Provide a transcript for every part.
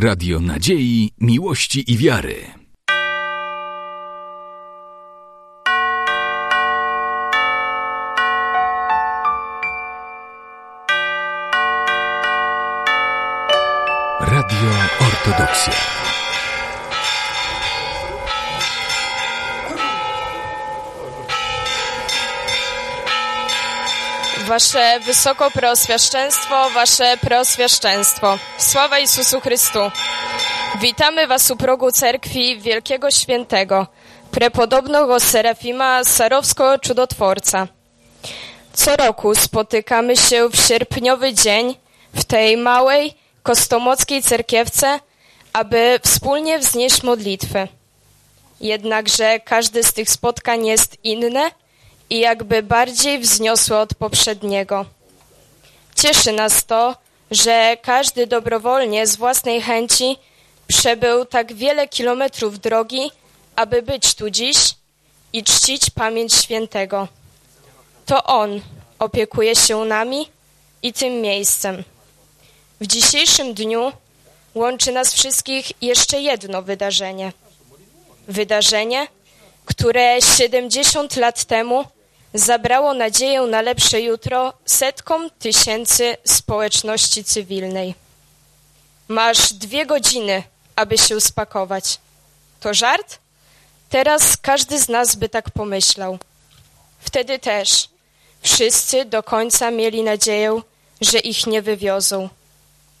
Radio Nadziei, Miłości i Wiary. Wasze wysoko preoswiaszczeństwo, wasze preoswiaszczeństwo. Sława Jezusu Chrystu. Witamy was u progu cerkwi Wielkiego Świętego, prepodobnego Serafima Sarowsko-Czudotworca. Co roku spotykamy się w sierpniowy dzień w tej małej, kostomockiej cerkiewce, aby wspólnie wznieść modlitwy. Jednakże każde z tych spotkań jest inne i jakby bardziej wzniosłe od poprzedniego. Cieszy nas to, że każdy dobrowolnie z własnej chęci przebył tak wiele kilometrów drogi, aby być tu dziś i czcić pamięć świętego. To on opiekuje się nami i tym miejscem. W dzisiejszym dniu łączy nas wszystkich jeszcze jedno wydarzenie. Wydarzenie, które 70 lat temu zabrało nadzieję na lepsze jutro setkom tysięcy społeczności cywilnej. Masz dwie godziny, aby się spakować. To żart? Teraz każdy z nas by tak pomyślał. Wtedy też wszyscy do końca mieli nadzieję, że ich nie wywiozą.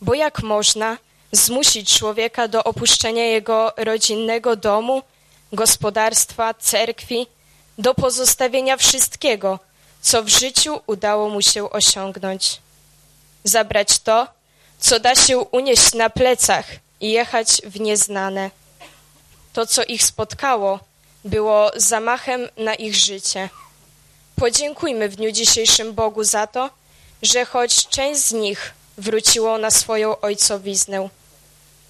Bo jak można zmusić człowieka do opuszczenia jego rodzinnego domu, gospodarstwa, cerkwi, do pozostawienia wszystkiego, co w życiu udało mu się osiągnąć. Zabrać to, co da się unieść na plecach i jechać w nieznane. To, co ich spotkało, było zamachem na ich życie. Podziękujmy w dniu dzisiejszym Bogu za to, że choć część z nich wróciło na swoją ojcowiznę.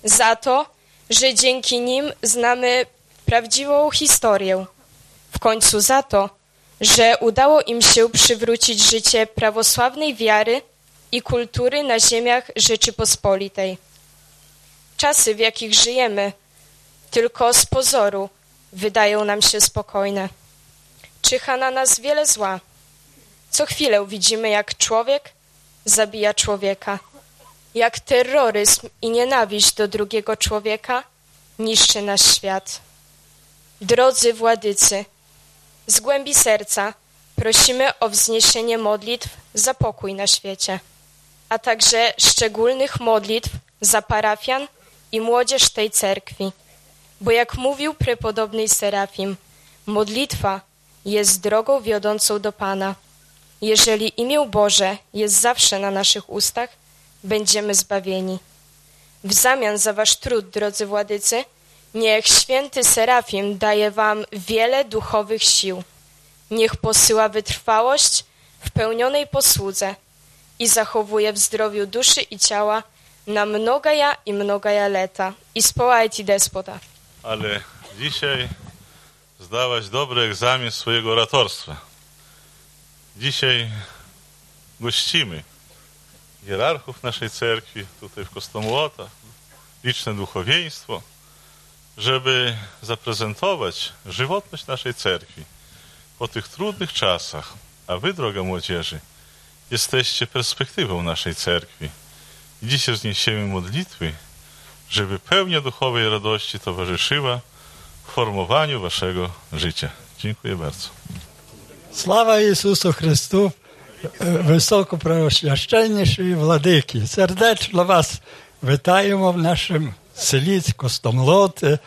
Za to, że dzięki nim znamy prawdziwą historię. W końcu za to, że udało im się przywrócić życie prawosławnej wiary i kultury na ziemiach Rzeczypospolitej. Czasy, w jakich żyjemy, tylko z pozoru wydają nam się spokojne. Czyha na nas wiele zła. Co chwilę widzimy, jak człowiek zabija człowieka, jak terroryzm i nienawiść do drugiego człowieka niszczy nasz świat. Drodzy władycy, z głębi serca prosimy o wzniesienie modlitw za pokój na świecie, a także szczególnych modlitw za parafian i młodzież tej cerkwi. Bo jak mówił prepodobny Serafim, modlitwa jest drogą wiodącą do Pana. Jeżeli imię Boże jest zawsze na naszych ustach, będziemy zbawieni. W zamian za wasz trud, drodzy władycy, niech święty Serafim daje wam wiele duchowych sił. Niech posyła wytrwałość w pełnionej posłudze i zachowuje w zdrowiu duszy i ciała na mnogaja i mnogaja leta. I społajcie despota. Ale dzisiaj zdałaś dobry egzamin swojego oratorstwa. Dzisiaj gościmy hierarchów naszej cerkwi, tutaj w Kostomułotach, liczne duchowieństwo, żeby zaprezentować żywotność naszej cerkwi po tych trudnych czasach, a wy, droga młodzieży, jesteście perspektywą naszej cerkwi. I dzisiaj zniesiemy modlitwy, żeby pełnia duchowej radości towarzyszyła formowaniu waszego życia. Dziękuję bardzo. Sława Jezusu Chrystu, wysoko preoświadczeni i Władyki. Serdecznie Was witajemy w naszym селі Костомлоти.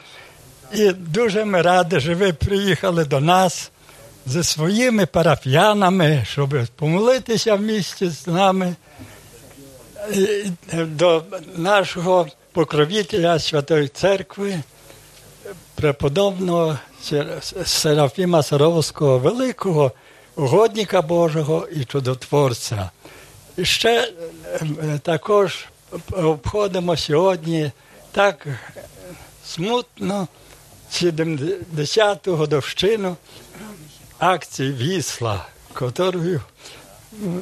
І дуже ми раді, що ви приїхали до нас зі своїми парафіянами, щоб помолитися в місті з нами до нашого покровителя Святої Церкви, преподобного Серафіма Саровського Великого, угодника Божого і чудотворця. І ще також обходимо сьогодні так смутно 70-ту годовщину акції Вісла, яку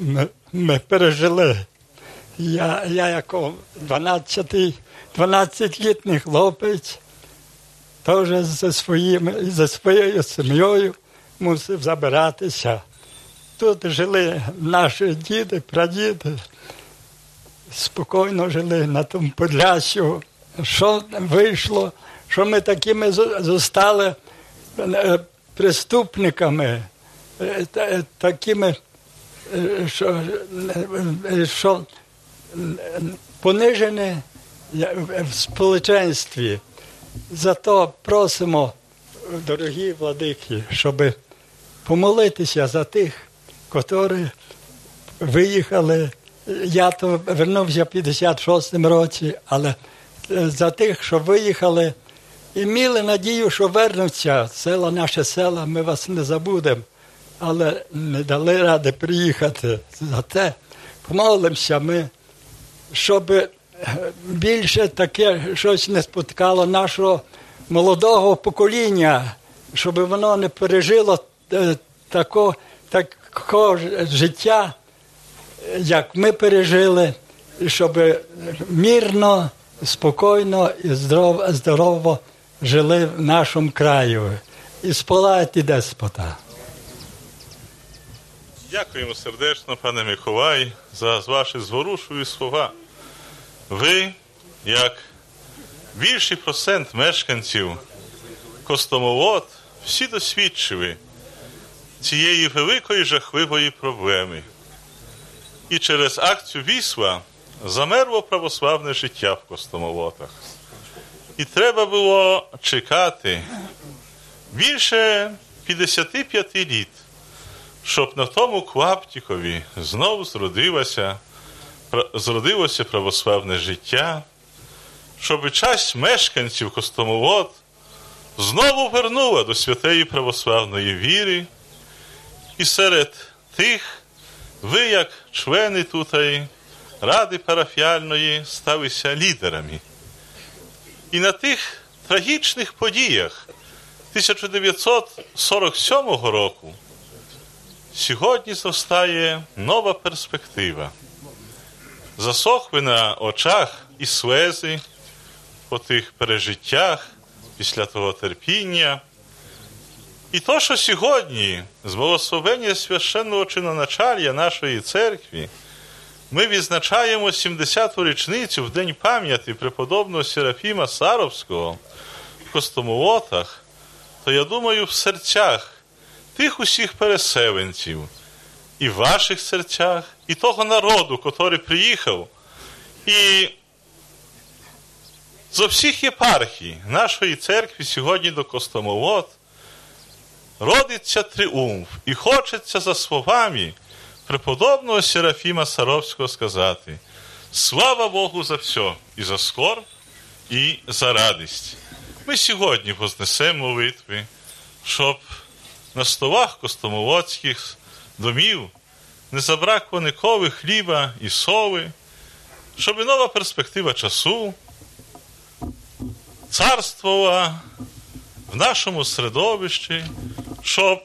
ми, ми пережили. Я, я як 12-й 12-літній хлопець, теж за, своїм, за своєю сім'єю мусив забиратися. Тут жили наші діди, прадіди, спокійно жили на тому Подлящу. Що вийшло, що ми такими зо- зостали е, преступниками, е, е, такими, що, що понижені в сполученстві. Зато просимо, дорогі владики, щоб помолитися за тих, котрі виїхали. Я то вернувся в 56-му році, але за тих, що виїхали, і мали надію, що вернуться. Села, наше села, ми вас не забудемо, але не дали ради приїхати. За те помолимося ми, щоб е, більше таке щось не споткало нашого молодого покоління, щоб воно не пережило е, тако, такого життя, як ми пережили, щоб мирно, спокійно і здорово, здорово жили в нашому краю. І сполають деспота. Дякуємо сердечно, пане Миколай, за ваші зворушливі слова. Ви, як більший процент мешканців Костомолот, всі досвідчили цієї великої жахливої проблеми. І через акцію Вісла замерло православне життя в Костомолотах. І треба було чекати більше 55 літ щоб на тому клаптікові знову зродилося, зродилося православне життя, щоб часть мешканців Костомолот знову вернула до святої православної віри, і серед тих ви, як члени тутої ради парафіальної, сталися лідерами. І на тих трагічних подіях 1947 року Сьогодні зростає нова перспектива. Засохли на очах і слези по тих пережиттях після того терпіння. І то, що сьогодні, з благословення священного чиноначалія нашої церкви, ми відзначаємо 70-ту річницю в День пам'яті преподобного Серафіма Саровського в Костомолотах, то я думаю, в серцях тих усіх переселенців, і в ваших серцях, і того народу, котрий приїхав, і зо всіх єпархій нашої церкви сьогодні до Костомолот родиться тріумф, і хочеться за словами преподобного Серафіма Саровського сказати: слава Богу за все, і за скорб, і за радість. Ми сьогодні вознесемо молитви, щоб на столах костомолоцьких домів не забракло ніколи хліба і соли, щоб і нова перспектива часу царствувала в нашому середовищі, щоб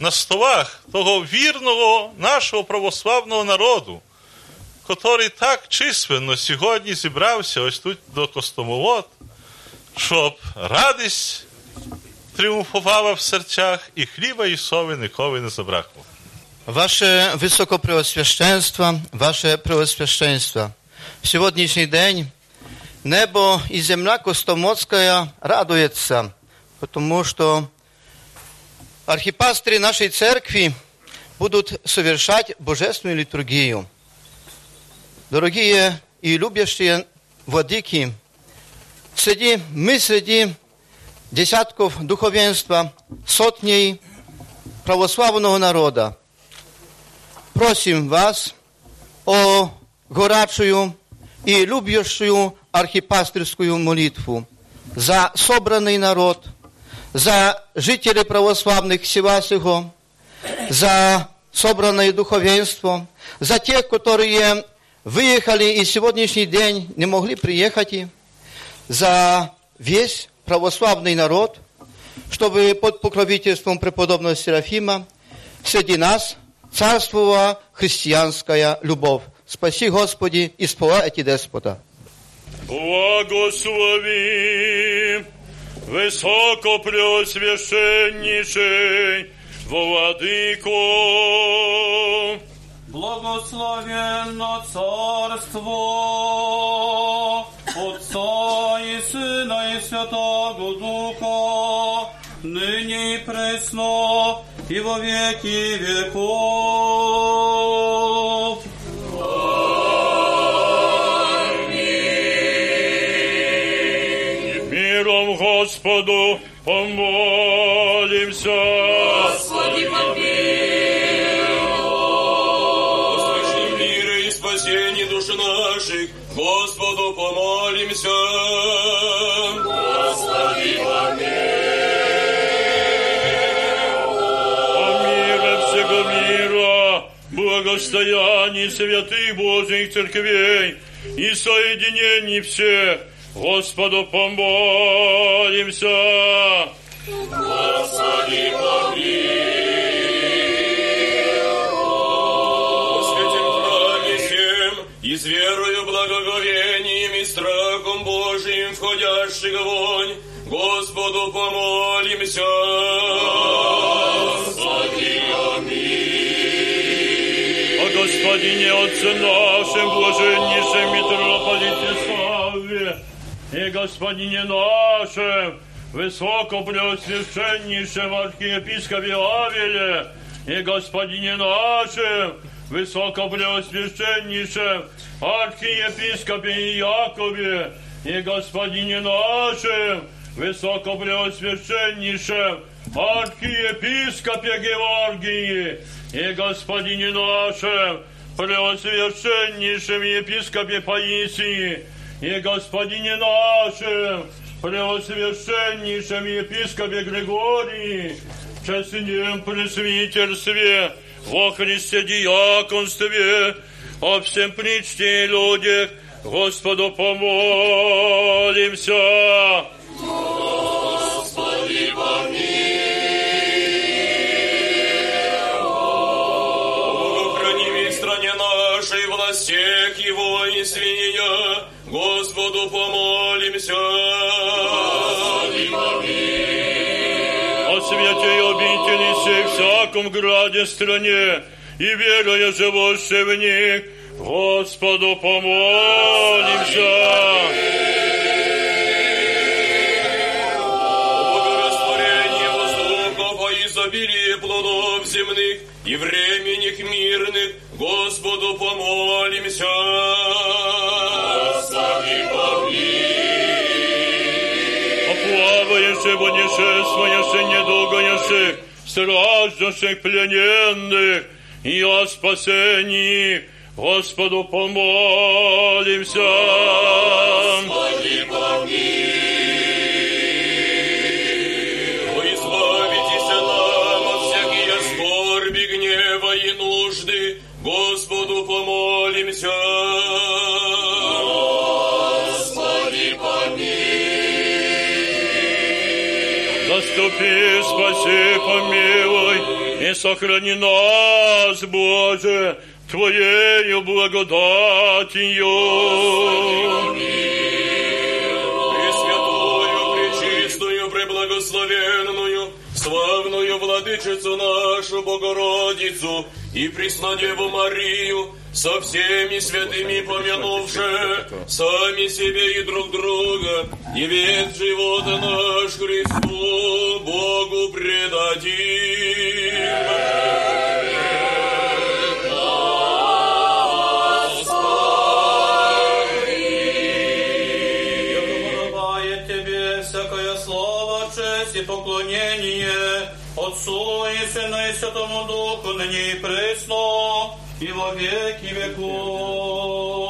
на столах того вірного нашого православного народу, котрий так численно сьогодні зібрався ось тут до Костомолот, щоб радість тріумфувала в серцях, і хліба і сови ніколи не забракло. Ваше Високопреосвященство, Ваше Преосвященство, в сьогоднішній день небо і земля Костомоцька радується, тому що архипастыри нашей церкви будут совершать божественную литургию. Дорогие и любящие владыки, среди, мы среди десятков духовенства, сотней православного народа, просим вас о горячую и любящую архипастерскую молитву за собранный народ, за жителей православных села сего, за собранное духовенство, за тех, которые выехали и сегодняшний день не могли приехать, за весь православный народ, чтобы под покровительством преподобного Серафима среди нас царствовала христианская любовь. Спаси, Господи, и спала эти деспота. Благослови высокопреосвященнейший Владыко. Благословенно царство Отца и Сына и Святого Духа, ныне и пресно, и во веки веков. Господу помолимся. Услышим мира и спасение души наших, Господу помолимся. О мире всего мира, благостоянии святых Божьих церквей и соединений всех, Господу помолимся. О святем храме всем, и с верою, благоговением и страхом Божиим входящих вонь, Господу помолимся. О Господине Отце нашем, блаженнейшем митрополите и Господине нашем, высокопреосвященнейшем архиепископе Авеле, и Господине нашем, высокопреосвященнейшем архиепископе Якове, и Господине нашем, высокопреосвященнейшем архиепископе Георгии, и Господине нашем, преосвященнейшем епископе Паисии, и Господине нашем, преосвященнейшем епископе Григории, честнем пресвитерстве, во Христе диаконстве, о всем причте людях, Господу помолимся. Богу храни в стране нашей, властях его и свинья, Господу помолимся. о святе и обители сей всяком граде стране, и веруя живущие в них, Господу помолимся. О изобилии плодов земных и временных мирных, Господу помолимся. Оплаваешься, воднешествуешься, недолгоешься, страждашься плененных, и о спасении Господу помолимся. Господи, помилуй. Господу помолимся. Заступи, спаси, помилуй и сохрани нас, Боже, Твоею благодатью. Пресвятую, пречистую, преблагословенную, славную владычицу нашу Богородицу и Преснодеву Марию, со всеми святыми помянувши сами себе и друг друга, и век живота наш Христу Богу предадим. Подобает тебе всякое слово, честь и поклонение Отцу и Сыну и Святому Духу, ныне и пресно, и во веки веков.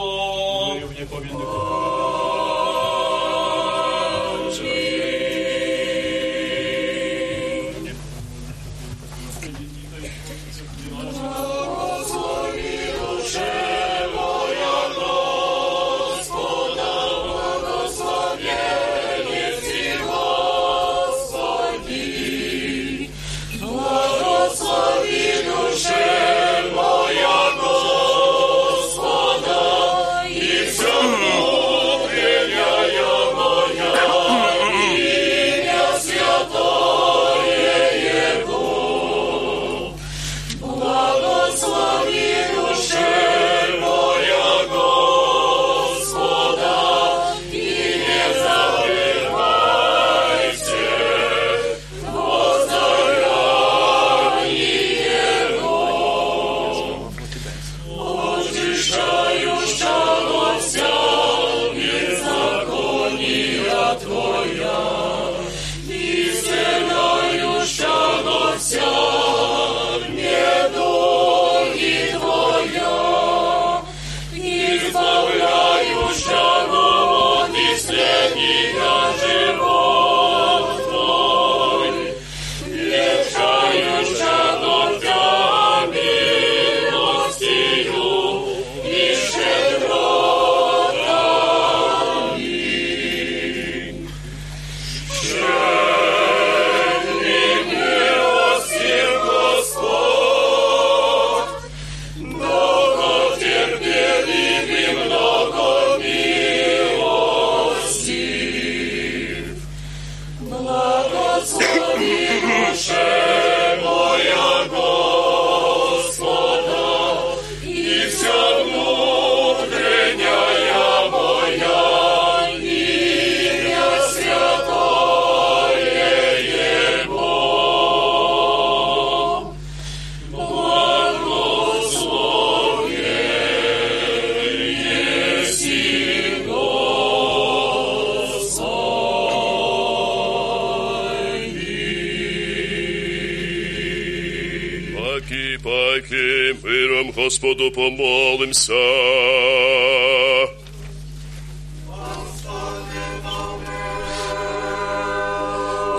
Господу помолимся.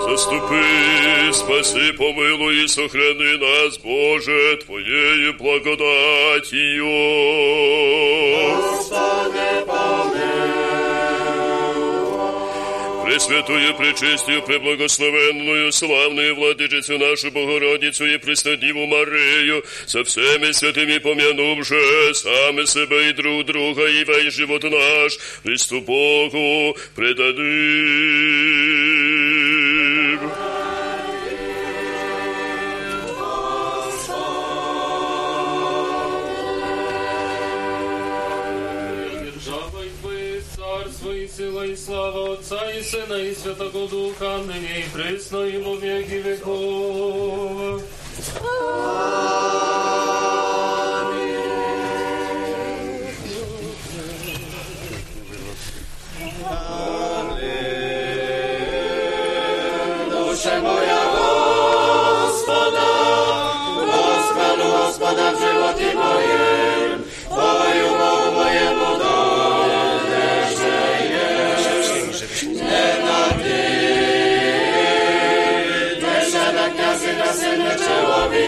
Заступи, спаси, помилуй и сохрани нас, Боже, Твоею благодатью. Пресвятую, пречистую, преблагословенную, славную владычицу нашу Богородицу и Преснодиву Марию, со всеми святыми помянувши сами себя и друг друга, и весь живот наш, Христу Богу предадим. И Сына и Святого Духа, ныне и пресно и во веки веков.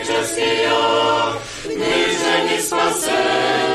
Ojciec i ja, gdyż nie spasenie.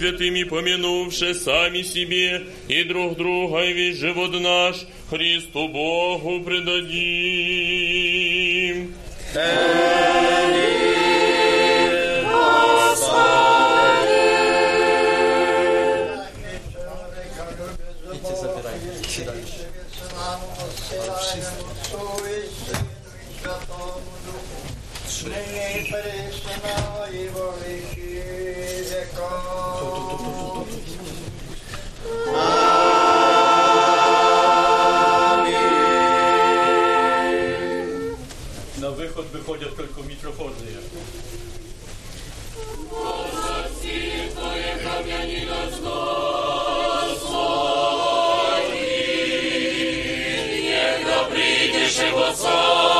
Святыми помянувши сами себе и друг друга, и весь живот наш На выход выходят только микрофоны. Премудрость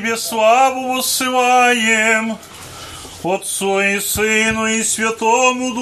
Тебе славу воссылаем, Отцу и Сыну и Святому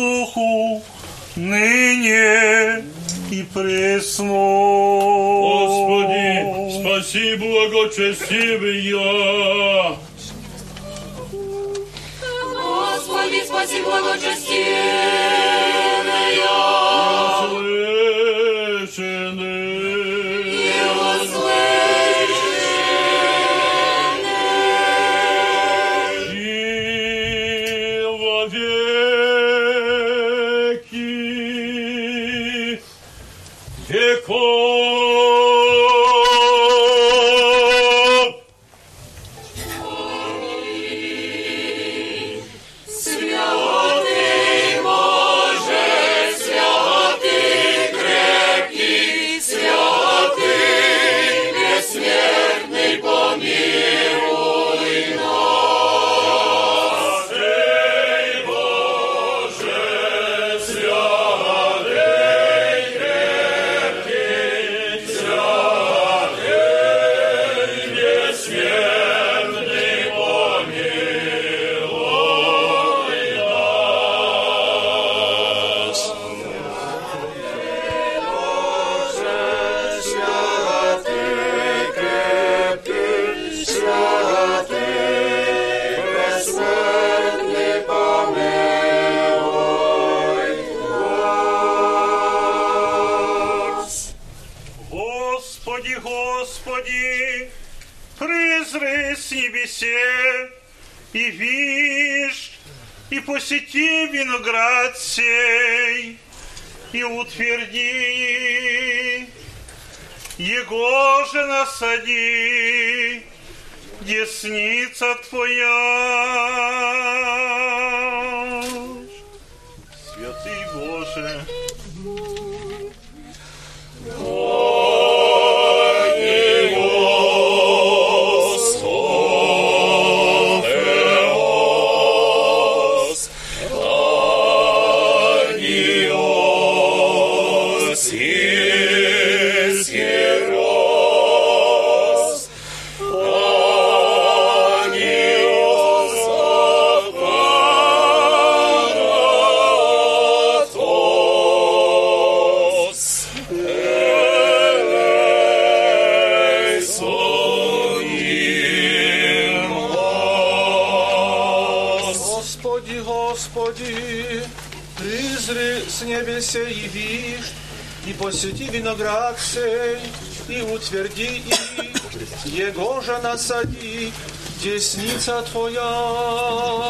утверди их, Его же насади, десница Твоя.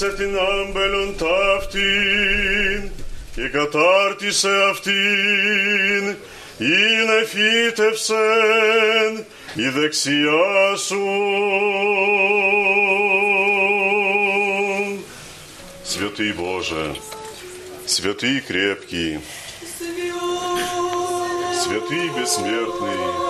סטינם בלונטפטין, יקטרתי סאפטין, הנה פיטפסן, идексиасун. Святый Боже, святый крепкий, святый бессмертный,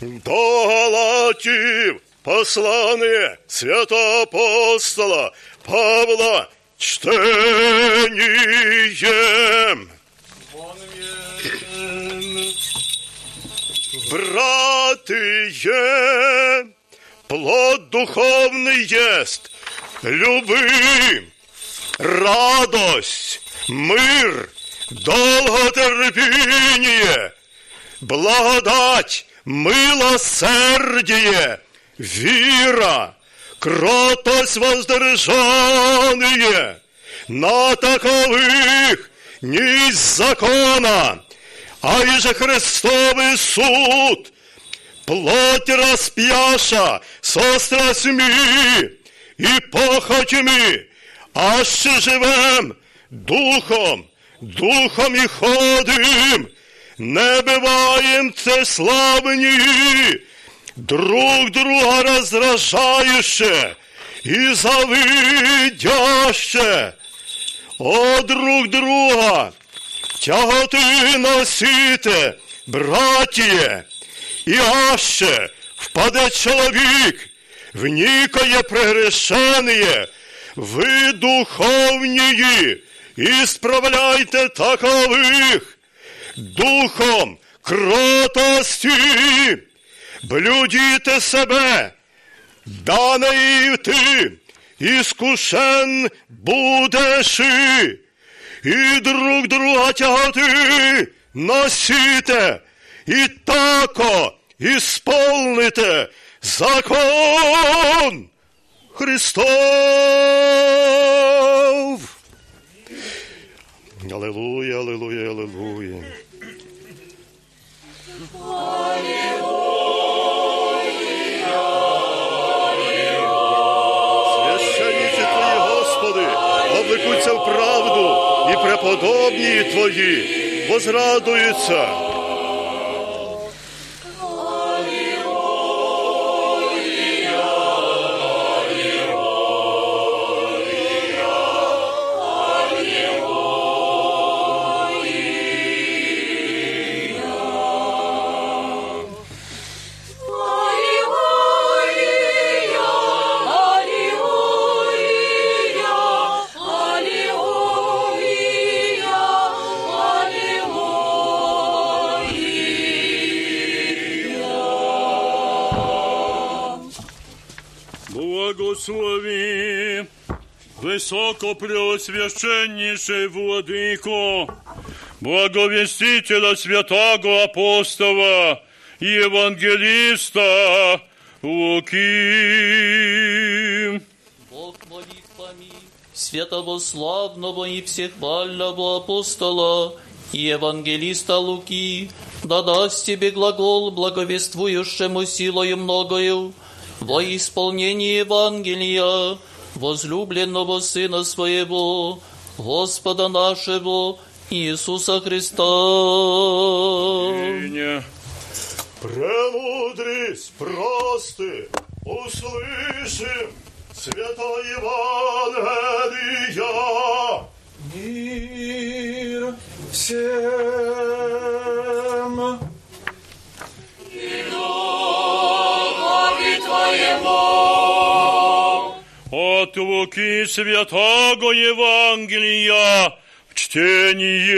До Галатів послання святого апостола Павла чтенієм. Братые, плод духовный есть, любы, радость, мир, долготерпение, благодать, милосердие, вера, кротость воздержание. На таковых не из закона, а и же Христовый суд, плоть распяша со страстьми и похотями, аще живем духом, духом и ходим, не бываем славні, друг друга раздражающе и завидяще, о друг друга, тяготи носите, братіє, і аще впаде чоловік, в нікоє прегрешеніє, ви духовнії, і справляйте такових духом кротості, блюдіте себе, дане і ти, іскушен будеш, і друг друга тяготи носите, і тако ісполните закон Христов. Аллилуйя, аллилуйя, аллилуйя. Священники Твої, Господи, облекуться в правду, і преподобні Твої возрадуються. Высокопреосвященнейший Владыко, благовестителя святого апостола и евангелиста Луки. Бог молитвами святого славного и всехвального апостола и евангелиста Луки, да даст тебе глагол благовествующему силою многою во исполнении Евангелия возлюбленного Сына Своего, Господа нашего Иисуса Христа. Премудрість прости, услышим свято Євангелія. Мир всем. От Луки святого Евангелия в чтение.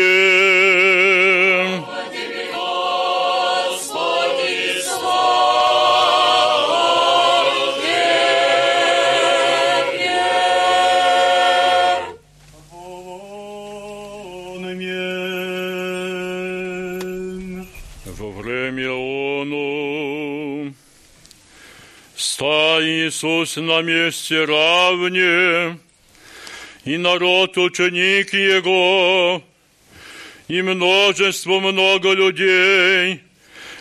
Иисус на месте равне, и народ ученик Его, и множество много людей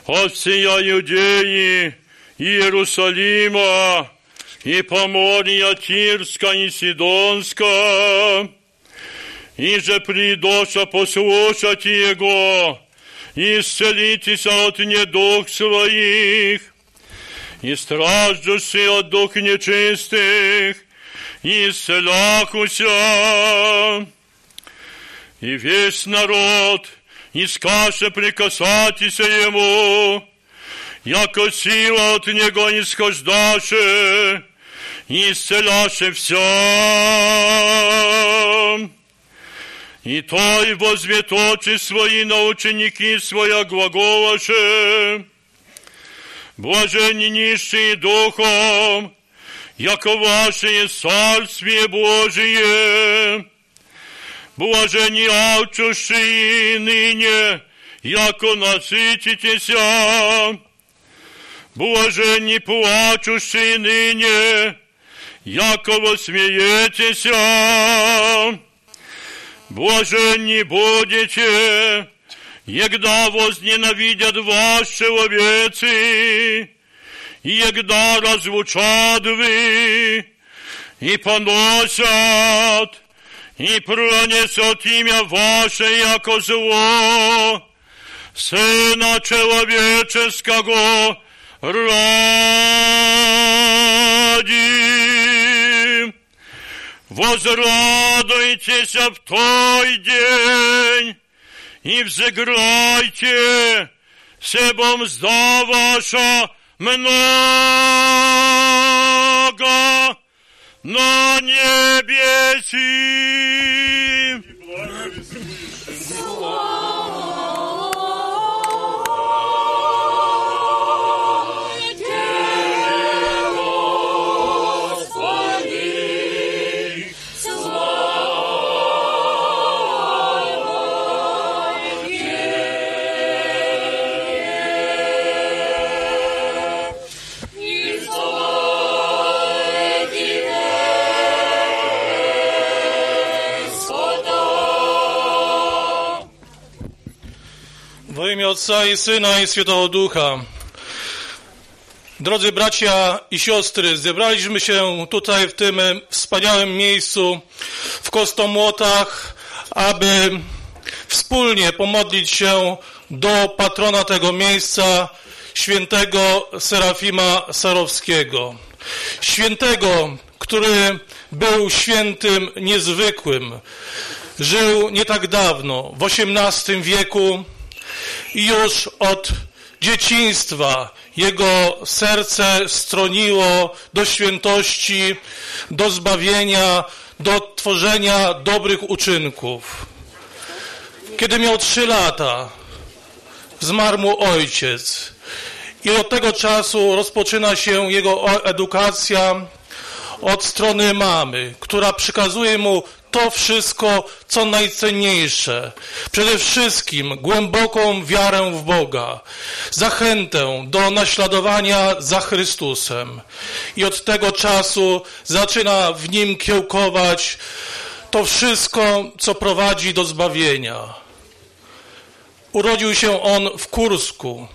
от всея Иудеи, Иерусалима, и Поморья Тирска и Сидонска, и же придоша послушать Его, и исцелитесь от недуг своих, и страждущий от дух нечистых, и исцеляхуся. И весь народ искаше прикасатися ему, яко сила от него не схождаше, и исцеляше все. И той возьмет очи свои на ученики своя глаголаше, блаженни нищие духом, яко ваше царствие Божие, блаженни алчущие ныне, яко насытитеся, блаженни плачущие ныне, яко восмеетеся, блаженни будете, егда возненавидят вас человецы, егда разлучат вы, и поносят, и пронесут имя ваше, яко зло, Сына Человеческого ради. Возрадуйтесь в той день i wzygrajcie sebą mzda wasza mnoga na niebieci. Ojca i Syna i Świętego Ducha. Drodzy bracia i siostry, zebraliśmy się tutaj w tym wspaniałym miejscu w Kostomłotach, aby wspólnie pomodlić się do patrona tego miejsca, świętego Serafima Sarowskiego. Świętego, który był świętym niezwykłym. Żył nie tak dawno, w XVIII wieku, już od dzieciństwa jego serce stroniło do świętości, do zbawienia, do tworzenia dobrych uczynków. Kiedy miał trzy lata, zmarł mu ojciec i od tego czasu rozpoczyna się jego edukacja od strony mamy, która przekazuje mu to wszystko, co najcenniejsze. Przede wszystkim głęboką wiarę w Boga, zachętę do naśladowania za Chrystusem. I od tego czasu zaczyna w nim kiełkować to wszystko, co prowadzi do zbawienia. Urodził się on w Kursku,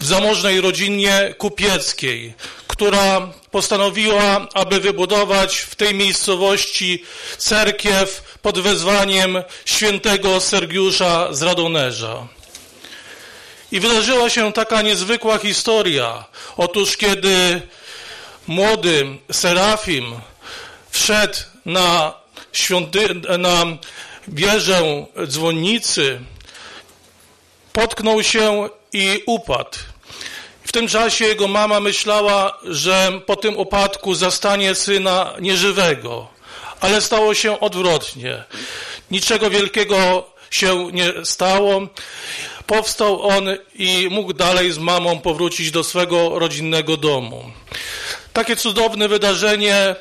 w zamożnej rodzinie kupieckiej, która postanowiła, aby wybudować w tej miejscowości cerkiew pod wezwaniem świętego Sergiusza z Radonerza. I wydarzyła się taka niezwykła historia. Otóż kiedy młody Serafim wszedł na, świąty, na wieżę dzwonnicy, potknął się i upadł. W tym czasie jego mama myślała, że po tym upadku zastanie syna nieżywego, ale stało się odwrotnie. Niczego wielkiego się nie stało. Powstał on i mógł dalej z mamą powrócić do swego rodzinnego domu. Takie cudowne wydarzenie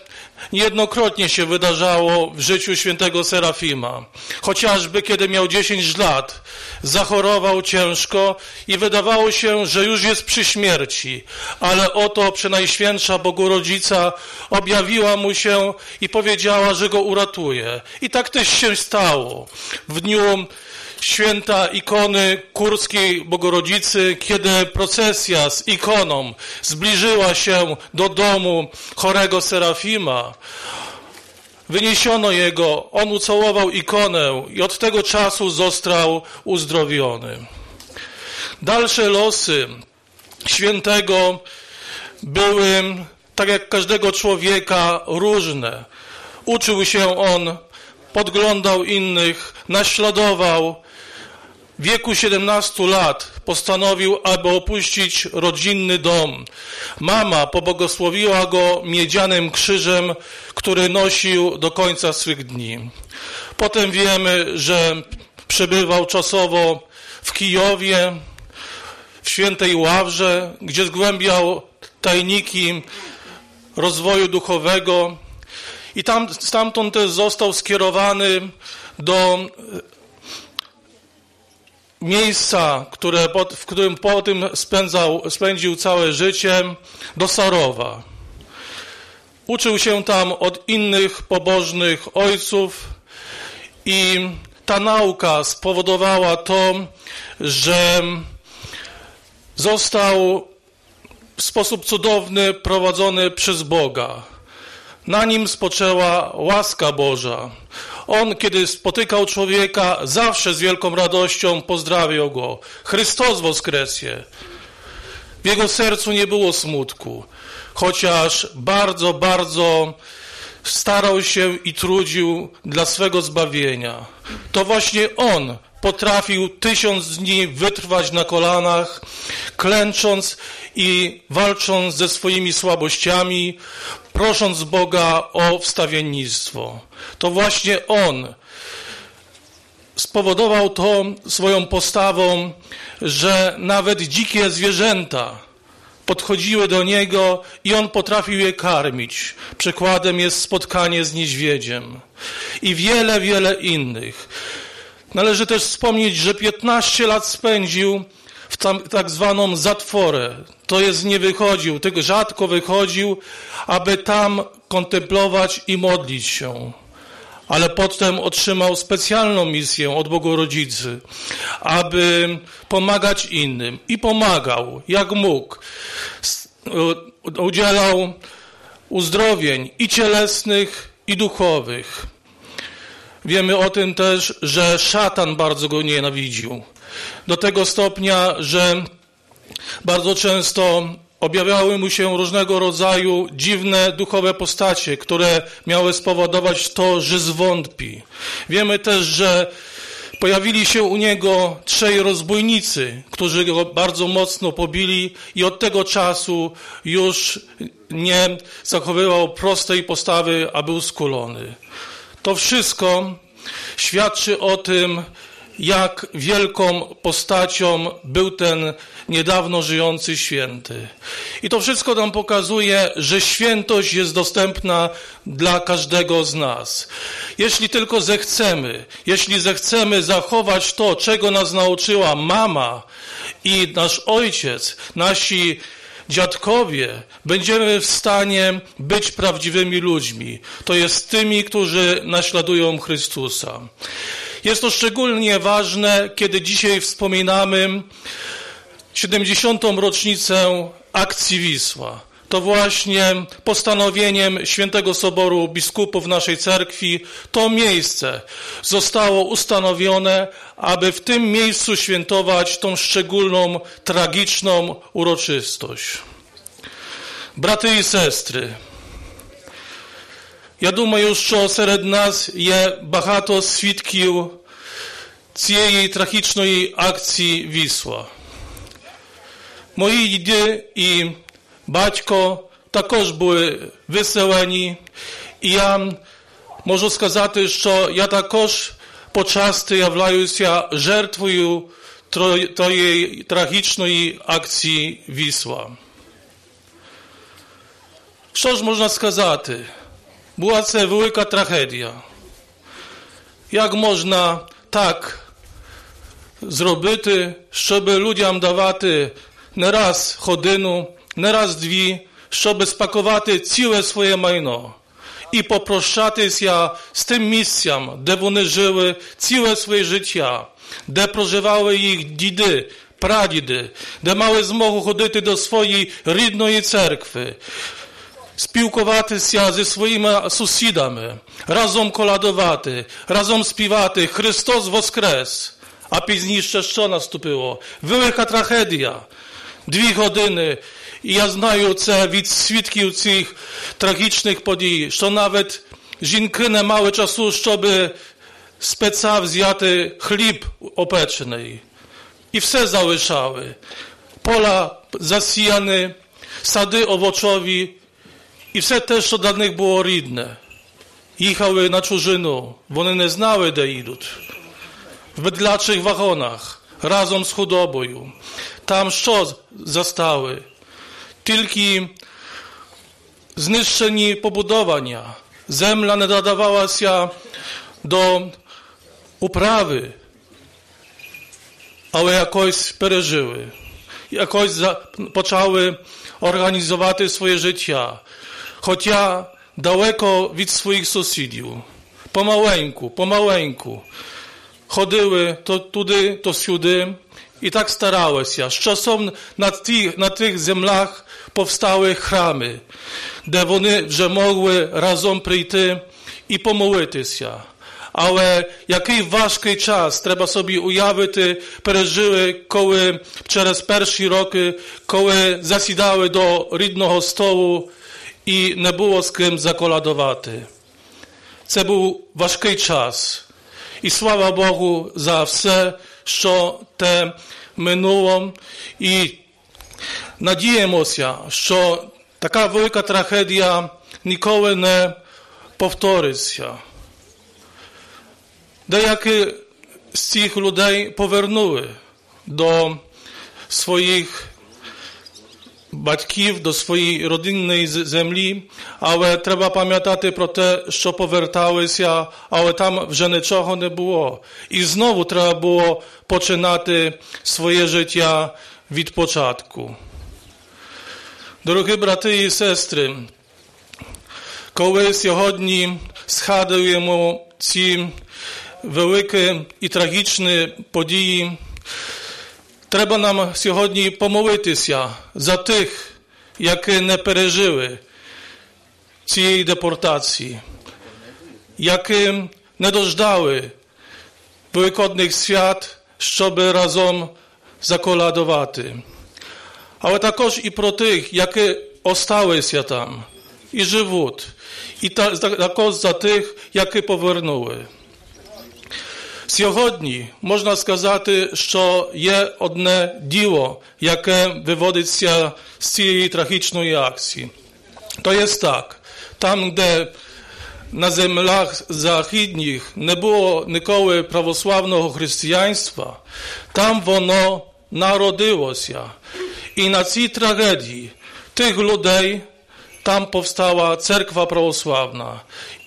niejednokrotnie się wydarzało w życiu świętego Serafima. Chociażby kiedy miał 10 lat, zachorował ciężko i wydawało się, że już jest przy śmierci, ale oto Przenajświętsza Bogorodzica objawiła mu się i powiedziała, że go uratuje. I tak też się stało. W dniu święta ikony kurskiej Bogorodzicy, kiedy procesja z ikoną zbliżyła się do domu chorego Serafima, wyniesiono jego, on ucałował ikonę i od tego czasu został uzdrowiony. Dalsze losy świętego były, tak jak każdego człowieka, różne. Uczył się on, podglądał innych, naśladował. W wieku 17 lat postanowił, aby opuścić rodzinny dom. Mama pobłogosławiła go miedzianym krzyżem, który nosił do końca swych dni. Potem wiemy, że przebywał czasowo w Kijowie, w Świętej Ławrze, gdzie zgłębiał tajniki rozwoju duchowego i tam, stamtąd też został skierowany do miejsca, które, w którym po tym spędzał, spędził całe życie, do Sarowa. Uczył się tam od innych pobożnych ojców i ta nauka spowodowała to, że został w sposób cudowny prowadzony przez Boga. Na nim spoczęła łaska Boża. On, kiedy spotykał człowieka, zawsze z wielką radością pozdrawiał go. Chrystus woskresie. W jego sercu nie było smutku, chociaż bardzo, bardzo starał się i trudził dla swego zbawienia. To właśnie on potrafił tysiąc dni wytrwać na kolanach, klęcząc i walcząc ze swoimi słabościami, prosząc Boga o wstawiennictwo. To właśnie On spowodował to swoją postawą, że nawet dzikie zwierzęta podchodziły do Niego i On potrafił je karmić. Przykładem jest spotkanie z niedźwiedziem i wiele, wiele innych. Należy też wspomnieć, że 15 lat spędził w tam, tak zwaną zatworę. To jest nie wychodził, tylko rzadko wychodził, aby tam kontemplować i modlić się. Ale potem otrzymał specjalną misję od Bogu Rodzicy, aby pomagać innym. I pomagał, jak mógł. Udzielał uzdrowień i cielesnych, i duchowych. Wiemy o tym też, że szatan bardzo go nienawidził. Do tego stopnia, że bardzo często objawiały mu się różnego rodzaju dziwne duchowe postacie, które miały spowodować to, że zwątpi. Wiemy też, że pojawili się u niego trzej rozbójnicy, którzy go bardzo mocno pobili i od tego czasu już nie zachowywał prostej postawy, a był skulony. To wszystko świadczy o tym, jak wielką postacią był ten niedawno żyjący święty. I to wszystko nam pokazuje, że świętość jest dostępna dla każdego z nas. Jeśli tylko zechcemy, jeśli zechcemy zachować to, czego nas nauczyła mama i nasz ojciec, nasi dziadkowie, będziemy w stanie być prawdziwymi ludźmi. To jest tymi, którzy naśladują Chrystusa. Jest to szczególnie ważne, kiedy dzisiaj wspominamy 70. rocznicę akcji Wisła To właśnie postanowieniem Świętego Soboru Biskupów naszej cerkwi to miejsce zostało ustanowione, aby w tym miejscu świętować tą szczególną, tragiczną uroczystość. Braty i sestry, Я думаю, що серед нас є багато свідків цієї трагічної акції Вісла. Мої діди і батько також були виселені, і я можу сказати, що я також почасти являюся жертвою тієї трагічної акції Вісла. Що ж можна сказати? Була це велика трагедія. Як можна так зробити, щоб людям давати не раз годину, не раз дві, щоб спакувати ціле своє майно і попрощатися з тим місцем, де вони жили ціле своє життя, де проживали їх діди, прадіди, де мали змогу ходити до своєї рідної церкви, спілкуватися зі своїми сусідами, разом колядувати, разом співати Христос Воскрес. А пізніше що наступило? Велика трагедія. Дві години. І я знаю це від свідків цих трагічних подій, що навіть жінки не мали часу, щоб спеца взяти хліб опечений. І все залишали. Поля засіяні, сади овочові, і все те, що для них було рідне. Їхали на чужину, вони не знали, де їдуть. В бедлячих вагонах, разом з худобою. Там що застали? Тільки знищені побудовання. Земля не додавалася до управи, але якось пережили. Якось за, почали організувати своє життя. Хоча далеко від своїх сусідів. Помаленьку, помаленьку. Ходили то туди, то сюди. І так старалися. З часом на тих, на тих землях повстали храми, де вони вже могли разом прийти і помолитися. Але який важкий час, треба собі уявити, пережили, коли через перші роки, коли засідали до рідного столу і не було з ким заколадувати. Це був важкий час. І слава Богу за все, що те минуло. І надіємося, що така велика трагедія ніколи не повториться. Деякі з цих людей повернули до своїх батьків, до своєї родинної землі, але треба пам'ятати про те, що поверталися, але там вже нічого не було. І знову треба було починати своє життя від початку. Дорогі брати і сестри, коли сьогодні згадуємо ці великі і трагічні події, треба нам сьогодні помолитися за тих, які не пережили цієї депортації, які не дождали великодних свят, щоб разом заколадувати. Але також і про тих, які осталися там і живуть, і також за тих, які повернули. Сьогодні можна сказати, що є одне діло, яке виводиться з цієї трагічної акції. То є так, там, де на землях західніх не було ніколи православного християнства, там воно народилося. І на цій трагедії тих людей там повстала церква православна.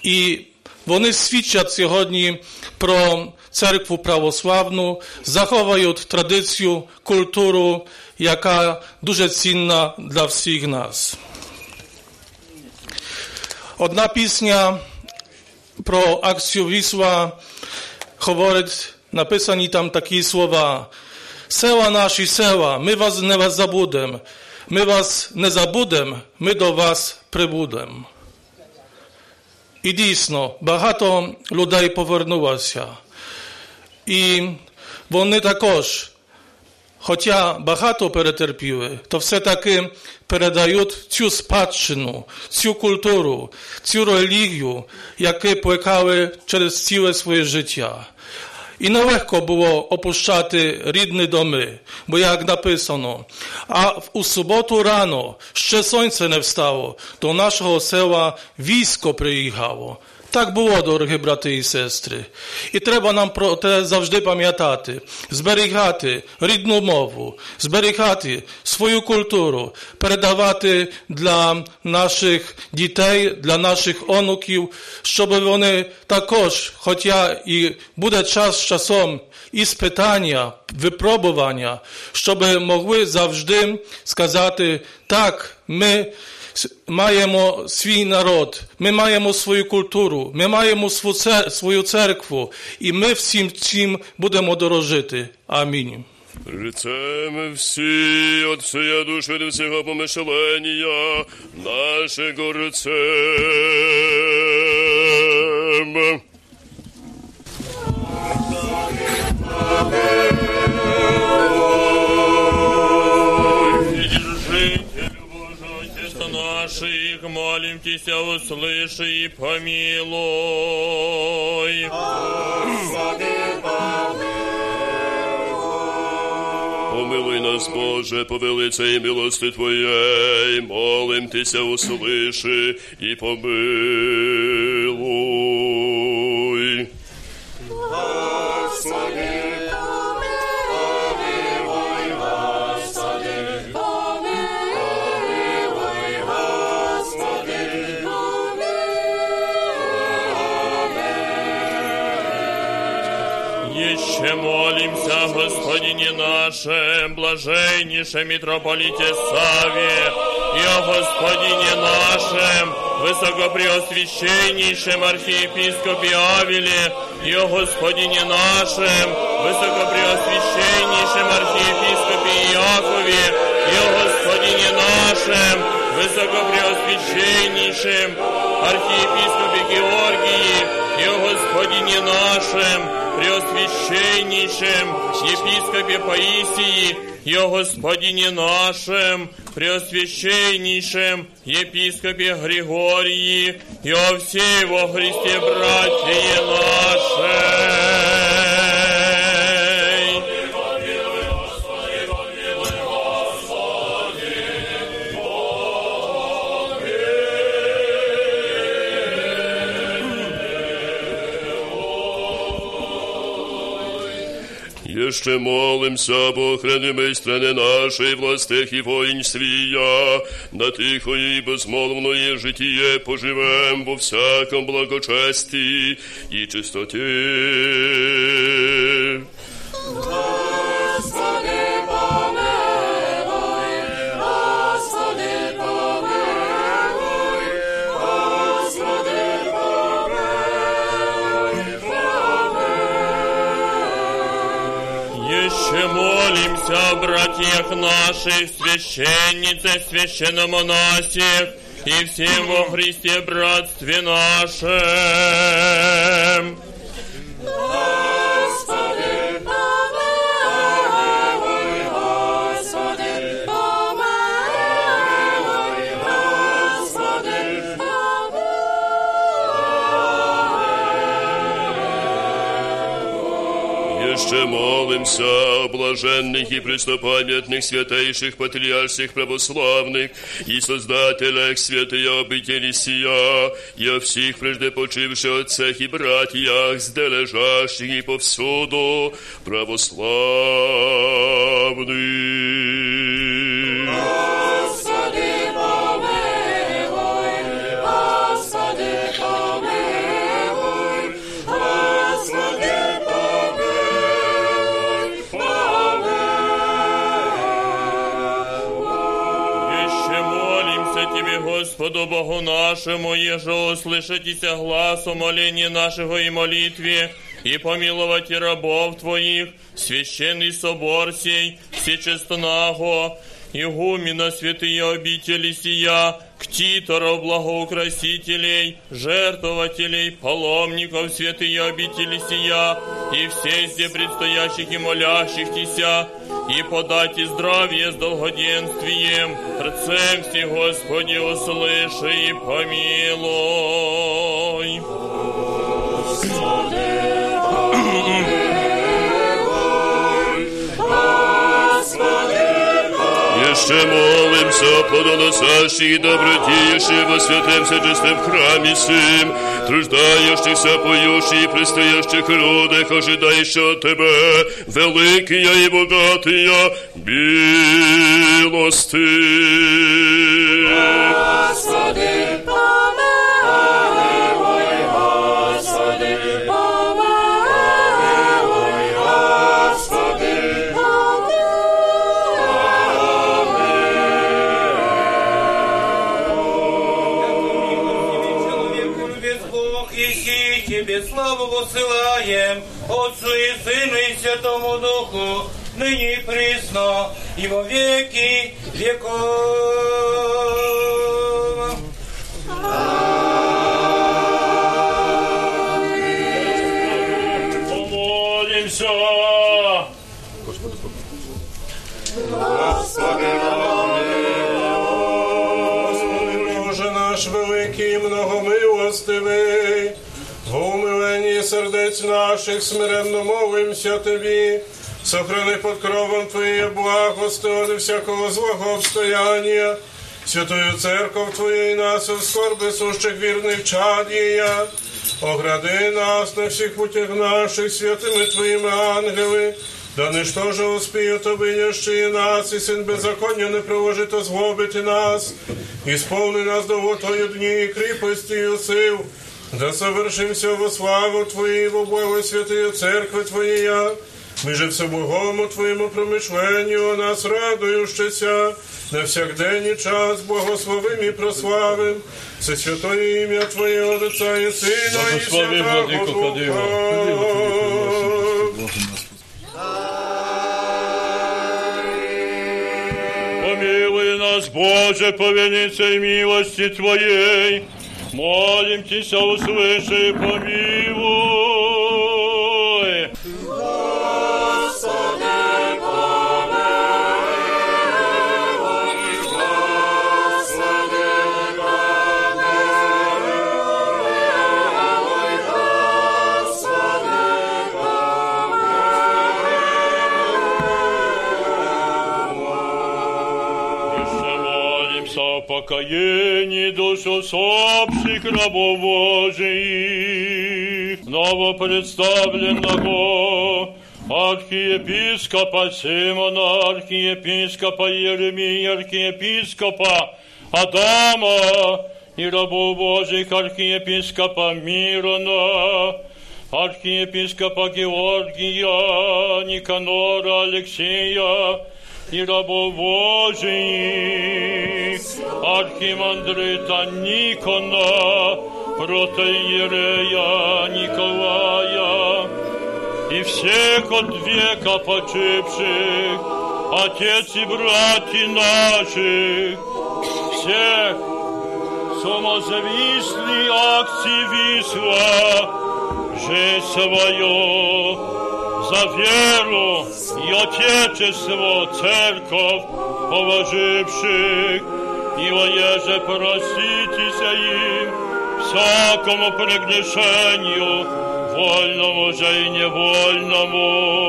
І вони свідчать сьогодні про церкву православну, заховують традицію, культуру, яка дуже цінна для всіх нас. Одна пісня про акцію Вісла говорить, написані там такі слова. Села наші села, ми вас не вас забудемо. Ми вас не забудемо, ми до вас прибудемо. І дійсно, багато людей повернулося. І вони також, хоча багато перетерпіли, то все-таки передають цю спадщину, цю культуру, цю релігію, яку плекали через ціле своє життя. І нелегко було опущати рідні доми, бо як написано, а у суботу рано ще сонце не встало, до нашого села військо приїхало. Так було, дорогі брати і сестри. І треба нам про те завжди пам'ятати, зберігати рідну мову, зберігати свою культуру, передавати для наших дітей, для наших онуків, щоб вони також, хоча і буде час часом і спитання, випробування, щоб могли завжди сказати, так, ми маємо свій народ, ми маємо свою культуру, ми маємо свою церкву, і ми всім цим будемо дорожити. Амінь. Рицем всі от всея души від всього помишлення нашого рицем. Держите молим Тися, услыши и помилуй. Помилуй нас, Боже, по велицей милости Твоей, молим Тися, услыши и помилуй. Молимся, Господине нашем, блаженнейшем митрополите Саве, и о Господине нашем, высокопреосвященнейшем архиепископе Авеле, и о Господине нашем, высокопреосвященнейшем архиепископе Иакове, и о Господине нашем, высокопреосвященнейшем архиепископе Георгии, и о Господине нашем, преосвященнейшем епископе Паисии, и о Господине нашем, преосвященнейшем епископе Григории, и о всей во Христе братья нашей. Jeszcze молимся, Бог, хранимой страны властих і и воинствия, на тихої і безмолвної житие поживем во всяком благочесті і чистоте. Братьях наших, священнице, священномонасях и всем во Христе братстве нашем. блаженных и преснопамятных святейших патриарших православных и создателях святой обители сия, и о всех преждепочивших отцах и братьях, сдележащих и повсюду православных. Господу Богу нашему, еже услышитеся гласу моления нашего и молитве, и помиловать и рабов Твоих, священный собор сей, всечестного, игумена святые обители сия, ктиторов, благоукрасителей, жертвователей, паломников, святые обители сия, и все здесь предстоящих и молящихся, и подать и здравие с долгоденствием, рцем все, Господи, услыши и помилуй. Jeszcze молимся о плодоносящих и добродеющих во святем сечестем храмі сим, труждающихся, поющих и пристоящих людях, ожидающих от Тебе, великие и богатые білости. Господи, помилуй, Святому Духу, ныне и присно, и во веки веков. Помолимся. Господи, Боже наш, сердець наших, смиренно молимся Тобі. Сохрани под кровом Твоє благости от всякого злого обстояння. Святою церковь Твою і нас в скорби сущих вірних чад їя. Огради нас на всіх путях наших святими Твоїми ангели, да ничто же успіють обинящи нас, і син беззаконня не приложить згубити нас, і сповни нас до Твою дні і кріпості і сил, да совершимся во славу Твою, во Богу святої церкви Твоєя, ми же все Богому Твоєму промишленню о нас радуючися, на всякденний час благословим і прославим, все святое ім'я Твоє, Отця і Сина, і Святого Духа. Помилуй нас, Боже, по велицей милости Твоей. Молим Тебя, услыши помилуй. Еще покаянии душ усопших рабов Божиих, новопредставленного архиепископа Симона, архиепископа Еремия, архиепископа Адама и рабов Божьих архиепископа Мирона, архиепископа Георгия, Никанора, Алексея, и рабов Божиих, архимандрита Никона, протоиерея Николая, и всех от века почивших, отец и братья наших, всех самозависли активистов, же свое за веру и Отечество, церковь, положивших, и воеже проститеся им всякому прегрешению, вольному же и невольному.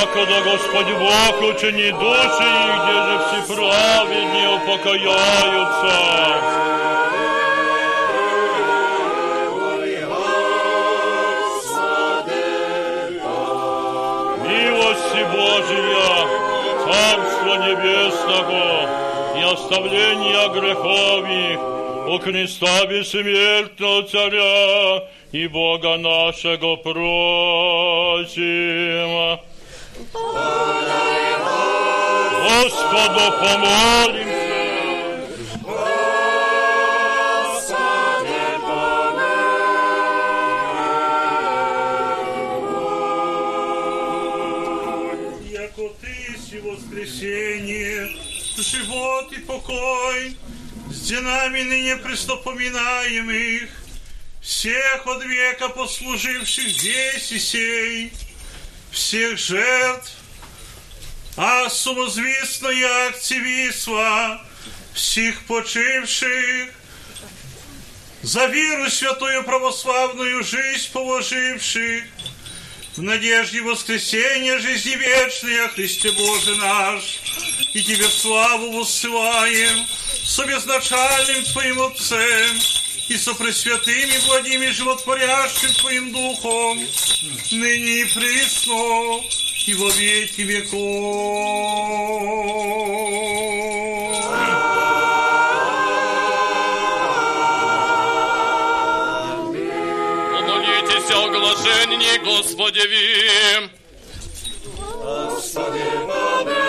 Якогда Господь Бог учини души их, где же все праведни упокояются. Божия, Царство Небесного и оставления грехов их, у Христа бессмертного Царя и Бога нашего просим. Господу помолимся. Яко Ты си воскресение, живот и покой, с денами ныне престопоминаем их, всех от века послуживших здесь и сей, всех жертв, а сумозвісної активіства, всіх почивших, за віру святою православную жизнь положивших, в надежде воскресения жизни вечной о Христе Боже наш, и Тебе славу воссылаем со безначальным Твоим Отцем и со пресвятым и благим и животворящим Твоим Духом, ныне и присно, и во веки веков. Помолитесь о оглашении Господеви. Господи, помилуй.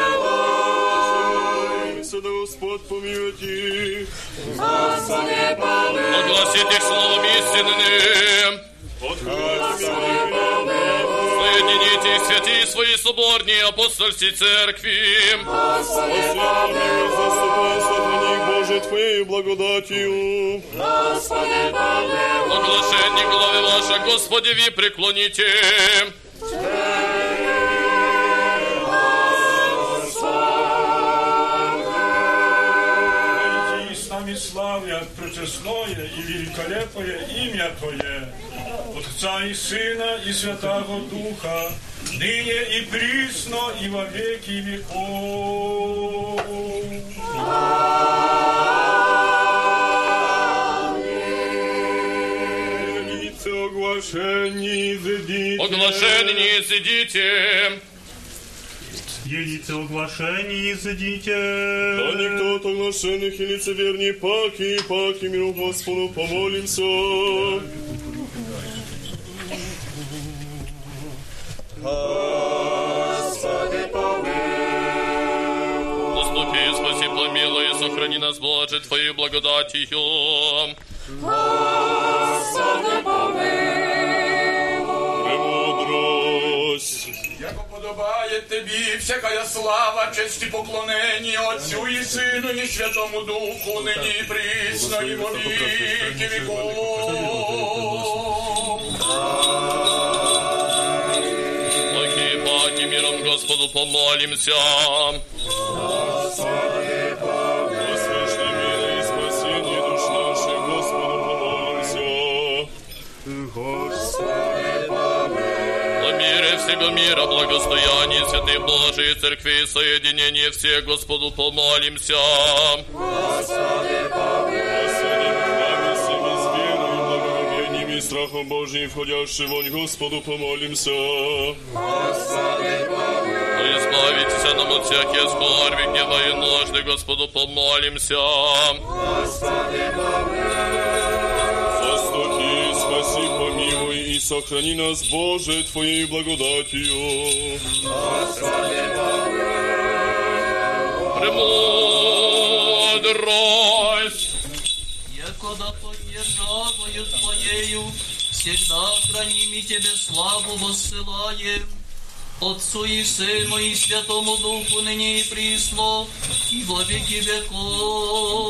Господь помилует их. Господи, помилуй. Огласите их словом истинным. Господи, помилуй. Соедините их святые свои соборные апостольские церкви. Пославлю заступайся для них, Боже, Твоей благодатью. Господи, помилуй. Оглашение главы вашей, Господеви, преклоните. и славят пречестное и великолепное имя Твое, Отца и Сына и Святого Духа, ныне и присно и во веки веков. Оглашені зидіть. Оглашені сидите. Едите оглашение и сидите. Да никто от оглашенных и лицеверней паки, паки миру Господу помолимся. Господи, Наступи, спаси, помилуй, сохрани нас, Боже, Твоей благодатью. Господи, Премудрость. Подобає тобі всякая слава, честь і поклонені Отцю і Сину, і Святому Духу, нині і присно, і во віки віков. Благие паки, миром Господу помолимся. Возвышни всего мира, благостоянии Святой Божией Церкви и соединении всех Господу помолимся. Господи, страхом Божьим, входящий вонь Господу помолимся. Да избавитесь нам от всякие скорби, гнева и нужды, Господу помолимся. Заступи, сохрани нас, Боже, Твоей благодатью. Премудрость. Якода поддержавою Твоею, всегда храним и Тебе славу воссылаем. Отцу и Сыну и Святому Духу ныне и присно, и во веки веков.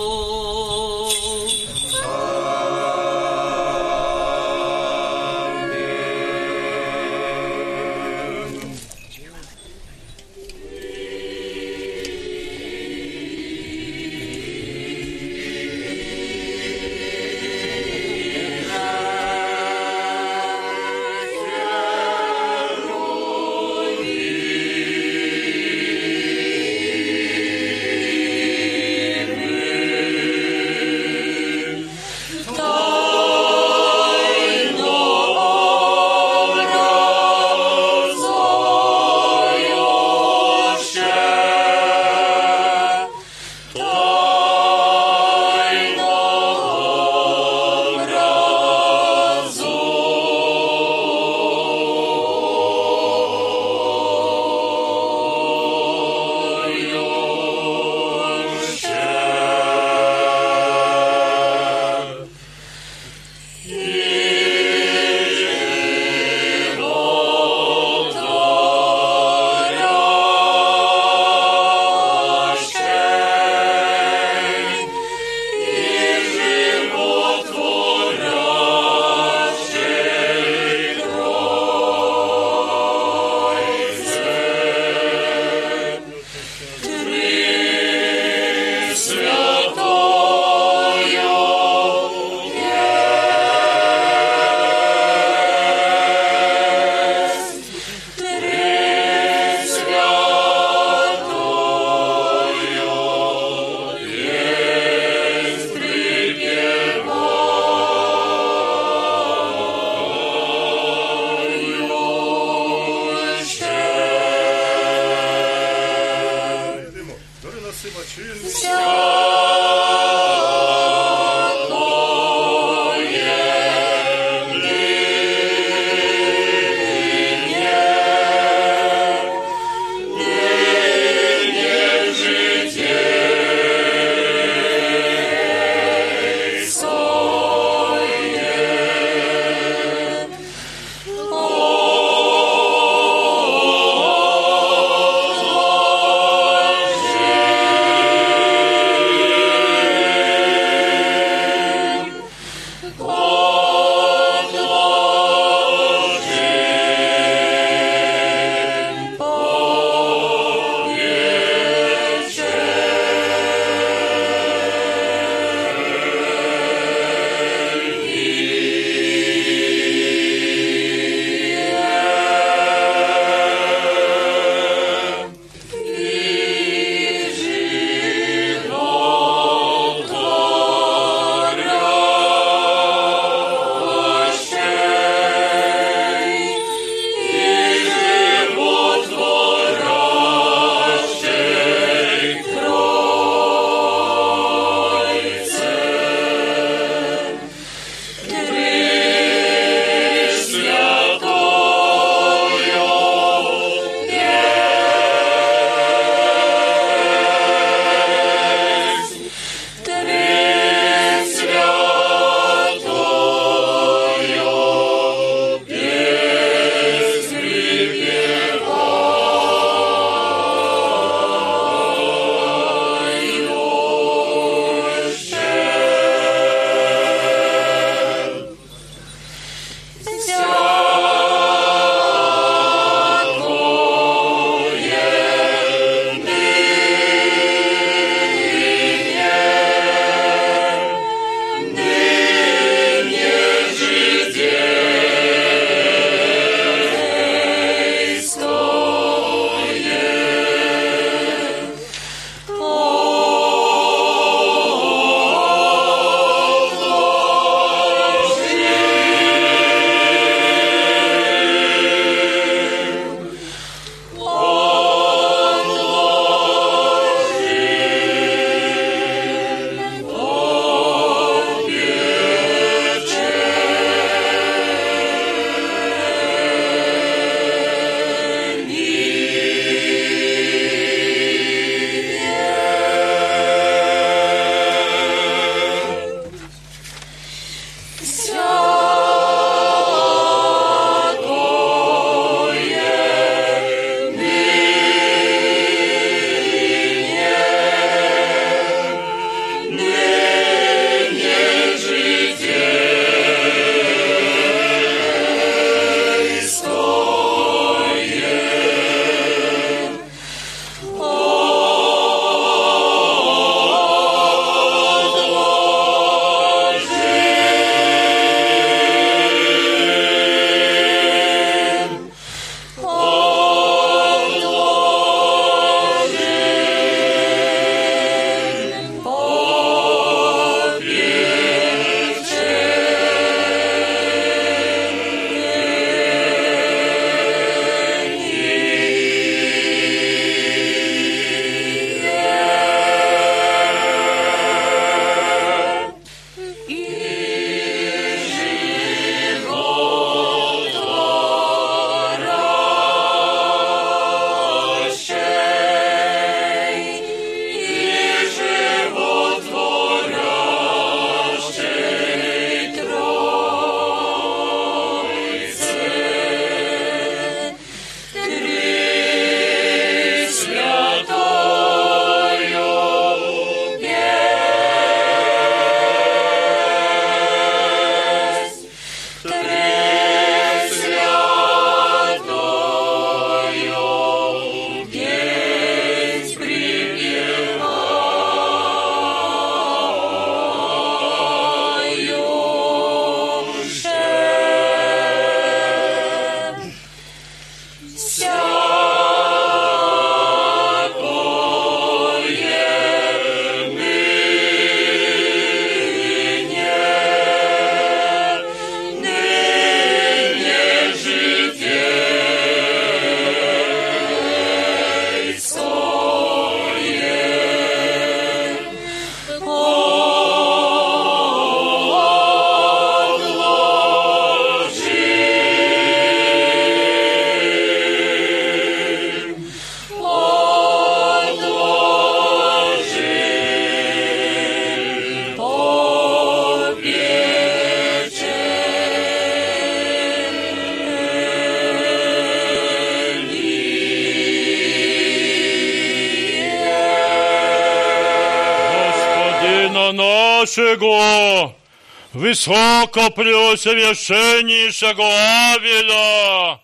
Высокопреосвященнейшего Авеля,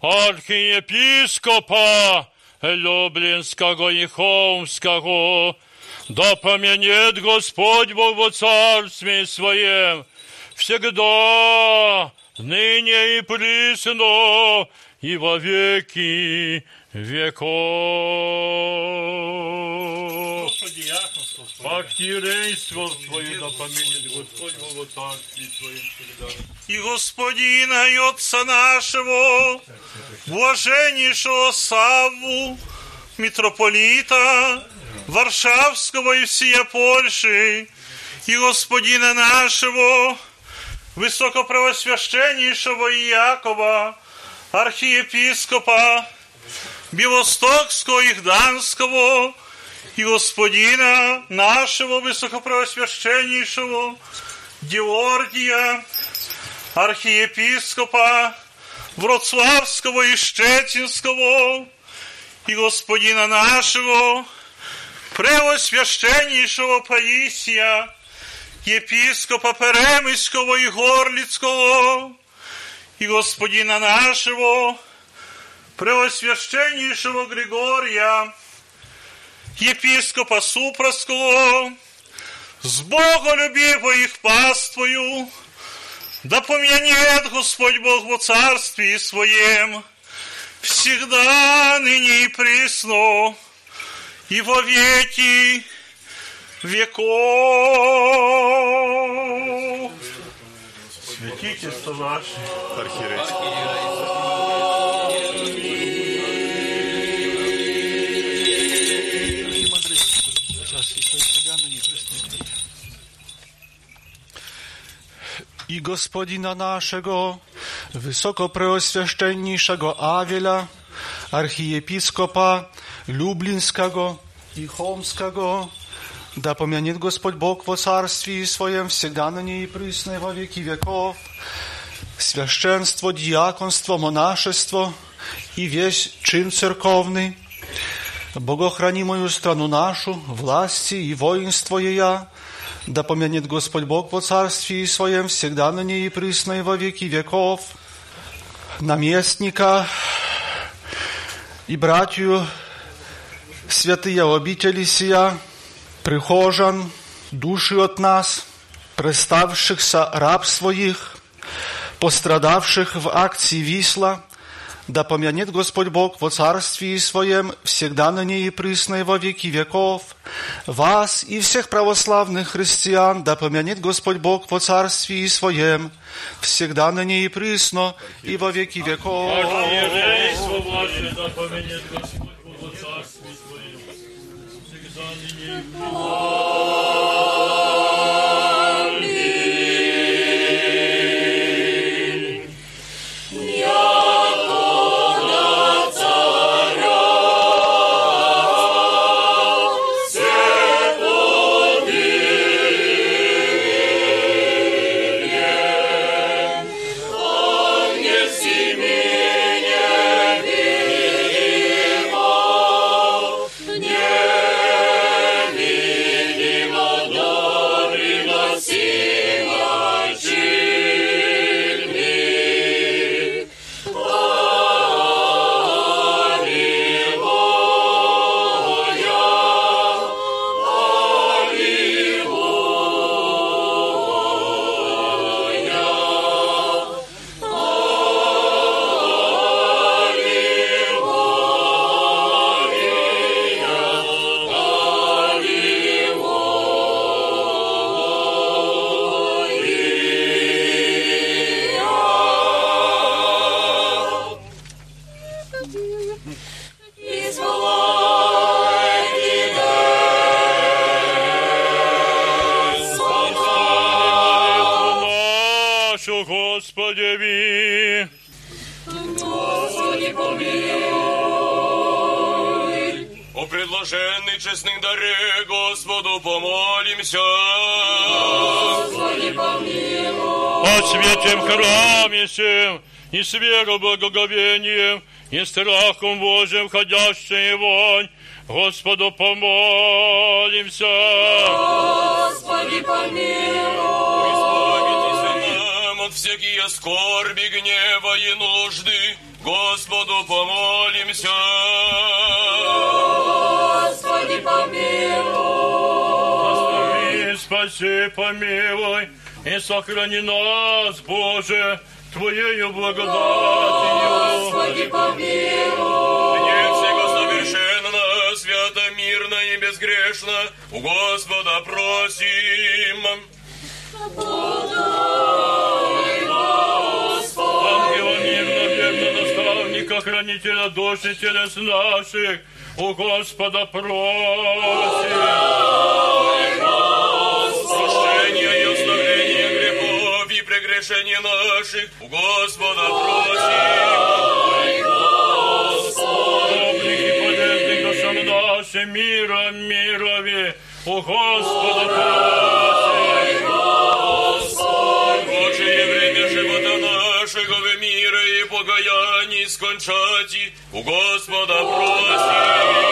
архиепископа Люблинского и Холмского, да поменет Господь Бог во Царстве Своем, всегда, ныне и присно, и во веки веков. Архиерейство Твое да поменит Господь во Царстве Своем всегда. и Господина и Отца нашего, блаженнейшего Савву, митрополита Варшавского и всея Польши, и Господина нашего, высокопровосвященнейшего Иакова, архиепископа Белостокского и Гданского, и Господина нашего высокопровосвященнейшего Георгия, архиепископа Вроцлавского и Щетинского, и господина нашего, превосвященнейшего Паисия, епископа Перемыского и Горлицкого, и господина нашего, превосвященнейшего Григория, епископа Супроского, с Боголюбиво их паствою, да помянет Господь Бог во Царстве Своем, всегда, ныне и пресно, и во веки веков. Святительство ваше, i gospodina naszego, wysokopreoswieszczenniejszego Awiela, archiepiskopa Lublińskiego i Холмskiego, да помянет Господь Бог во Царстве Своем всегда на ней и присно и во веки веков, священство, диаконство, монашество и весь чин церковный, Богохранимую страну нашу, власти и воинство ея, да помянет Господь Бог во Царстве Своем всегда на ней и присно и во веки веков, наместника и братью святые обители сия, прихожан, души от нас, представшихся раб своих, пострадавших в акции Висла, да помянет Господь Бог во Царстве Своем всегда на ней и присно и во веки веков, вас и всех православных христиан, да помянет Господь Бог во Царстве Своем всегда на ней и присно и во веки веков. И с верой благоговением, и страхом Божьим входящая вонь. Господу помолимся. Господи, помилуй. нам от всякие скорби, гнева и нужды. Господу помолимся. Господи, помилуй. Останови, спаси, помилуй и сохрани нас, Боже, Твоею благодатью. Господи, помилуй. Мне всего совершенно, свято, мирно и безгрешно, у Господа просим. Ангела мирно, верно, наставника, хранителя душ и телес наших, у Господа просим. грехов и прегрешений наших, у Господа просим. Добрых и полезных душам нашим, мира, мирови, у Господа просим. Божие время живота нашего в мира и покаяние скончати, у Господа просим.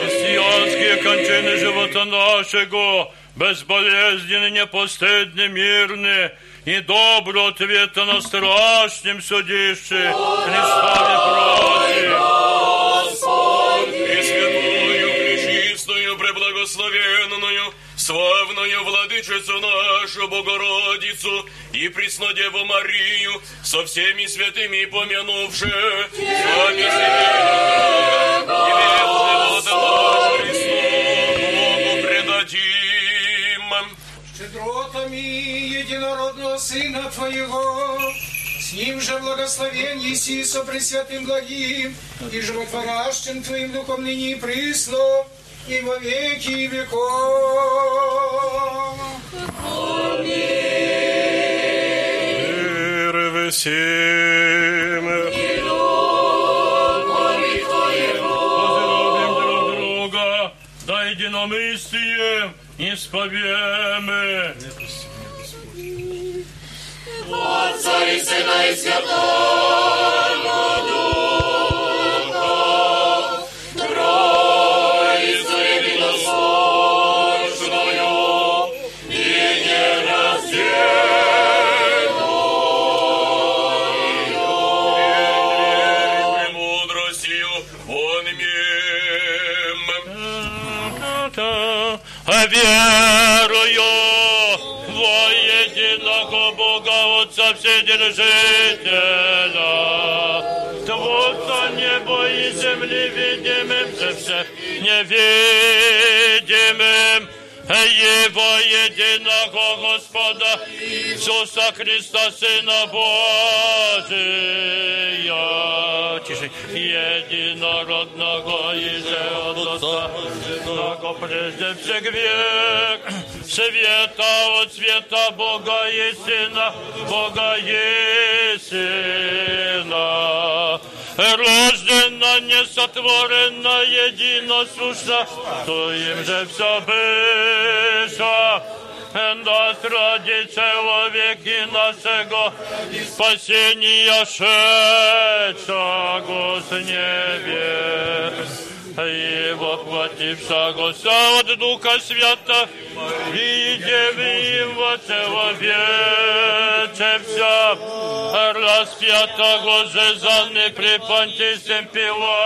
Христианские кончины живота нашего, безболезненны, непостыдны, мирны, и добро ответа на страшном судище Христове просим. И святую, пречистую, преблагословенную, славную владычицу нашу Богородицу и Преснодеву Марию со всеми святыми помянувши, сами себе и век щедротами единородного Сына Твоего, с Ним же благословение си со Пресвятым Благим и животворящим Твоим Духом ныне и присно, и во веки веков. Мир. Возлюбим друг друга, да единомыслие исповемы. Отца и Сына и Святого Przedrzeciela. Twórca niebo i ziemi widzimy, że wszech niewidzimym. всех невидимым, Его единого Господа Иисуса Христа, Сына Божия, тише, единородного и же от Отца, Много прежде всех век, света от света Бога и Сына, Бога и Сына, рождена, несотворена, единосущна, то им же все быша, Jezusa, dosrodzi człowieki naszego spasienia szedszego z niebies. И воплотившего от Духа Свята, и Деви его человече вся, распятого же за при Понтисем Пилате,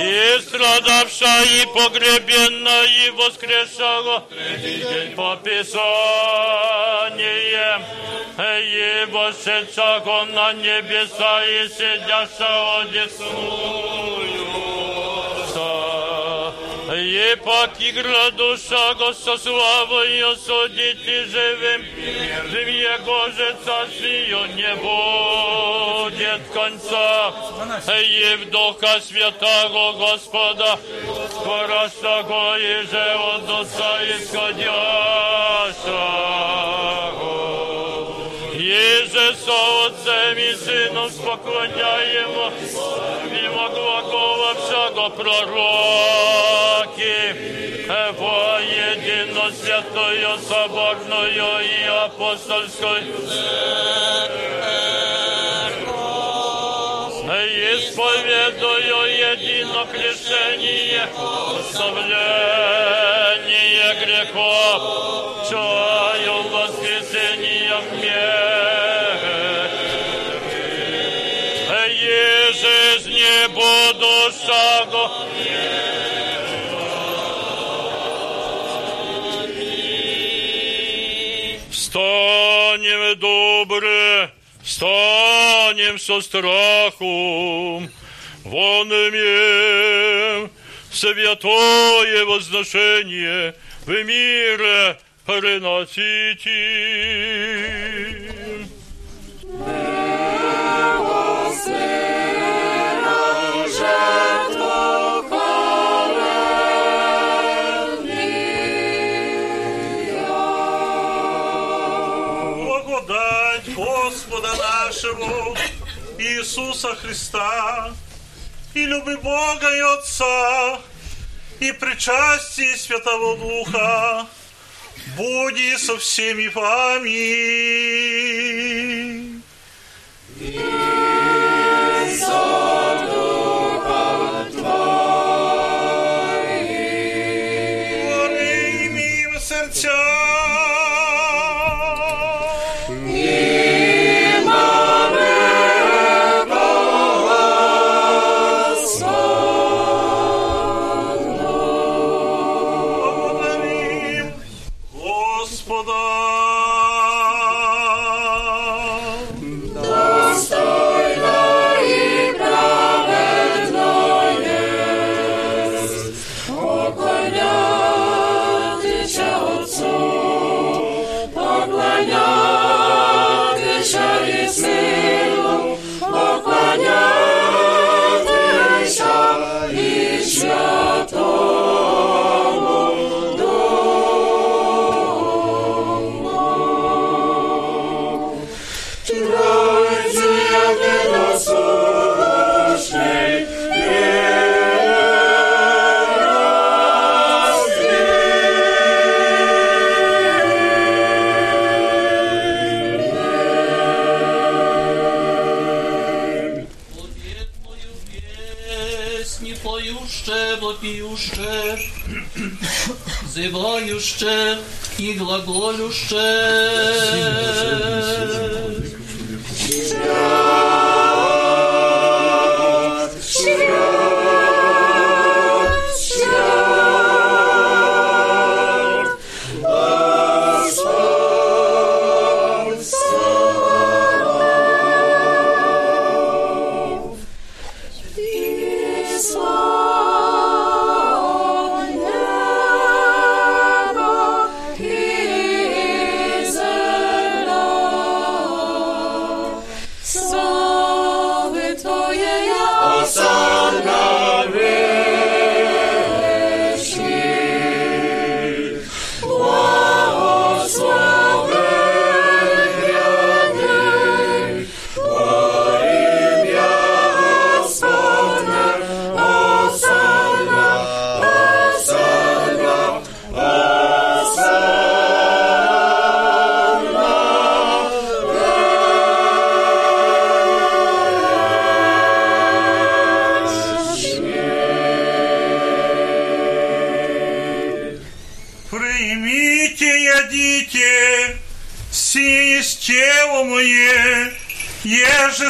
и страдавша, и погребенна, и воскрешала, третий день по Писаниям, и вошедшего на небеса, и сидящего Ipak igrla duša, gosta slava i osuditi živim, živim je Božeca, si on je budjet konca. I vdoka svjetago gospoda, porasta koji že od oca ishodjaša. Со Отцем и Сыном поклоняемо, мимо глагола всяко пророки, во едино святою, соборною і апостольською. Исповедую едино крещение, оставление грехов, чаю воскресением мертвых. Будущего Встанем добре, встанем со страхом, вон имеем святое возношение в мире приносите. Благодать Господа нашего Иисуса Христа и люби Бога и Отца и причастие Святого Духа буди со всеми вами. Имеем зывающе и глаголюще.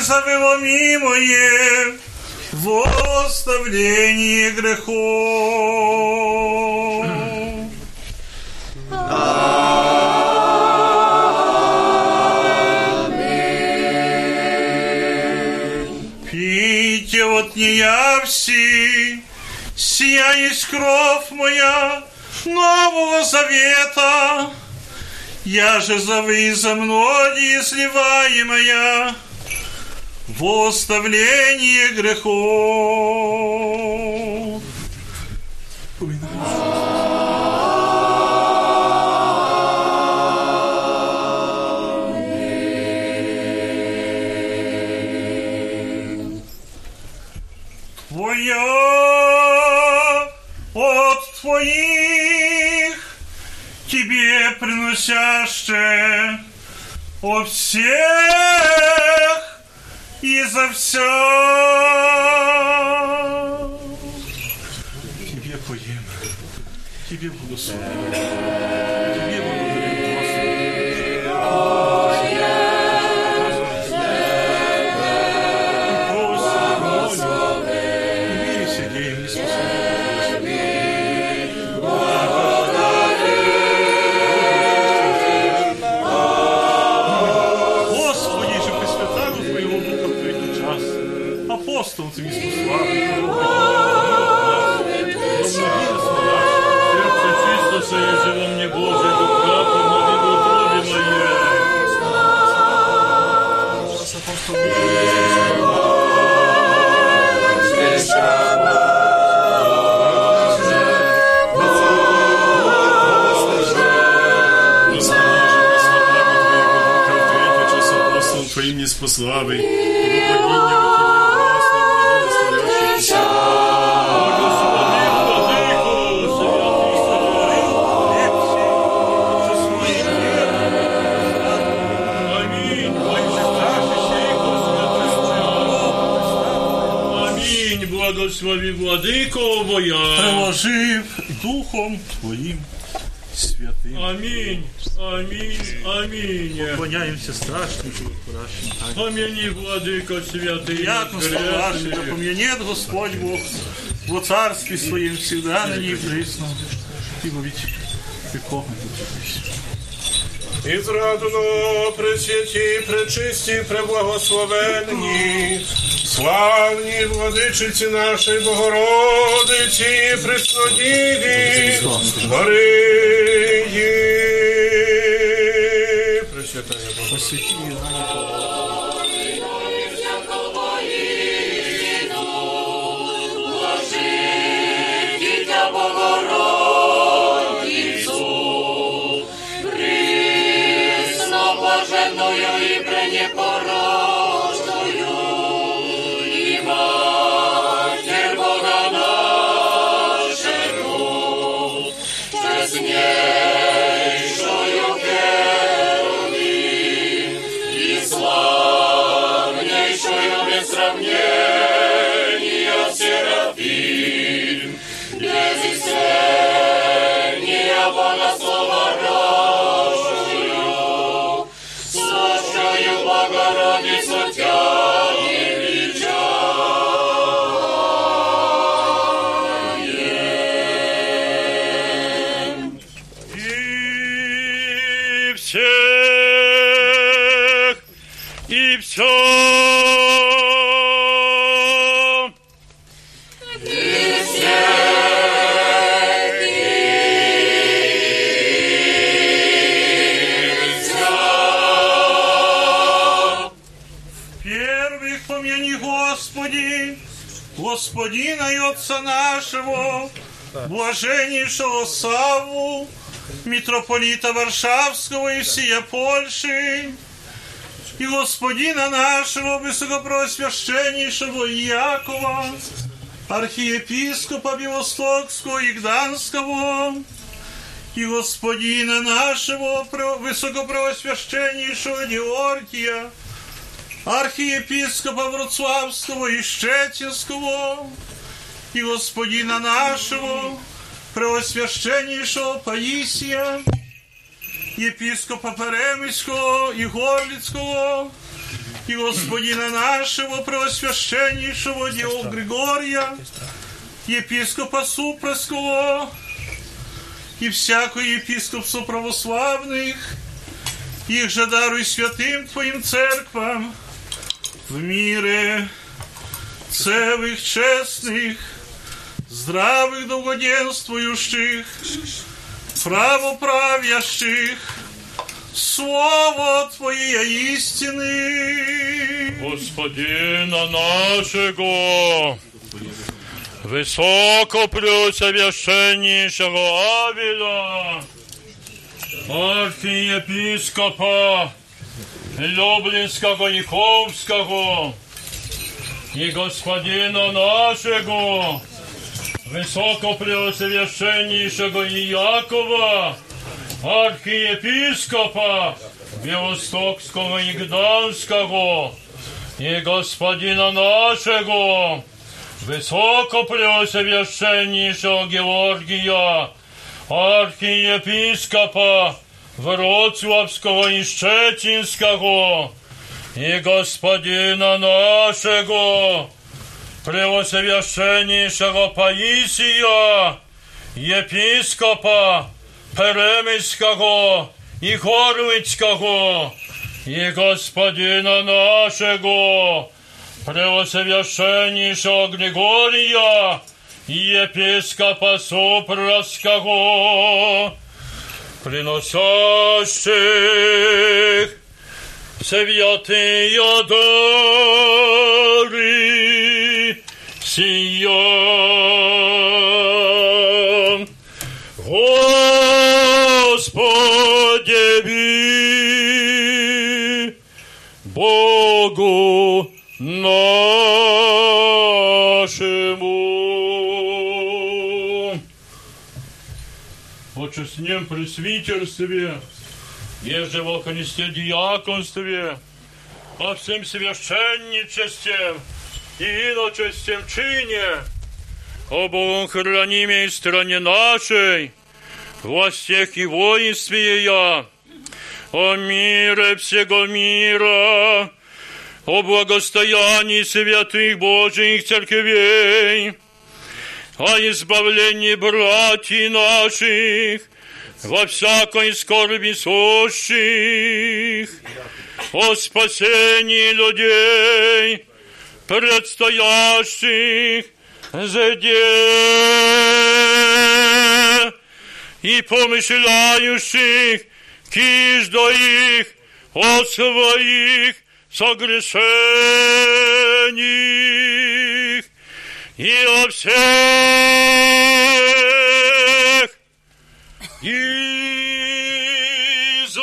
Еже завело мое, во оставлении грехов. Пейте от нея все, сия есть кровь моя, Нового Завета, я же за вы и за многие сливаемая в оставлении грехов. Твоя от твоих Тебе приносяще о всех и за все. Тебе поем, Тебе благословим, Тебе Твоим у Аминь, благослови владыко воя. Приложив Духом Твоїм святим. Аминь, аминь, аминь. Поклоняємося страшному пращим. Помяни, владыко святый, Приятно славаши, да помянет Господь Бог во царстве Своем всегда на ней присно. И во веки веков. І зрадно пресвяті, пречисті, преблагословенні, славні владичиці нашої Богородиці, そして日々何かを блаженнейшего Савву, митрополита Варшавского и всея Польши, и Господина нашего высокопросвященнейшего Якова, архиепископа Белостокского и Гданского, и Господина нашего про- высокопросвященнейшего Георгия, архиепископа Вроцлавского и Щетинского, и господина нашего, преосвященнейшего Паисия, епископа Перемyського и Горлицкого, и господина нашего, преосвященнейшего Дио Григория, епископа Супрасского, и всякое епископство православных, их же даруй святым Твоим церквам, в мире целых, честных, здравых, долгоденствующих, правоправящих, Слово Твоей истины. Господина нашего, высоко преосвященнейшего Авеля, архиепископа Люблинского и Ховского, и господина нашего, высоко преосвященнейшего Иакова, архиепископа Белостокского и Гданского и господина нашего, высокопреосвященнейшего Георгия, архиепископа Вроцлавского и Щетинского, и господина нашего, Преосвященнейшего Паисия, епископа Перемyського і Горлицького, і господина нашого, Преосвященнейшего Григория, и епископа Супровского, приносящих святые дары сия. Господи, Богу нашему. Очистнем пресвитерстве, еже в дьяконстве, по всем священничествам. И иночестем чине, о Богом хранимой стране нашей, властях и воинстве я, о мире всего мира, о благостоянии святых Божьих церквей, о избавлении братьев наших во всякой скорби сущих, о спасении людей, предстоящих заде и помышляющих киждо их о своих согрешениях и о всех и за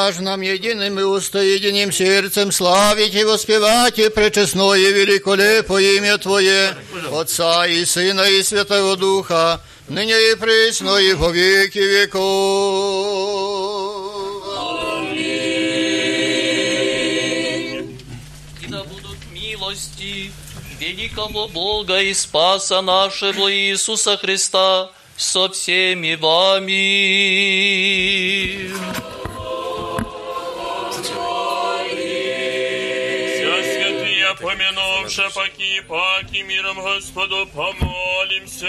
дашь нам единым и устоединим сердцем славить и воспевать и пречестное и великолепое имя Твое, Отца и Сына и Святого Духа, ныне и пресно и во веки веков. И да будут милости великого Бога и Спаса нашего Иисуса Христа со всеми вами. Умершие паки, паки, миром Господу помолимся.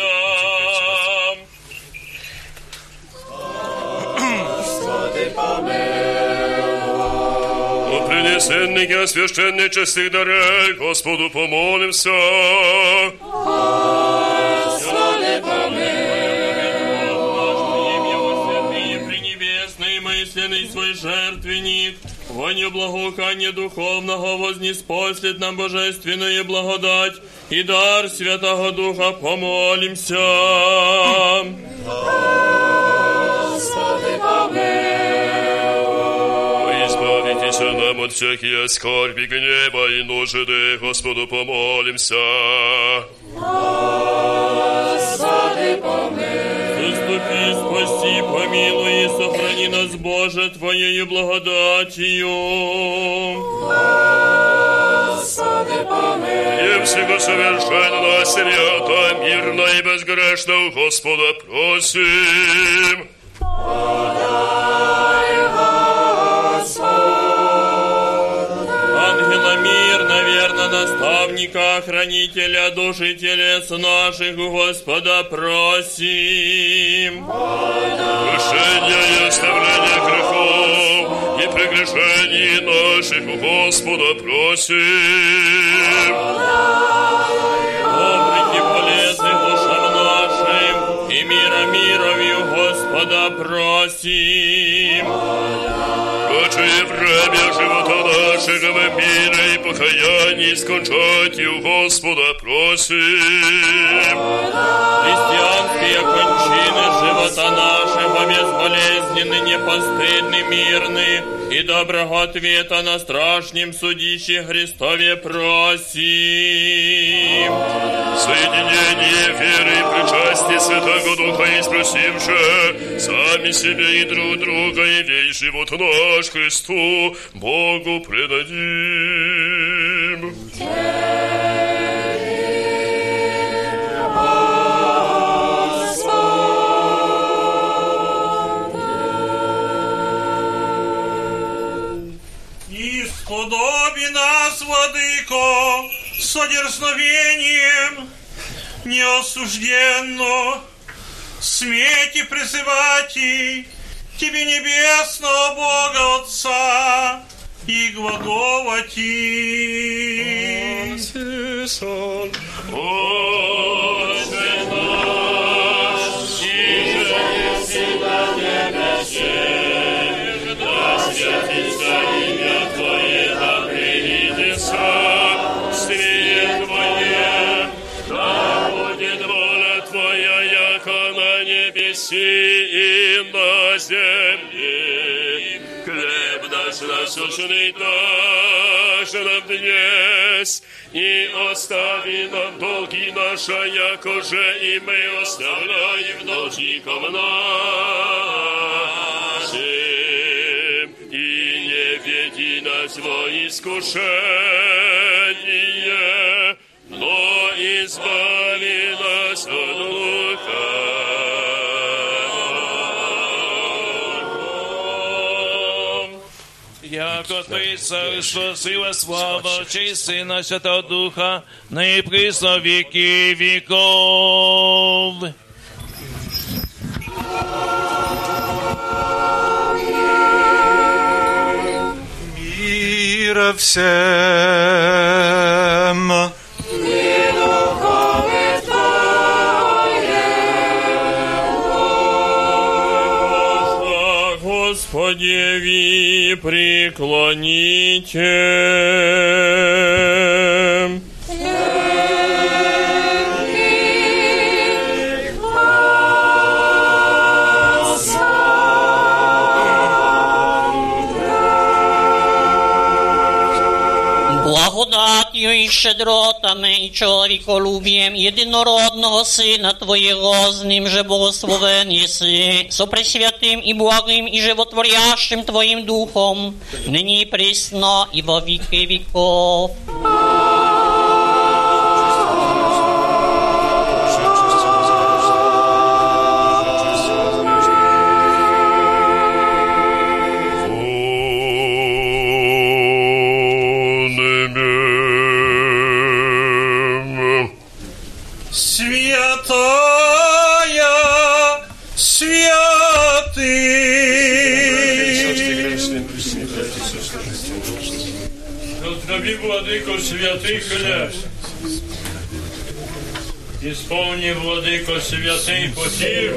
Господи, помилуй. О принесенники, священные честных дарей, Господу помолимся. Господи, помилуй. Принебесный, мысленный свой жертвенник, воню благоухания духовного вознеспослед нам божественную благодать и дар Святого Духа помолимся. Избавитесь нам от всякие скорби, гнева и нужды, Господу помолимся. Заступи, спаси, помилуй и сохрани нас, Боже, Твоею благодатью. И всего совершенного свято, мирно и безгрешно у Господа просим. Ангела наставника, хранителя души телес наших, Господа просим. Прощение и оставление грехов и прегрешений наших Господа просим. Добрых и полезных душам нашим, и мира мировью Господа просим. Ныне время живота нашего в мире и покаянии скончать и у Господа просим. Христианские кончины живота нашего безболезненны, непостыдны, мирны, и доброго ответа на страшнем судище Христове просим. Соединение веры и причастие Святого Духа и спросивши сами себе и друг друга, и весь живот наш Христу Богу предадим. И сподоби нас, Владыко, с одерзновением неосужденно смейте призывать и Тебе небесного Бога Отца и глагола Ти. Отче наш, и же всегда небеси, zasłużony darze nam dnes i ostawi nam dolgi nasze, jako że i my ostawiamy dłużnikom naszym i nie wiedzi nas w iskuszenie, no i zbawi nas od lucha. Яко Ты, Царство, сила, слава, честь Сына Святого Духа, ныне присно веки веков. Мира всем. Господеви преклоните. щедротами и человеколюбием единородного Сына Твоего, с Ним же благословен еси, со пресвятым и благим и животворящим Твоим Духом, ныне и присно и во веки веков. Святий князь. Ісповні, владико, святий потір.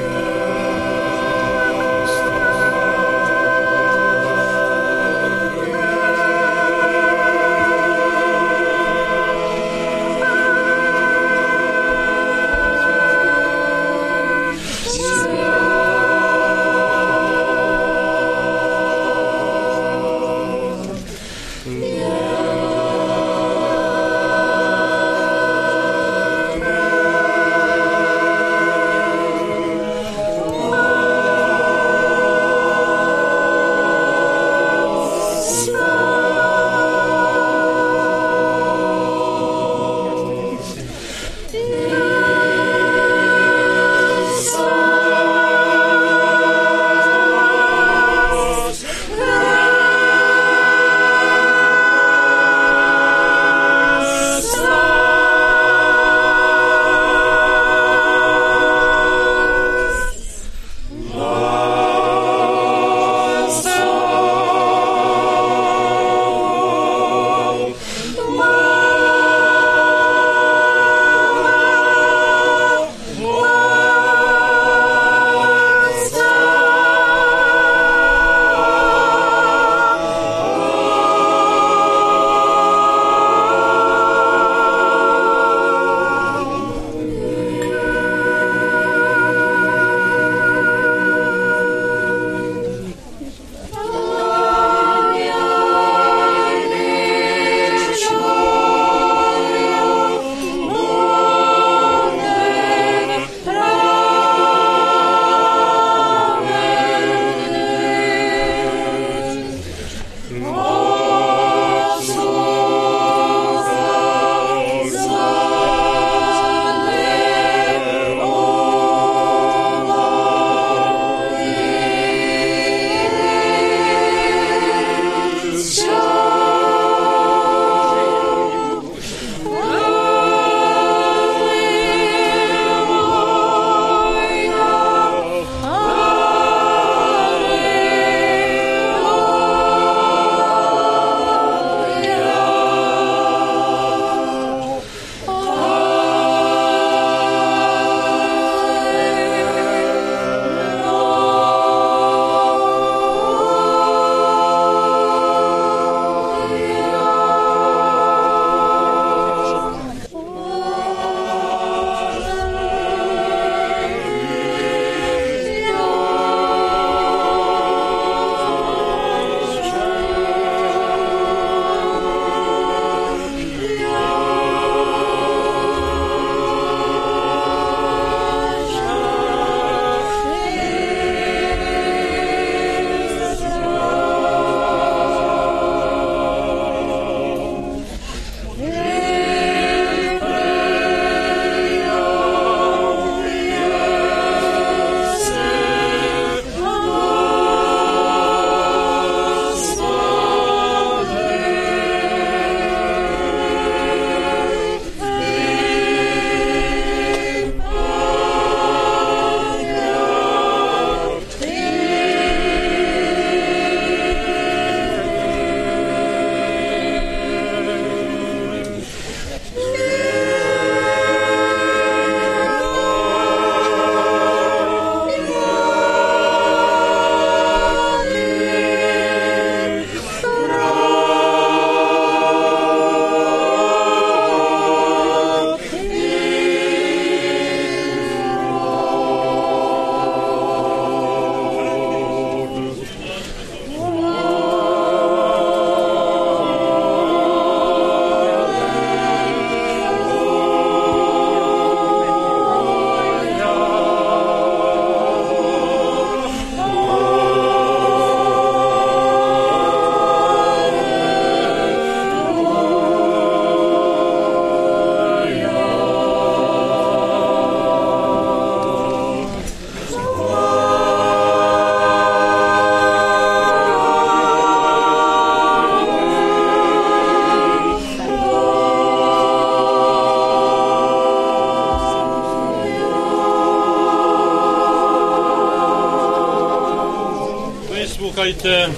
Słuchajcie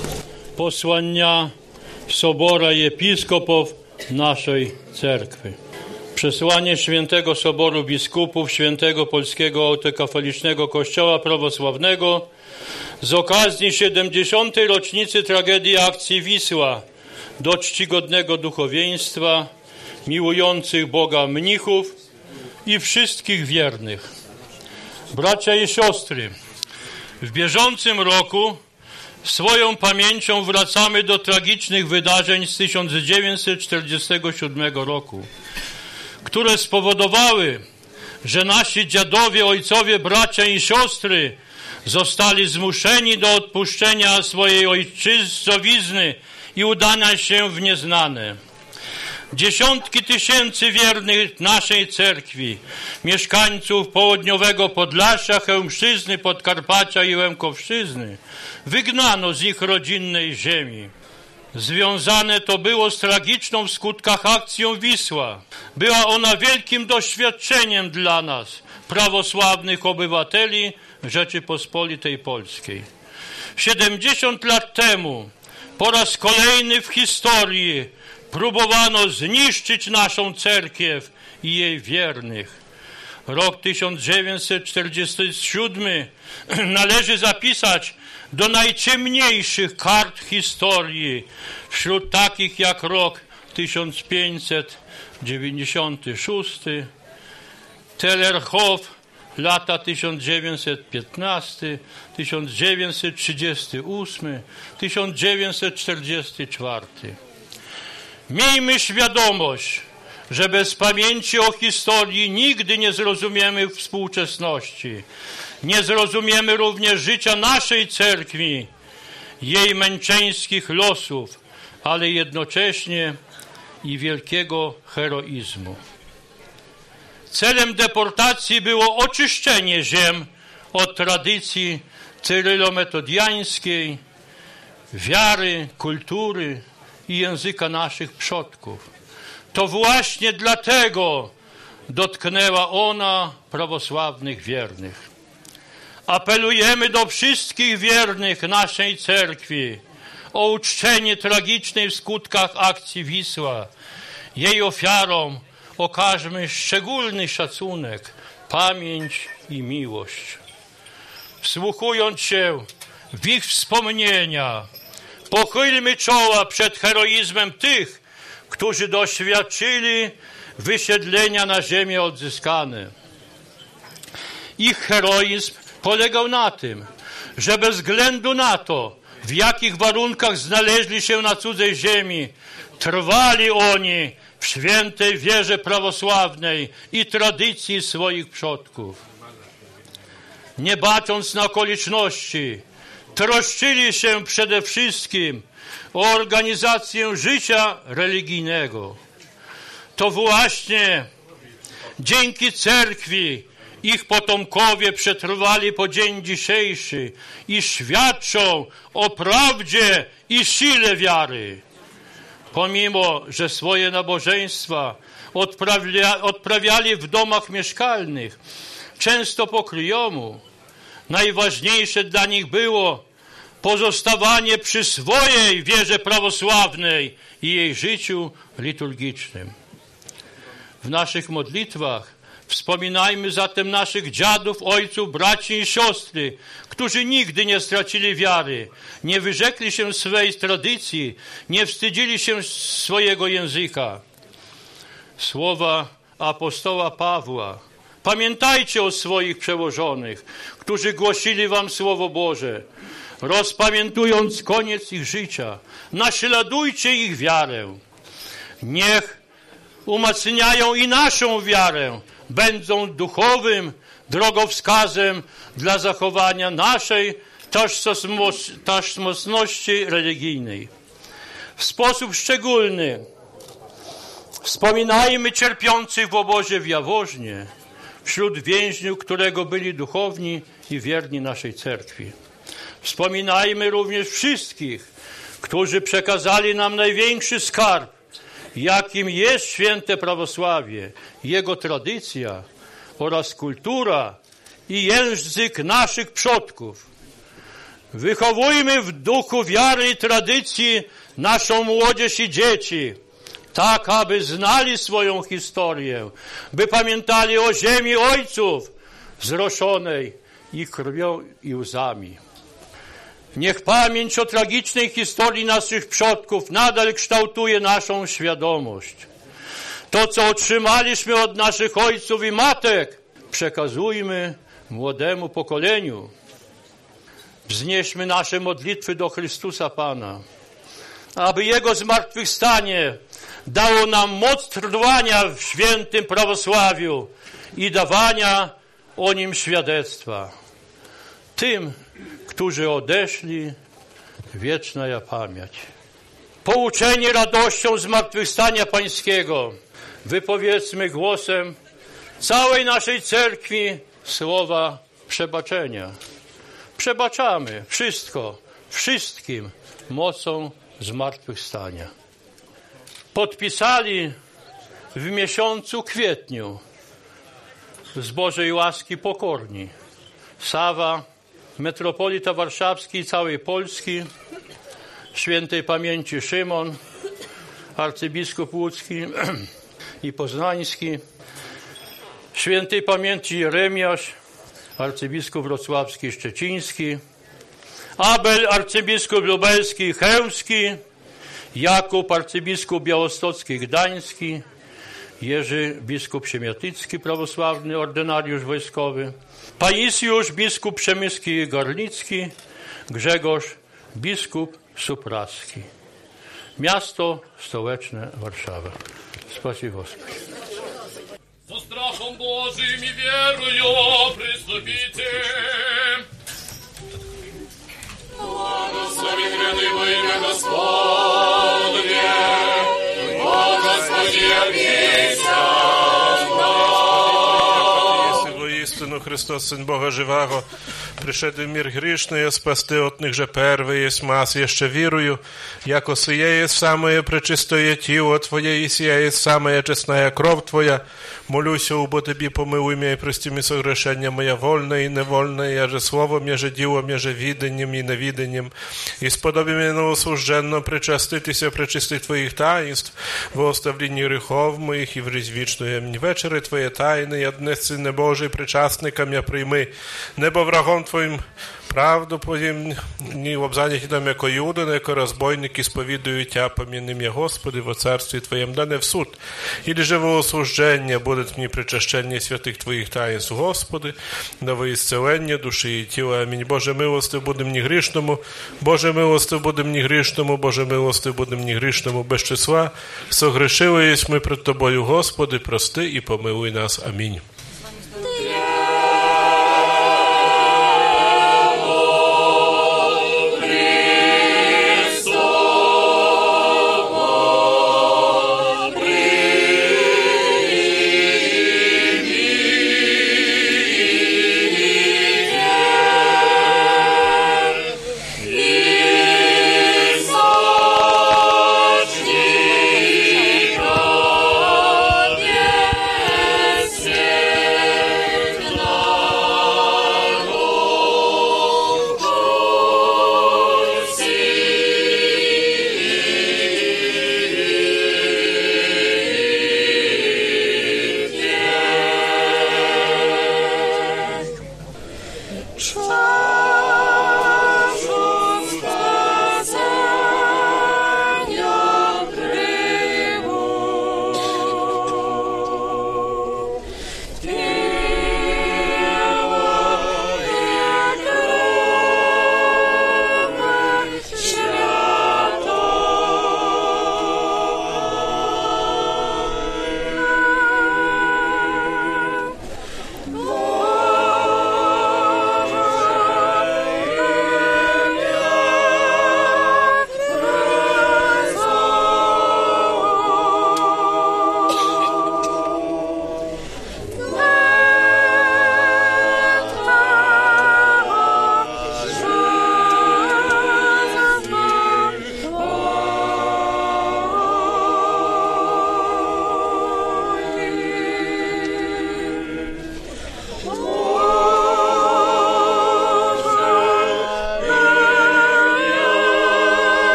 posłania Sobora Episkopów naszej cerkwi. Przesłanie Świętego Soboru Biskupów Świętego Polskiego Autokafalicznego Kościoła Prawosławnego z okazji 70. rocznicy tragedii akcji Wisła do czcigodnego duchowieństwa, miłujących Boga mnichów i wszystkich wiernych. Bracia i siostry, w bieżącym roku swoją pamięcią wracamy do tragicznych wydarzeń z 1947 roku, które spowodowały, że nasi dziadowie, ojcowie, bracia i siostry zostali zmuszeni do odpuszczenia swojej ojczyzny i udania się w nieznane. Dziesiątki tysięcy wiernych naszej cerkwi, mieszkańców południowego Podlasia, Chełmszczyzny, Podkarpacia i Łękowszczyzny, wygnano z ich rodzinnej ziemi. Związane to było z tragiczną w skutkach akcją Wisła. Była ona wielkim doświadczeniem dla nas, prawosławnych obywateli Rzeczypospolitej Polskiej. 70 lat temu po raz kolejny w historii próbowano zniszczyć naszą cerkiew i jej wiernych. Rok 1947 należy zapisać do najciemniejszych kart historii, wśród takich jak rok 1596, Tellerhof, lata 1915, 1938, 1944. Miejmy świadomość, że bez pamięci o historii nigdy nie zrozumiemy współczesności. Nie zrozumiemy również życia naszej cerkwi, jej męczeńskich losów, ale jednocześnie i wielkiego heroizmu. Celem deportacji było oczyszczenie ziem od tradycji cyrylometodiańskiej, wiary, kultury i języka naszych przodków. To właśnie dlatego dotknęła ona prawosławnych wiernych. Apelujemy do wszystkich wiernych naszej cerkwi o uczczenie tragicznej w skutkach akcji Wisła. Jej ofiarom okażmy szczególny szacunek, pamięć i miłość. Wsłuchując się w ich wspomnienia, pochylmy czoła przed heroizmem tych, którzy doświadczyli wysiedlenia na ziemię odzyskane. Ich heroizm polegał na tym, że bez względu na to, w jakich warunkach znaleźli się na cudzej ziemi, trwali oni w świętej wierze prawosławnej i tradycji swoich przodków. Nie bacząc na okoliczności, troszczyli się przede wszystkim o organizację życia religijnego. To właśnie dzięki cerkwi ich potomkowie przetrwali po dzień dzisiejszy i świadczą o prawdzie i sile wiary. Pomimo, że swoje nabożeństwa odprawia, odprawiali w domach mieszkalnych, często po kryjomu, najważniejsze dla nich było pozostawanie przy swojej wierze prawosławnej i jej życiu liturgicznym. W naszych modlitwach wspominajmy zatem naszych dziadów, ojców, braci i siostry, którzy nigdy nie stracili wiary, nie wyrzekli się swej tradycji, nie wstydzili się swojego języka. Słowa apostoła Pawła. Pamiętajcie o swoich przełożonych, którzy głosili wam Słowo Boże rozpamiętując koniec ich życia. Naśladujcie ich wiarę. Niech umacniają i naszą wiarę, będą duchowym drogowskazem dla zachowania naszej tożsamości religijnej. W sposób szczególny wspominajmy cierpiących w obozie w Jaworznie, wśród więźniów, którego byli duchowni i wierni naszej cerkwi. Wspominajmy również wszystkich, którzy przekazali nam największy skarb, jakim jest święte prawosławie, jego tradycja oraz kultura i język naszych przodków. Wychowujmy w duchu wiary i tradycji naszą młodzież i dzieci, tak aby znali swoją historię, by pamiętali o ziemi ojców zroszonej ich krwią i łzami. Niech pamięć o tragicznej historii naszych przodków nadal kształtuje naszą świadomość. To, co otrzymaliśmy od naszych ojców i matek, przekazujmy młodemu pokoleniu. Wznieśmy nasze modlitwy do Chrystusa Pana, aby Jego zmartwychwstanie dało nam moc trwania w świętym prawosławiu i dawania o Nim świadectwa. Tym, którzy odeszli, wieczna ja pamięć. Pouczeni radością zmartwychwstania Pańskiego, wypowiedzmy głosem całej naszej cerkwi słowa przebaczenia. Przebaczamy wszystko, wszystkim mocą zmartwychwstania. Podpisali w miesiącu kwietniu z Bożej łaski pokorni Sawa, metropolita warszawski całej Polski, świętej pamięci Szymon, arcybiskup łódzki i poznański, świętej pamięci Jeremiasz, arcybiskup wrocławski i szczeciński, Abel, arcybiskup lubelski i chełmski, Jakub, arcybiskup białostocki gdański, Jerzy, biskup siemiatycki, prawosławny ordynariusz wojskowy, Paisjusz, biskup przemyski i garlicki, Grzegorz, biskup supraski. Miasto stołeczne Warszawa. Spasi Господи. Со страхом Божьим и верою приступите. Благослови гряды во имя Господне, о Господи, явися Христос, Сын Бога Живаго, пришедł в мир грешный, а спасти от них же первый есть мас, еще верую, яко сие есть самое пречистое тело Твое, и сия есть самая честная кровь Твоя, молюся, убо Тебе помилуй меня и прости мне согрешения моя вольное и невольное, я же словом, я же ділом, я же віденням і невіденням, і сподоби мене новосужденно причаститися причистих Твоїх таїнств, во оставленні гріхов моїх і в вічної. Вечери Твоє тайни, я дне Сине Божий, причасникам я прийми, небо врагом Твоїм правду Твоїм, ні в обзаняті там, яко юда, не яко розбойники сповідують Тя, помінним я, Господи, во царстві Твоєм, да не в суд, или же во осуждення буде мені причащення святих Твоїх таїнств, Господи, да во ісцелення душі і тіла. Амінь. Боже милостив буде мені грішному, Боже милостив буде мені грішному, Боже милостив буде мені грішному, без числа, согрешили ми пред Тобою, Господи, прости і помилуй нас. Амінь.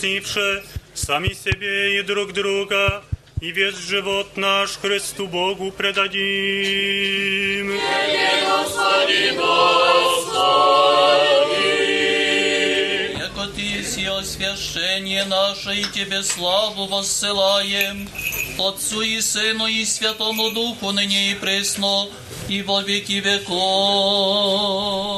безгрешен, и спросивши сами себе и друг друга, и весь живот наш Христу Богу предадим. Господи, Господи. Яко Ты есть освящение наше, и Тебе славу воссылаем, Отцу и Сыну и Святому Духу, ныне и пресно, и во веки веков.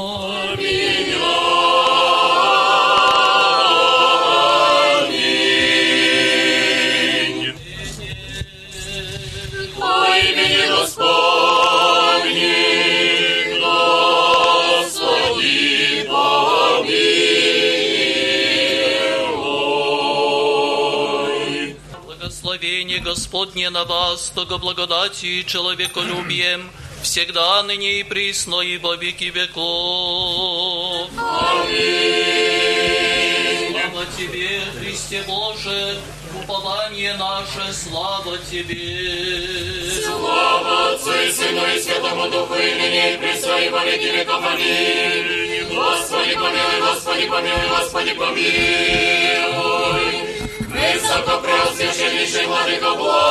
Господне на вас, того благодатью и человеколюбием, всегда, ныне и присно, и во веки веков. Слава Тебе, Христе Боже, упование наше, слава Тебе. Слава Отцу и Сыну и Святому Духу, и ныне и присно, и во веки веков. Аминь. Господи, помилуй, Господи, помилуй, Господи, помилуй. Высокопреосвященнейший Владыка, благослови.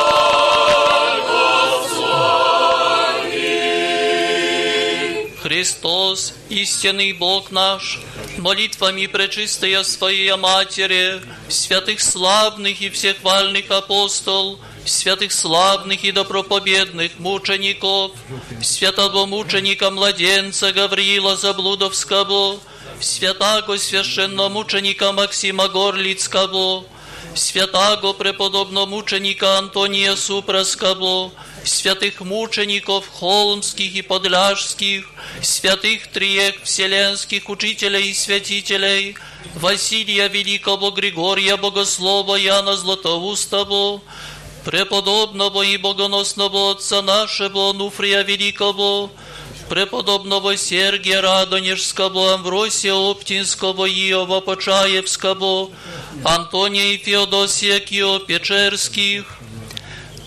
Христос, истинный Бог наш, молитвами пречистая Своей Матери, святых славных и всех вальных апостол, святых славных и добропобедных мучеников, святого мученика младенца Гавриила Заблудовского, святаго священномученика Максима Горлицкого, святаго преподобномученика Антония Супраского, святых мучеников холмских и подляжских, святых триек вселенских учителей и святителей, Василия Великого Григория Богослова Яна Златоустого, преподобного и богоносного отца нашего Нуфрия Великого, преподобного Сергия Радонежского, Амвросия Оптинского, Иова Почаевского, Антония и Феодосия Кио-Печерских,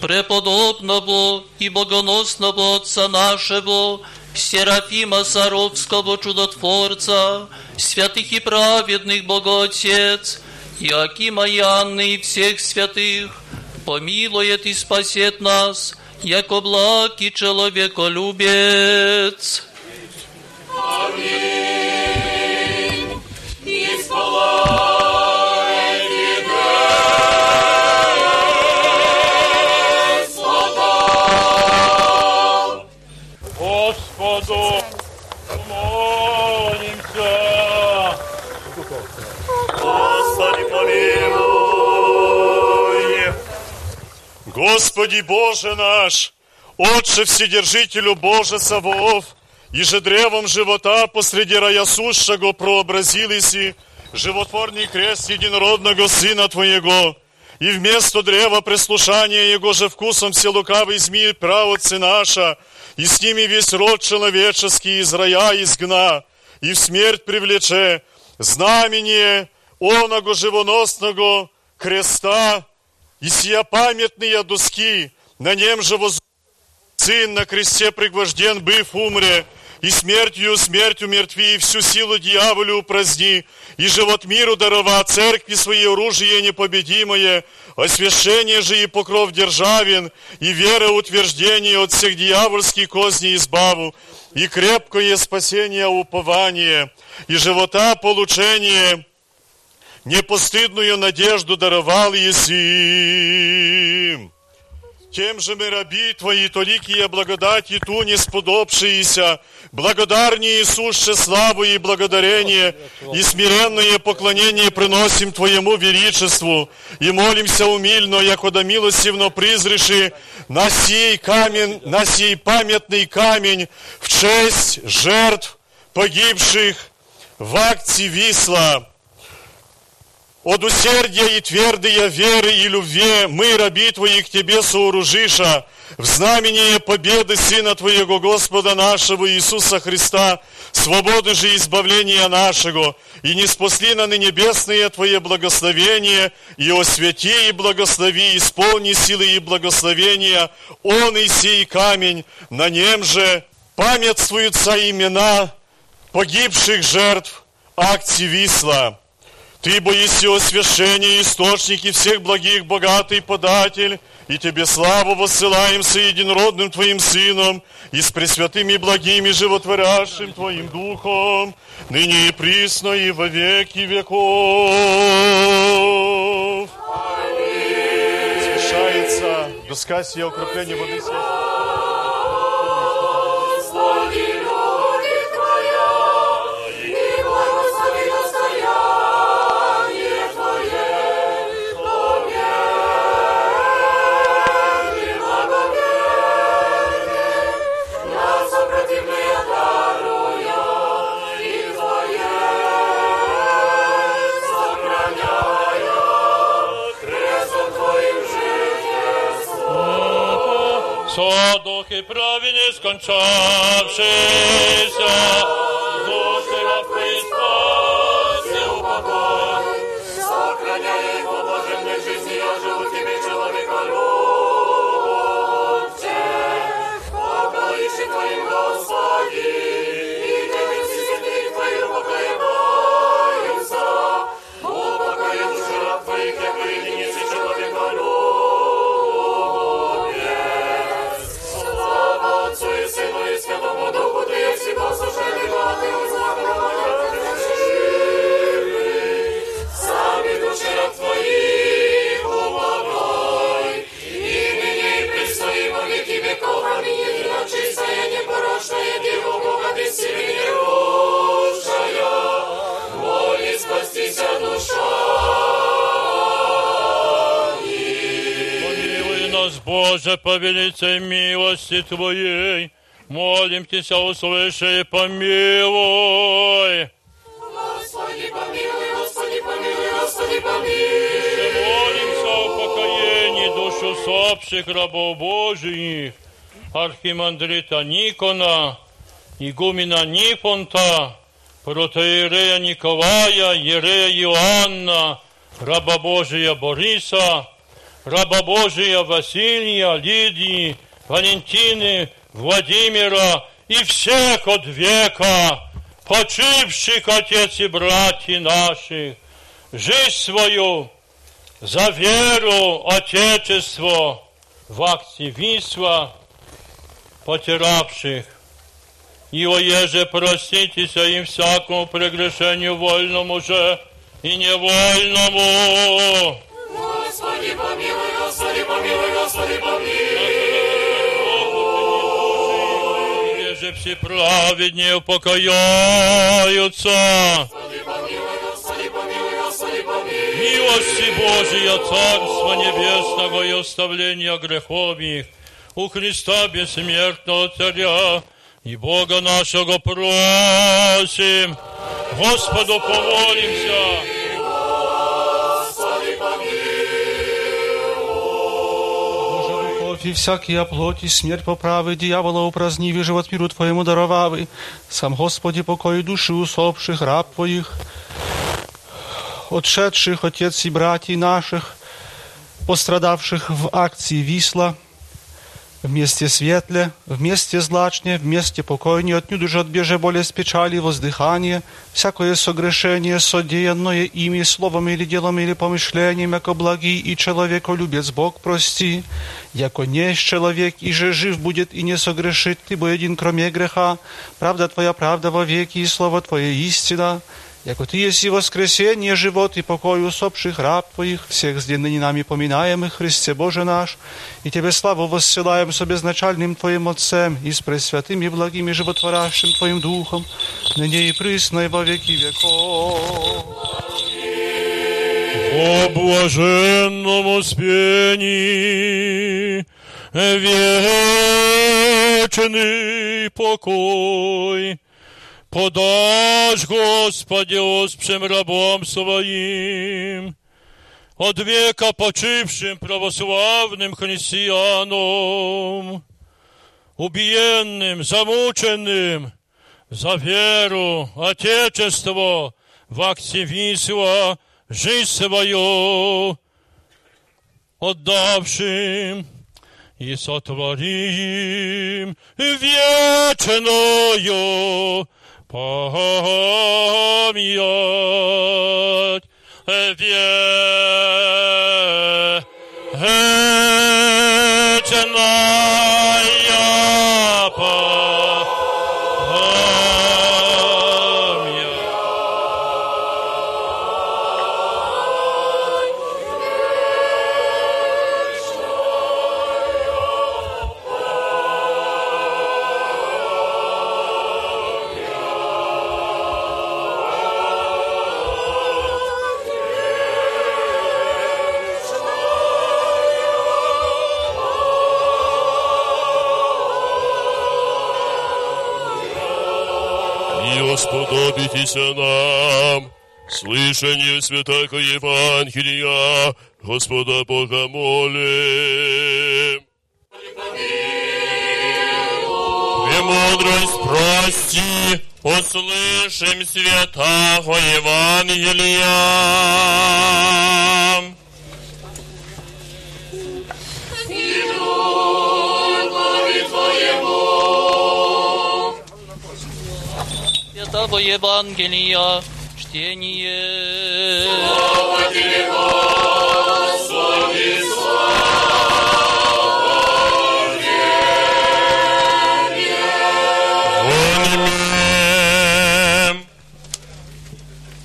преподобного и богоносного отца нашего, Серафима Саровского чудотворца, святых и праведных Богоотец, Иакима и Анны и всех святых, помилует и спасет нас, яко благ и человеколюбец. Він із полонених Господи Боже наш, Отче Вседержителю Боже Савов, и же древом живота посреди рая сущего прообразились и животворный крест единородного Сына Твоего, и вместо древа прислушания Его же вкусом все лукавый змей правоцы наша, и с ними весь род человеческий из рая изгна, и в смерть привлече знамение оного живоносного креста, и сия памятные доски, на нем же воз... Сын на кресте пригвожден, быв умре, и смертью смерть умертви, всю силу дьяволю упраздни, и живот миру дарова, церкви своей оружие непобедимое, освящение же и покров державен, и вера утверждение от всех дьявольских козней избаву, и крепкое спасение упование, и живота получение, непостыдную надежду даровал Еси. Тем же мы раби Твои, толикие благодати Ту не сподобшиеся, благодарнее Иисуше славу и благодарение, и смиренное поклонение приносим Твоему величеству, и молимся умильно, якода милостивно призреши на сей камень, на сей памятный камень в честь жертв погибших в акции Висла. От усердия и твердия веры и любви мы, раби Твои, к Тебе сооружиша, в знамение победы Сына Твоего Господа нашего Иисуса Христа, свободы же избавления нашего, и не спасли на небесные Твое благословение, и освяти и благослови, исполни силы и благословения, Он и сей камень, на нем же памятствуются имена погибших жертв акции Висла. Ты боишься освящения, источник и всех благих, богатый податель, и Тебе славу воссылаем с единородным Твоим Сыном, и с пресвятым и благим и животворящим Твоим Духом, ныне и присно и во веки веков. Совершается доска сия укрепления воды сия. co duchy prawie nie się. Боже, по велицей милости Твоей. Молим Тебя, услыши и помилуй. Господи, помилуй, Господи, помилуй, Господи, помилуй. Молимся о покоении душ усопших рабов Божиих, архимандрита Никона, игумена Нифонта, протоиерея Николая, ерея Иоанна, раба Божия Бориса, раба Божия Василия, Лидии, Валентины, Владимира и всех от века, почивших отец и братья наших, жизнь свою за веру, Отечество, в активиства, потерявших И оеже проститеся им всякому прегрешению вольному же и невольному. Господи, помилуй, Господи, помилуй, Господи, помилуй. Еже все праведнее покаяются. Милости Божия, Царства Небесного и оставления грехов их у Христа Бессмертного Царя и Бога нашего просим. Господу помолимся. И всякие и смерть поправы, дьявола упраздниви, живот миру Твоему даровавы. Сам Господи, покой души усопших раб Твоих, отшедших отец и братьев наших, пострадавших в акции Висла, вместе светле, вместе злачне, вместе покойне, отнюдь же отбеже болезнь печали, воздыхание, всякое согрешение, содеянное ими, словом или делом, или помышлением, яко благий и человеколюбец Бог прости, яко не есть человек, и же жив будет и не согрешит, ты бо един кроме греха, правда Твоя правда во веки, и слово Твое истина, Яко Ты есть и воскресение, живот и покой усопших раб Твоих, всех здесь ныне нами поминаемых, Христе Боже наш, и Тебе славу воссылаем с безначальным Твоим Отцем и с пресвятым и благим и животворящим Твоим Духом, ныне и присно и во веки веков. О блаженном успении, вечный покой, подашь, Господи, оспшим рабом своим, от века почившим православным христианам, убиенным, замученным за веру, Отечество, в акте Висла, жизнь свою отдавшим, и сотворим вечную Pomiot, wiek. Святаго Євангелія, Господа Бога молим. И мудрость прости, услышим святого Евангелия. Твоего Евангелия, чтение. Слава Тебе, Господи, слава Тебе.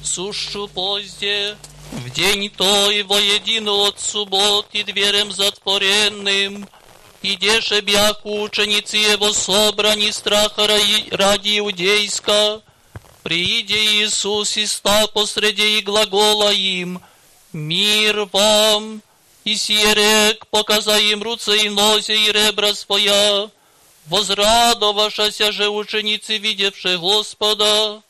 Сущу позде, в день той воедино от суббот и дверем затворенным, идеше бяху ученицы его собрани страха ради иудейска, прииде Иисус и стал посреди и глагола им, «Мир вам!» И сие рек, показа им руце и нозе и ребра своя, возрадовавшася же ученицы, видевши Господа,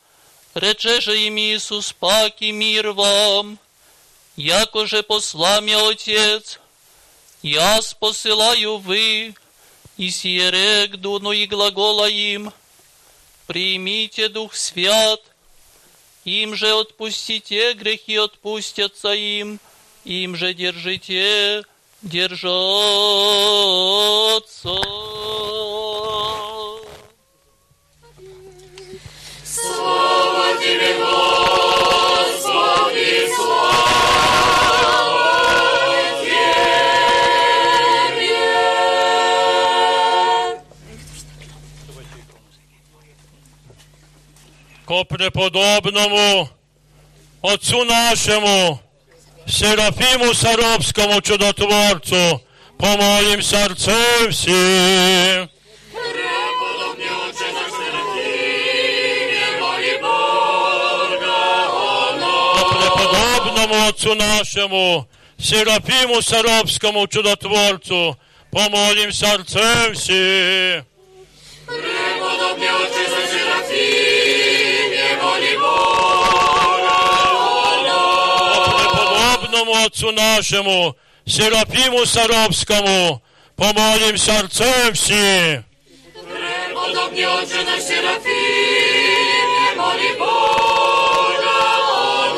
речеше им Иисус, паки мир вам, яко же посла мя Отец, я посылаю вы, и сие рек дуну и глагола им, примите Дух Свят, им же отпустите грехи, отпустятся им, им же держите, держаться. ko prepodobnomu ocu našemu, Serafimu Saropskomu čudotvorcu, po mojim srcem si. Prepodobnomu Otcu našemu, Serafimu Saropskomu čudotvorcu, po mojim srcem si. Prepodobni Oče преподобному отцу нашему, Серафиму Саровскому, помолимся сердце всем. Преподобні Отче наш Серафіме, молі Бога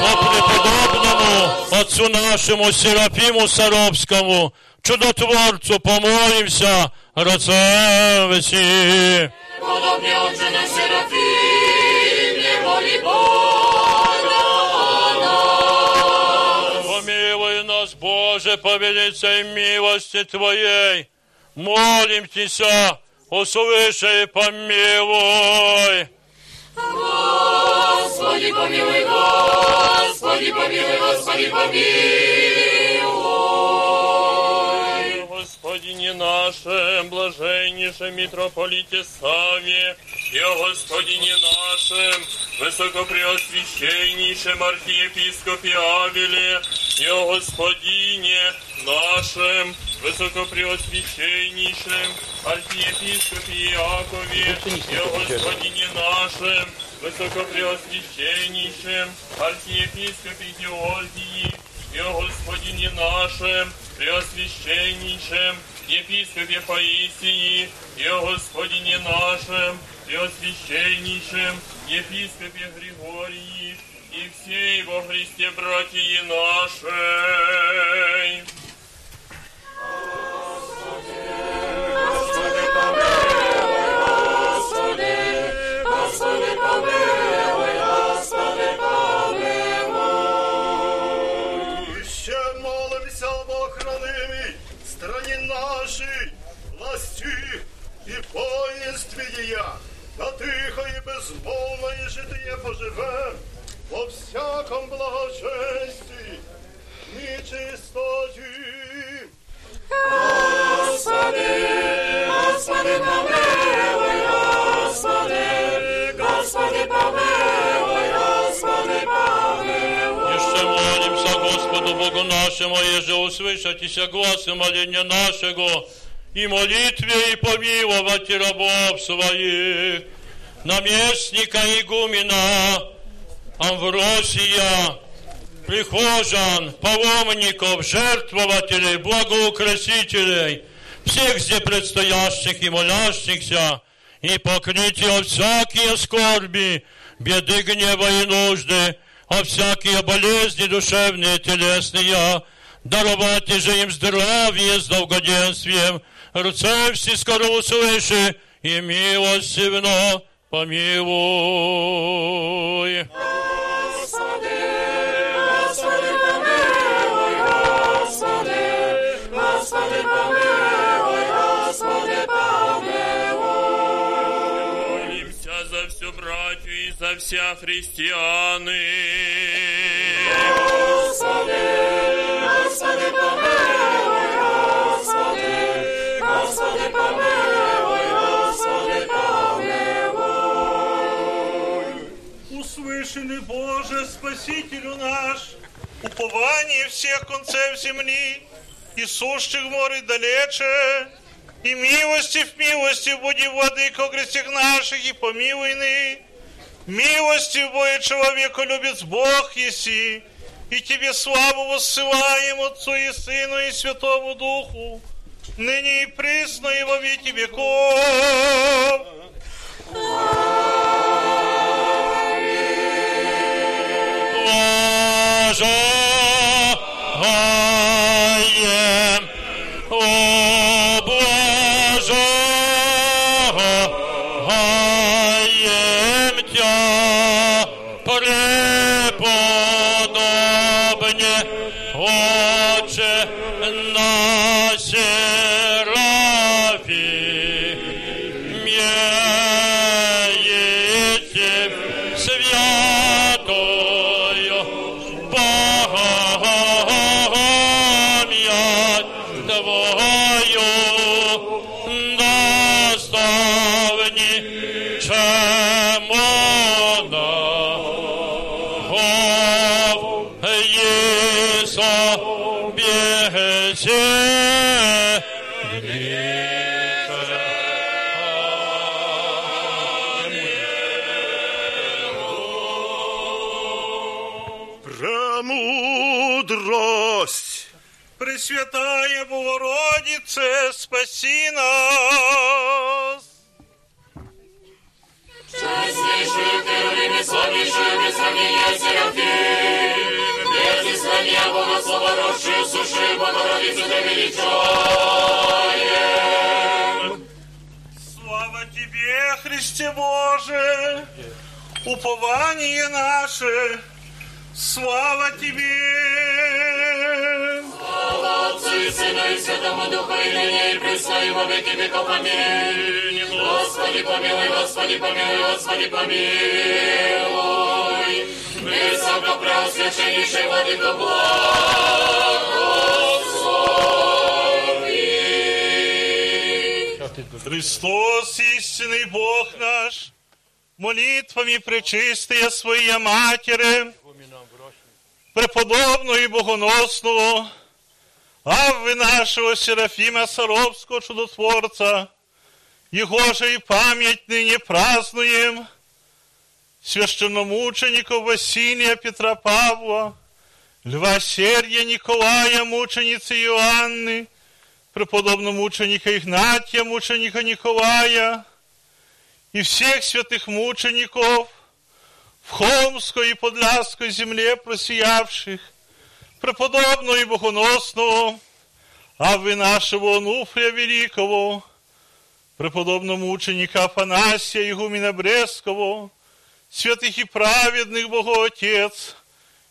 о преподобному отцу нашему Серафиму Саровскому, чудотворцу, помолимся сердце всем. Преподобні Отче наш Серафіме, молі Бога Боже, по великой милости Твоей. Молимся, услыши и помилуй. Господи, помилуй, Господи, помилуй, Господи, помилуй. Господине нашем, блаженнейшем митрополите Саве, и о Господине нашем, высокопреосвященнейшем архиепископе Авеле, и о Господине нашем, высокопреосвященнейшем архиепископе Иакове, и о Господине нашем, высокопреосвященнейшем архиепископе Георгии, и о Господине нашем, преосвященнейшем епископе Паисии, и о Господине нашем, преосвященнейшем епископе Григории, и всей во Христе братья нашей. Стране нашей, власти и воинстве ее, на тихо и безмолвное житие поживем, во всяком благочестии, и чистоте. Господи, Господи, помилуй, Господи, Господи, помилуй, молимся Господу Богу нашему, еже услышатися глаз и моления нашего, и молитве и помиловать рабов своих, наместника игумена Амвросия, прихожан, паломников, жертвователей, благоукрасителей, всех здесь предстоящих и молящихся, и покрытие всякие скорби, беды, гнева и нужды, а всякие болезни душевные, телесные, даровать же им здравие с долгоденствием, руце все скоро услыши, и милостивно помилуй. Господи, вся христианы. Господи, Господи, помилуй, Господи, Господи, помилуй, Господи, помилуй. Услышанный Боже, Спасителю наш, упование всех концев земли, и сущих море далече, и милости в милости буди, владыко грехах наших, и помилуй ны. Милости Бое человеку любит Бог еси, и Тебе славу воссылаем Отцу и Сыну и Святому Духу, ныне и присно и во веки веков. Блажаем, о Пресвятая Богородице, спаси нас! Честнейший ты, высокнейший, без сравнения Серафим, без Слова, росший, суши, Богородицу ты величаем. Слава Тебе, Христе Боже! Упование наше! Слава Тебе! Слава Отцу и Сыну и Святому Духу, и ныне, и присно, и во веки веков. Аминь. Господи, помилуй, Господи, помилуй, Господи, помилуй. Высоко преосвященнейший Владыко благослови. Христос, истинный Бог наш, молитвами пречистая Своя Матери, преподобную и богоносную, Аввы нашего Серафима Саровского чудотворца, Его же и память ныне празднуем, священномучеников Василия Петра Павла, Льва Сергия Николая, мученицы Иоанны, преподобномученика Игнатия, мученика Николая, и всех святых мучеников в Холмской и Подляской земле просиявших, преподобного и богоносного, а вы нашего Онуфрия Великого, преподобного мученика Афанасия Игумена Брестского, святых и праведных Богоотец,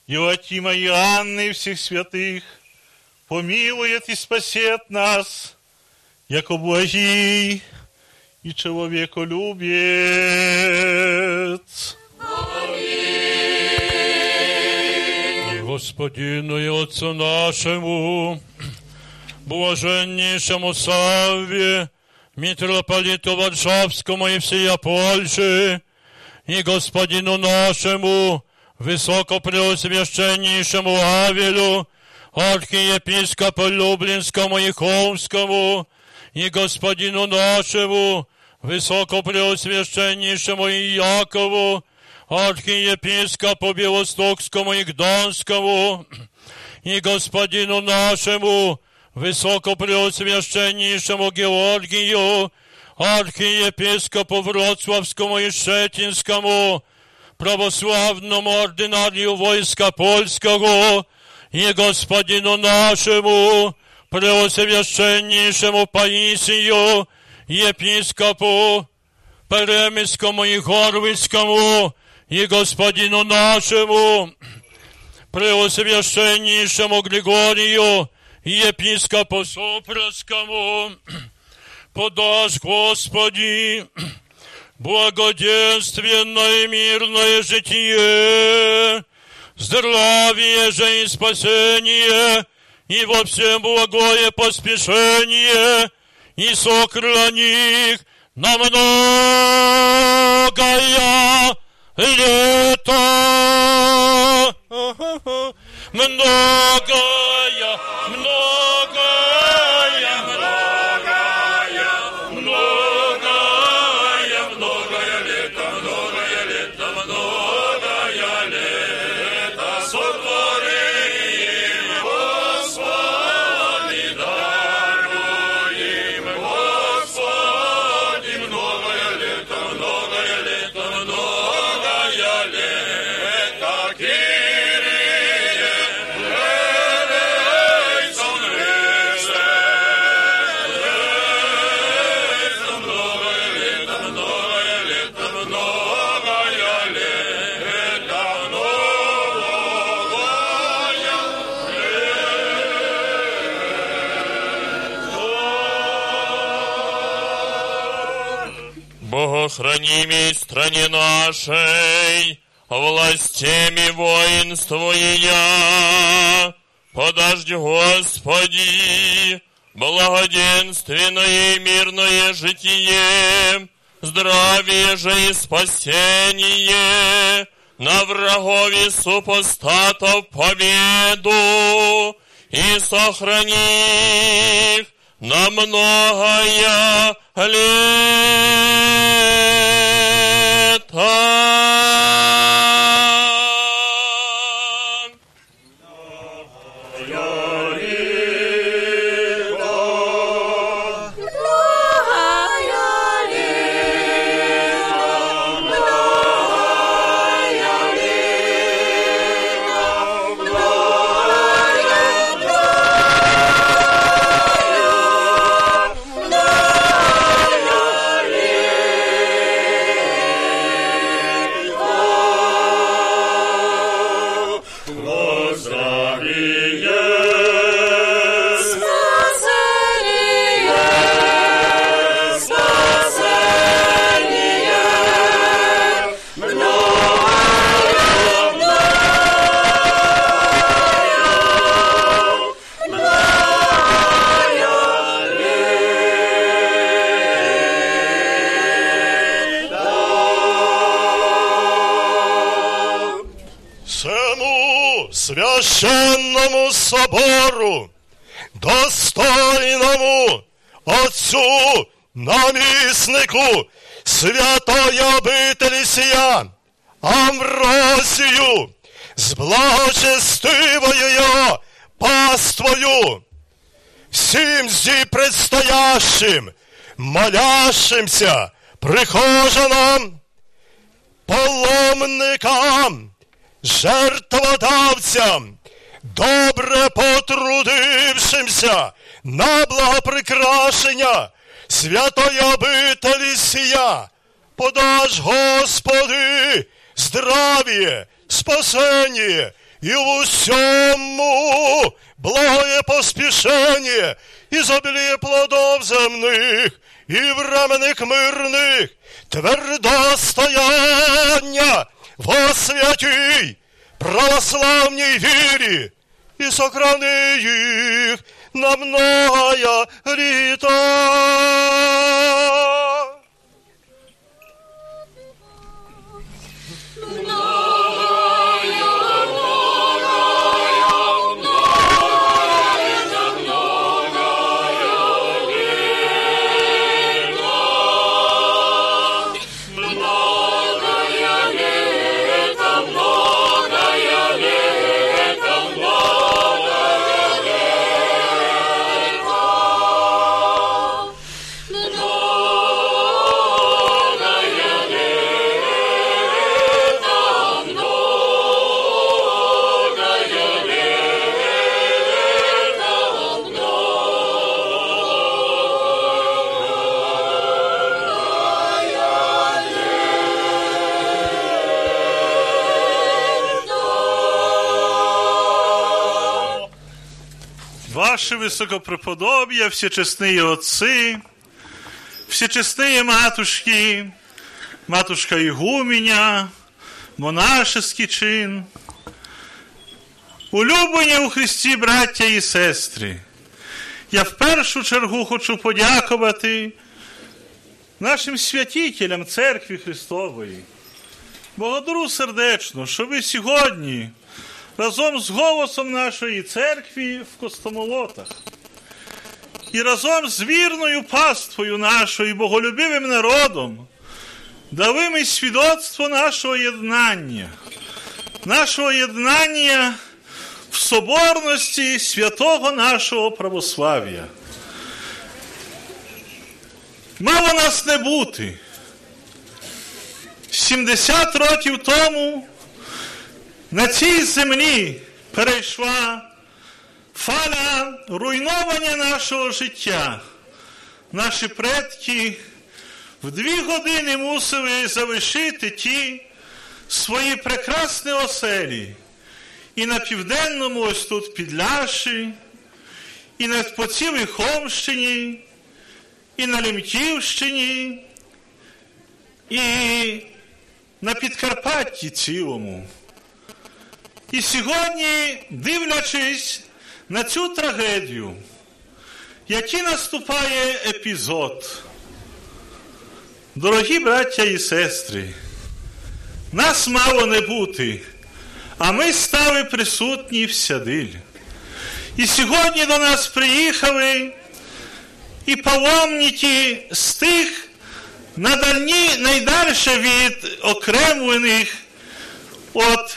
Иоатима и Анны и всех святых, помилует и спасет нас, яко благий и человеколюбец. Господину и Отцу нашему, блаженнейшему Савве, митрополиту Варшавскому и всея Польши, и господину нашему, высокопреосвященнейшему Авелю, архиепископу Люблинскому и Холмскому, и господину нашему, высокопреосвященнейшему Иакову, архиепископу Белостокскому и Гданскому, и господину нашему, высокопреосвященнейшему Георгию, архиепископу Вроцлавскому и Шетинскому, православному ординарию войска польского, и господину нашему, преосвященнейшему Паисию, епископу Перемискому и Горвицкому, и господину нашему, преосвященнейшему Григорию, епископу Супрасскому, подашь, Господи, благоденственное мирное житие, здравие же и спасение, и во всем благое поспешение, и сохрани их на многое лето. Многое, многое, Богохранимей стране нашей, властями воинствуя, подожди, Господи, благоденственное и мирное житие, здравие же и спасение, на врагове супостатов победу, и сохрани их на многое лето. Священному собору, достойному Отцу, наміснику, святої обителі сія, Амвросію, з благочестивою його паствою, всім зі предстоящим, молящимся, прихожанам, паломникам, жертводавцям, добре потрудившимся на благоприкрашення святої обителі сія, подаш, Господи, здравіє, спасення і в усьому благое поспішення, ізобіліє плодов земних і временних мирних, твердостояння во святій православній вірі і сохрани їх на многое літа. Ваше высокопреподобие, всечестные отцы, всечестные матушки, матушка Игуменя, монашеский чин, улюблені у Христі браття і сестри, я в першу чергу хочу подякувати нашим святителям Церкви Христової. Благодарю сердечно, що ви сьогодні разом з голосом нашої церкви в Костомолотах і разом з вірною паствою нашою боголюбивим народом дали ми свідоцтво нашого єднання, нашого єднання в соборності святого нашого православ'я. Мало нас не бути. 70 років тому на цій землі перейшла фаля руйнування нашого життя. Наші предки в дві години мусили залишити ті свої прекрасні оселі. І на південному, ось тут Підляші, і на по цілій Холмщині, і на Лемківщині, і на Підкарпатті цілому. І сьогодні, дивлячись на цю трагедію, який наступає епізод, Дорогі браття і сестри, нас мало не бути, а ми стали присутні в Сядиль. І сьогодні до нас приїхали і паломники з тих надальні, найдальше від окремлених от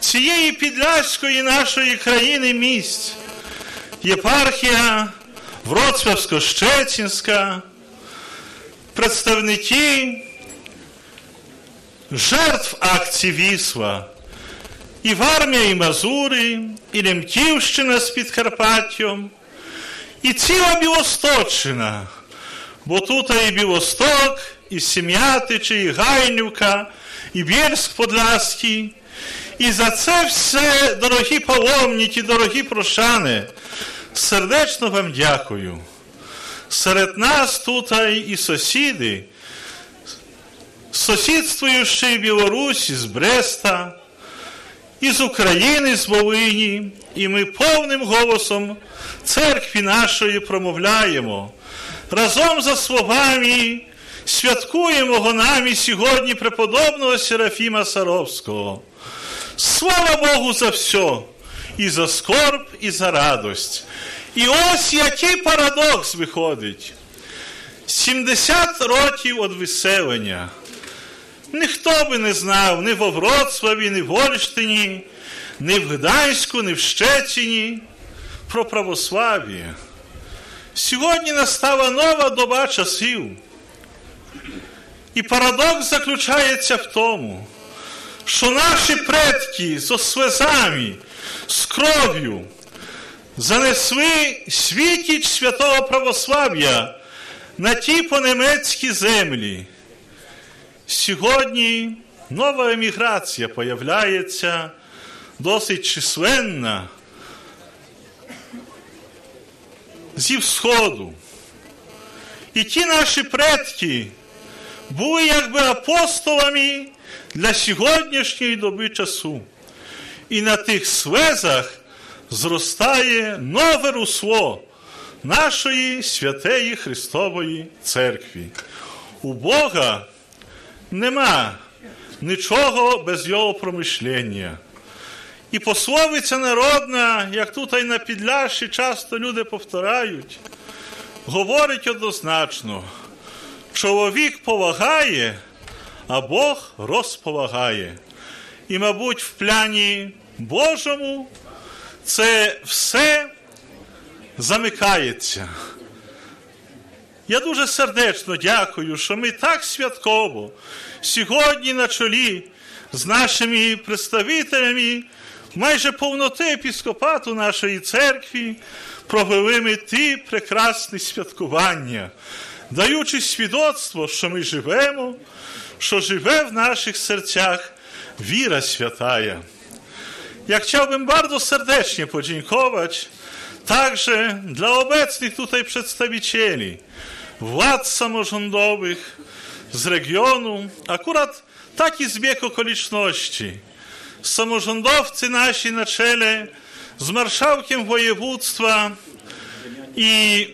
цієї підляської нашої країни місць. Єпархія Вроцлавсько-Щецінська, представники жертв акції Вісла, і Вармія, і Мазури, і Лемківщина з Підкарпаттям, і ціла Білосточчина, бо тут і Білосток, і Сім'ятичі, і Гайнюка, і Бєльськ Подляський. І за це все, дорогі паломники, дорогі прошани, сердечно вам дякую. Серед нас тут і сусіди, сусідствуючи Білорусі з Бреста, із України, з Волині, і ми повним голосом церкві нашої промовляємо. Разом за словами святкуємо нами сьогодні преподобного Серафіма Саровського. Слава Богу за все, і за скорб, і за радость. І ось який парадокс виходить. 70 років від виселення. Ніхто би не знав ні во Вроцлаві, ні в Ольштині, ні в Гданську, ні в Щеціні про православ'я. Сьогодні настала нова доба часів. І парадокс заключається в тому, що наші предки з слезами, з кров'ю занесли світіч святого православ'я на ті понемецькі землі. Сьогодні нова еміграція появляється досить численна зі Всходу. І ті наші предки були якби апостолами для сьогоднішньої доби часу. І на тих свезах зростає нове русло нашої святої Христової Церкви. У Бога нема нічого без його промишлення. І пословиця народна, як тут і на Підляші часто люди повторяють, говорить однозначно, чоловік повагає, а Бог розповагає. І, мабуть, в пляні Божому це все замикається. Я дуже сердечно дякую, що ми так святково сьогодні на чолі з нашими представителями майже повноти епіскопату нашої церкви провели ми ті прекрасні святкування, даючи свідоцтво, що ми живемо, że żywe w naszych sercach wira świętaja. Ja chciałbym bardzo serdecznie podziękować także dla obecnych tutaj przedstawicieli, władz samorządowych z regionu, akurat taki zbieg okoliczności. Samorządowcy nasi na czele z marszałkiem województwa i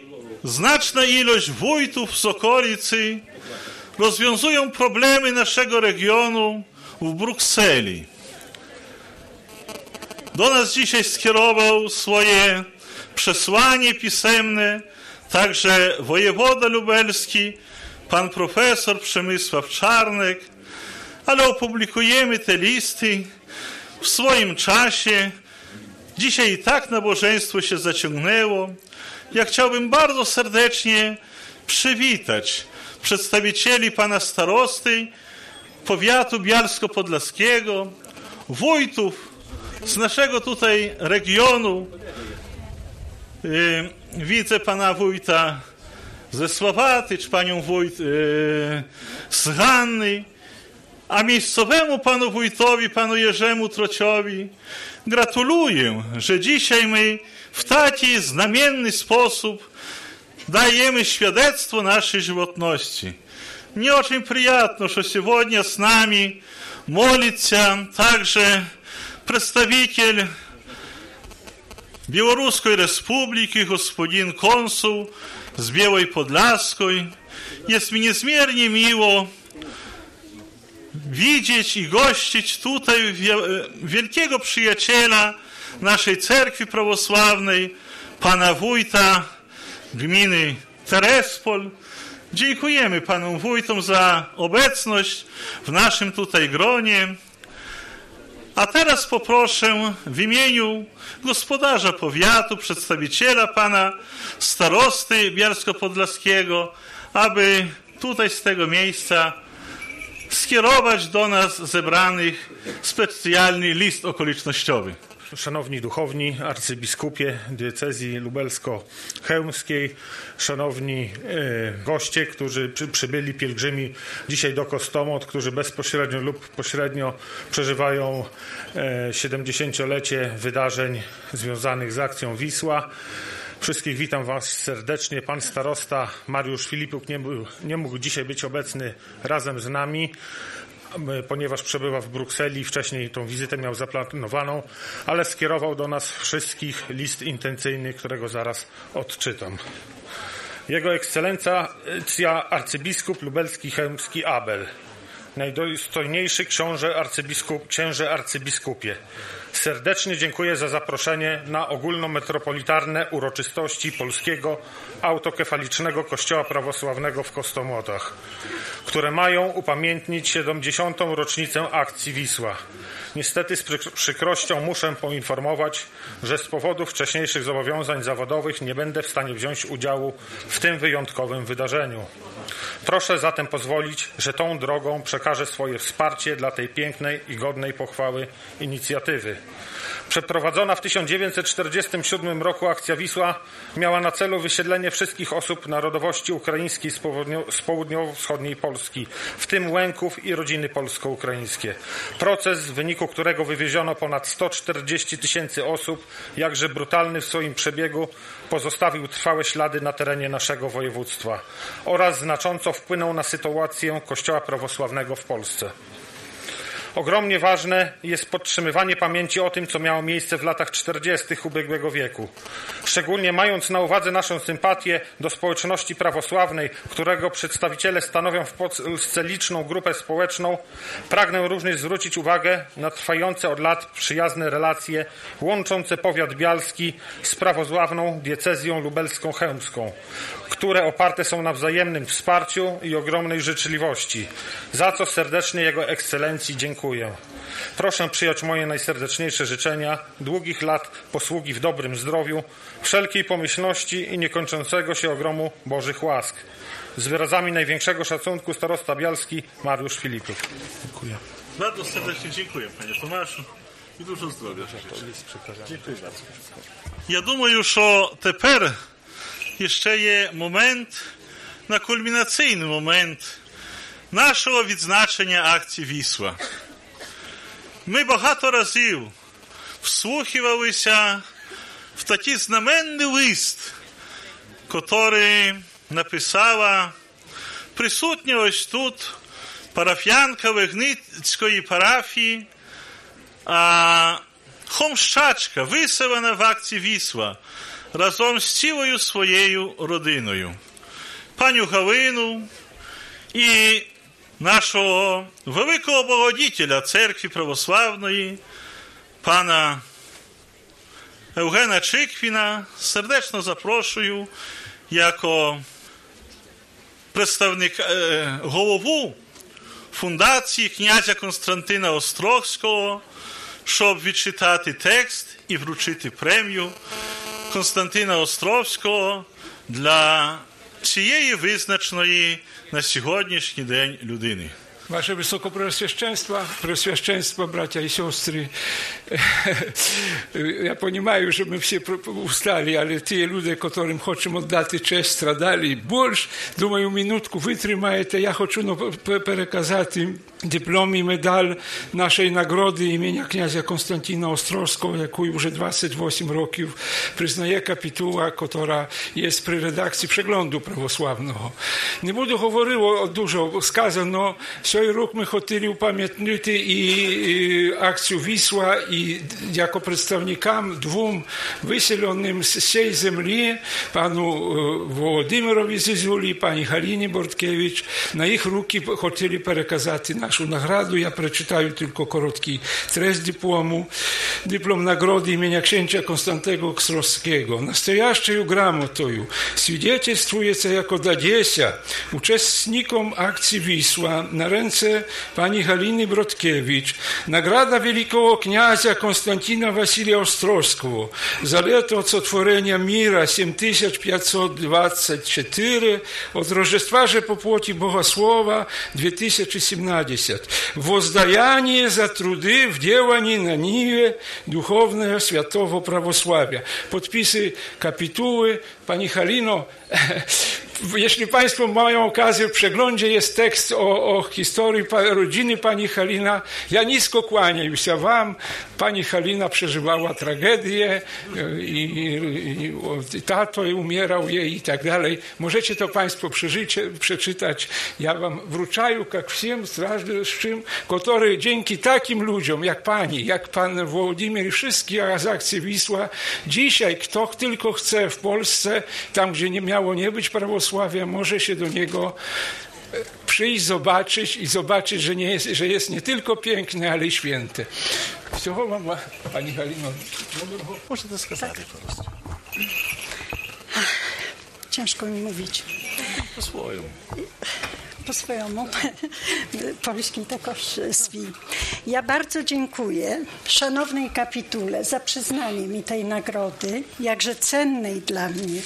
znaczna ilość wójtów z okolicy rozwiązują problemy naszego regionu w Brukseli. Do nas dzisiaj skierował swoje przesłanie pisemne także wojewoda lubelski, pan profesor Przemysław Czarnek, ale opublikujemy te listy w swoim czasie. Dzisiaj i tak nabożeństwo się zaciągnęło. Ja chciałbym bardzo serdecznie przywitać przedstawicieli pana starosty powiatu bialsko-podlaskiego, wójtów z naszego tutaj regionu. Yy, widzę pana wójta ze Sławaty, czy panią wójt yy, z Hanny, a miejscowemu panu wójtowi, panu Jerzemu Trociowi gratuluję, że dzisiaj my w taki znamienny sposób dajemy świadectwo naszej żywotności. Мне очень приятно, что сегодня с нами молится также представитель Белорусской Республики, господин консул с Белой Подляской. Jest mi niezmiernie miło widzieć i gościć tutaj wielkiego przyjaciela naszej cerkwi prawosławnej, pana wójta gminy Terespol. Dziękujemy panom wójtom za obecność w naszym tutaj gronie. A teraz poproszę w imieniu gospodarza powiatu, przedstawiciela pana starosty Bielsko-Podlaskiego, aby tutaj z tego miejsca skierować do nas zebranych specjalny list okolicznościowy. Szanowni duchowni, arcybiskupie diecezji lubelsko-chełmskiej, szanowni e, goście, którzy przy, przybyli, pielgrzymi dzisiaj do Kostomot, którzy bezpośrednio lub pośrednio przeżywają e, 70-lecie wydarzeń związanych z akcją Wisła. Wszystkich witam Was serdecznie. Pan starosta Mariusz Filipuk nie, był, nie mógł dzisiaj być obecny razem z nami, ponieważ przebywa w Brukseli. Wcześniej tą wizytę miał zaplanowaną, ale skierował do nas wszystkich list intencyjny, którego zaraz odczytam. Jego ekscelencja arcybiskup lubelski chełmski Abel, najdostojniejszy książę arcybiskup, księże arcybiskupie. Serdecznie dziękuję za zaproszenie na ogólnometropolitarne uroczystości Polskiego Autokefalicznego Kościoła Prawosławnego w Kostomłotach, które mają upamiętnić 70. rocznicę akcji Wisła. Niestety z przykrością muszę poinformować, że z powodu wcześniejszych zobowiązań zawodowych nie będę w stanie wziąć udziału w tym wyjątkowym wydarzeniu. Proszę zatem pozwolić, że tą drogą przekażę swoje wsparcie dla tej pięknej i godnej pochwały inicjatywy. Przeprowadzona w 1947 roku akcja Wisła miała na celu wysiedlenie wszystkich osób narodowości ukraińskiej z południowo-wschodniej Polski, w tym Łęków i rodziny polsko-ukraińskie. Proces, w wyniku którego wywieziono ponad 140 tysięcy osób, jakże brutalny w swoim przebiegu, pozostawił trwałe ślady na terenie naszego województwa oraz znacząco wpłynął na sytuację Kościoła prawosławnego w Polsce. Ogromnie ważne jest podtrzymywanie pamięci o tym, co miało miejsce w latach 40. ubiegłego wieku. Szczególnie mając na uwadze naszą sympatię do społeczności prawosławnej, którego przedstawiciele stanowią w Polsce liczną grupę społeczną, pragnę również zwrócić uwagę na trwające od lat przyjazne relacje łączące powiat bialski z prawosławną diecezją lubelską chełmską, które oparte są na wzajemnym wsparciu i ogromnej życzliwości, za co serdecznie Jego Ekscelencji dziękuję Proszę przyjąć moje najserdeczniejsze życzenia, długich lat posługi w dobrym zdrowiu, wszelkiej pomyślności i niekończącego się ogromu Bożych łask. Z wyrazami największego szacunku starosta Bialski Mariusz Filipów. Dziękuję. Bardzo serdecznie dziękuję panie Tomaszu i dużo zdrowia. Dziękuję bardzo. Я думаю, що тепер ще є момент, на кульмінаційний момент нашого відзначення акції Вісла. Ми багато разів вслухувалися в такий знаменний лист, який написала присутня ось тут парафіянка Вигницької парафії, а Хомщачка, виселена в акції Вісла разом з цілою своєю родиною. Паню Галину і нашого великого благодітеля церкви православної, пана Евгена Чиквіна, сердечно запрошую як представник е, голову фундації князя Константина Острогського, щоб відчитати текст і вручити премію Константина Островського для цієї визначної на сьогоднішній день людини. Ваше Высокопреосвященство, Преосвященство, братья и сестры, я понимаю, что мы все устали, але те люди, которым хочемо дати честь, страдали більш, думаю, минутку витримаєте. Я хочу ну, переказати диплом і медаль нашої нагороди імені князя Константина Острозького, яку вже 28 років признає капітула, яка є при редакції Przeglądu православного. Не буду говорити дуже сказано, цей рік ми хотіли upamiętnити і, і акцію Вісла, і як представникам двом виселеним з цієї землі, пану е, Володимирові Зізулі, пані Галіні Борткевич, на їх руки хотіли переказати нашу награду. Я прочитаю тільки короткий трест dyplomu. Dyplom nagrody imienia księcia Konstantego Kstrowskiego. Nastojaszczej gramotою свідчествується як Одадєся, учасником акції Вісла на ренце пані Галини Бродкевич, награда Великого князя Константина Василия Острозького за лето сотворення мира 7524 от Рождества же по плоті Богослова 2017. Воздаяние за труды в делании на Ниве Духовного Святого православия». Подписы капитулы Halino, jeśli Państwo mają okazję, w przeglądzie jest tekst o, o historii rodziny pani Halina. Ja nisko kłaniam się Wam. Pani Halina przeżywała tragedię e, i, i, i tato umierał jej i tak dalej. Możecie to Państwo przeżycie, przeczytać. Ja Wam wruczaju, jak wszystkim, strażniczym, który dzięki takim ludziom jak Pani, jak Pan Włodzimir i wszystkich z akcji Wisła, dzisiaj kto tylko chce w Polsce, tam gdzie nie miało nie być prawosławia, może się do niego przyjść, zobaczyć i zobaczyć, że, nie jest, że jest nie tylko piękny, ale i święty. Всього вам, пані Галіно. Можете сказати просто. Ciężko mi mówić. Po swoему. Po swojemu, polskim takoż swój. Ja bardzo dziękuję szanownej kapitule za przyznanie mi tej nagrody, jakże cennej dla mnie.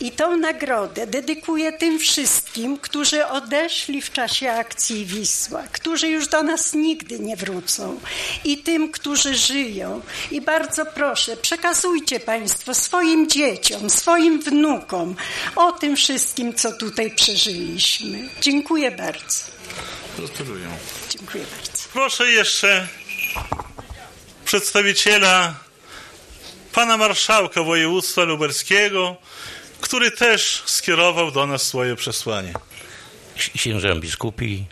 I tą nagrodę dedykuję tym wszystkim, którzy odeszli w czasie akcji Wisła, którzy już do nas nigdy nie wrócą, i tym, którzy żyją. I bardzo proszę, przekazujcie Państwo swoim dzieciom, swoim wnukom o tym wszystkim, co tutaj przeżyliśmy. Dziękuję bardzo. Gratuluję. Dziękuję bardzo. Proszę jeszcze przedstawiciela pana marszałka województwa lubelskiego, który też skierował do nas swoje przesłanie. Księża biskupi,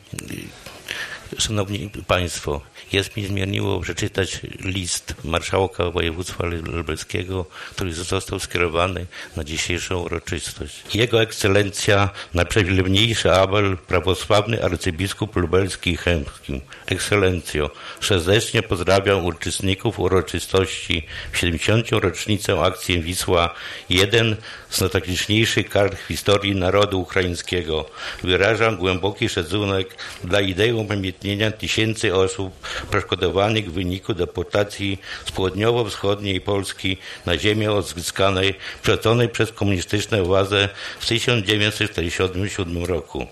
szanowni państwo, jest mi zmieniło przeczytać list marszałka województwa lubelskiego, który został skierowany na dzisiejszą uroczystość. Jego ekscelencja, najprzewielebniejszy Abel, prawosławny arcybiskup lubelski i chębski. Ekscelencjo, serdecznie pozdrawiam uczestników uroczystości w 70. rocznicę akcji Wisła, jeden z najtragiczniejszych kart w historii narodu ukraińskiego. Wyrażam głęboki szacunek dla idei upamiętnienia tysięcy osób poszkodowanych w wyniku deportacji z południowo-wschodniej Polski na ziemię odzyskanej, przeconej przez komunistyczne władze w 1947 roku.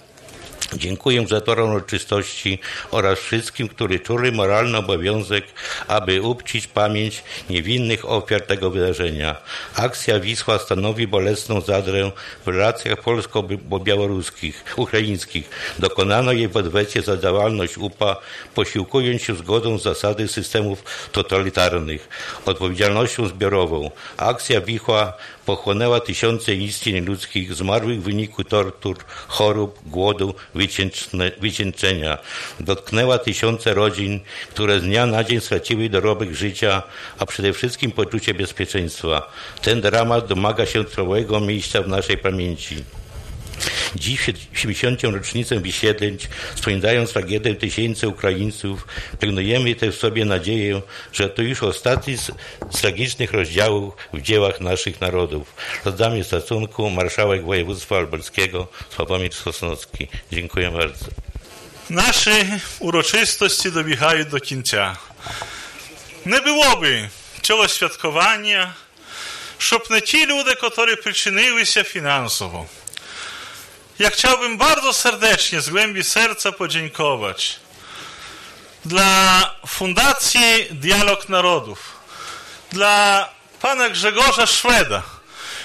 Dziękuję zatorom uroczystości oraz wszystkim, którzy czuli moralny obowiązek, aby uczcić pamięć niewinnych ofiar tego wydarzenia. Akcja Wisła stanowi bolesną zadrę w relacjach polsko-białoruskich, ukraińskich. Dokonano jej w odwecie za działalność UPA, posiłkując się zgodą z zasady systemów totalitarnych, odpowiedzialnością zbiorową. Akcja Wichła pochłonęła tysiące istnień ludzkich zmarłych w wyniku tortur, chorób, głodu, wycieńczenia. Dotknęła tysiące rodzin, które z dnia na dzień straciły dorobek życia, a przede wszystkim poczucie bezpieczeństwa. Ten dramat domaga się trwałego miejsca w naszej pamięci. Dziś w 70. rocznicę wysiedleń, wspominając tragedię tysięcy Ukraińców, pielnujemy też w sobie nadzieję, że to już ostatni z, z tragicznych rozdziałów w dziełach naszych narodów. Rozdamy szacunku marszałek województwa lubelskiego Sławomir Sosnowski. Dziękuję bardzo. Nasze uroczystości dobiegają do końca. Nie byłoby цього святкування, щоб не ті люди, які причинилися фінансово. Ja chciałbym bardzo serdecznie, z głębi serca podziękować dla Fundacji Dialog Narodów, dla pana Grzegorza Szweda,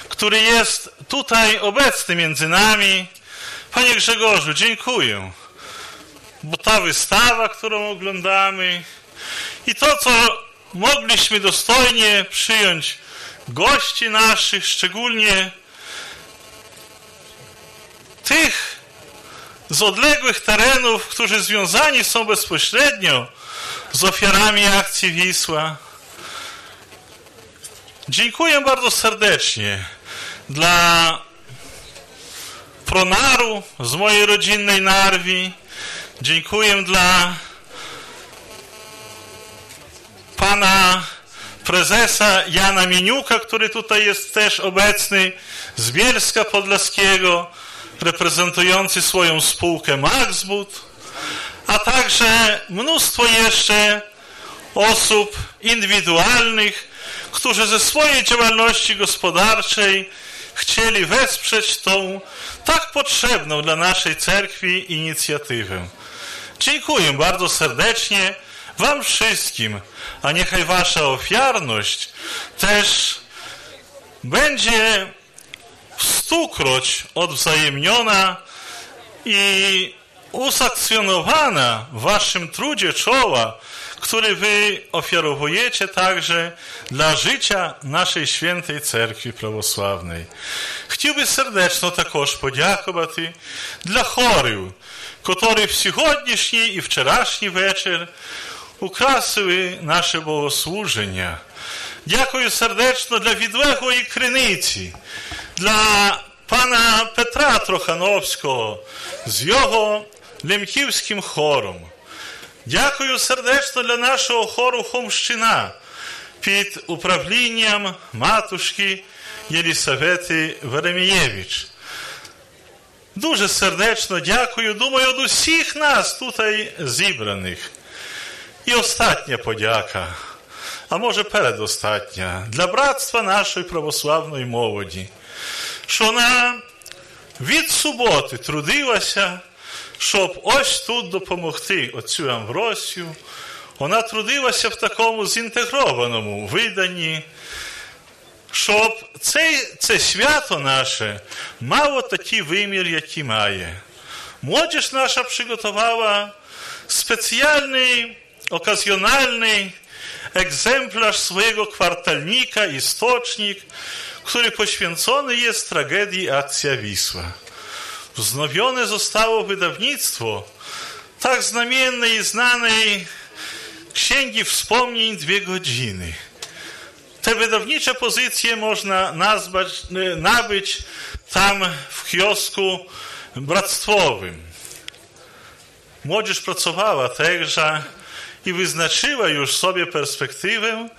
który jest tutaj obecny między nami. Panie Grzegorzu, dziękuję, bo ta wystawa, którą oglądamy i to, co mogliśmy dostojnie przyjąć gości naszych, szczególnie tych z odległych terenów, którzy związani są bezpośrednio z ofiarami akcji Wisła. Dziękuję bardzo serdecznie dla Pronaru z mojej rodzinnej Narwi. Dziękuję dla pana prezesa Jana Miniuka, który tutaj jest też obecny, z Bielska Podlaskiego, reprezentujący swoją spółkę Maxbud, a także mnóstwo jeszcze osób indywidualnych, którzy ze swojej działalności gospodarczej chcieli wesprzeć tą tak potrzebną dla naszej cerkwi inicjatywę. Dziękuję bardzo serdecznie Wam wszystkim, a niechaj Wasza ofiarność też będzie stukroć odwzajemniona i usakcjonowana w Waszym trudzie czoła, który Wy ofiarowujecie także dla życia naszej świętej Cerkwi Православної. Хотів би сердечно також подякувати для хорів, котрі в сьогоднішній і вчорашній вечір украсили наше богослуження. Дякую сердечно для відлеглої криниці, для пана Петра Трохановського з його лемківським хором. Дякую сердечно для нашого хору Хомщина під управлінням матушки Єлісавети Веремієвич. Дуже сердечно дякую, думаю, від усіх нас тут зібраних. І остатня подяка, а може передостатня, для братства нашої православної молоді, що вона від суботи трудилася, щоб ось тут допомогти отцю Амвросію. Вона трудилася в такому зінтегрованому виданні, щоб це, це свято наше мало такий вимір, який має. Młodzież nasza przygotowała specjalny, okazjonalny egzemplarz swojego kwartalnika, istocznik, który poświęcony jest tragedii Akcja Wisła. Wznowione zostało wydawnictwo tak znamiennej i znanej Księgi Wspomnień Dwie Godziny. Te wydawnicze pozycje można nazwać, nabyć tam w kiosku bractwowym. Młodzież pracowała także i wyznaczyła już sobie perspektywę,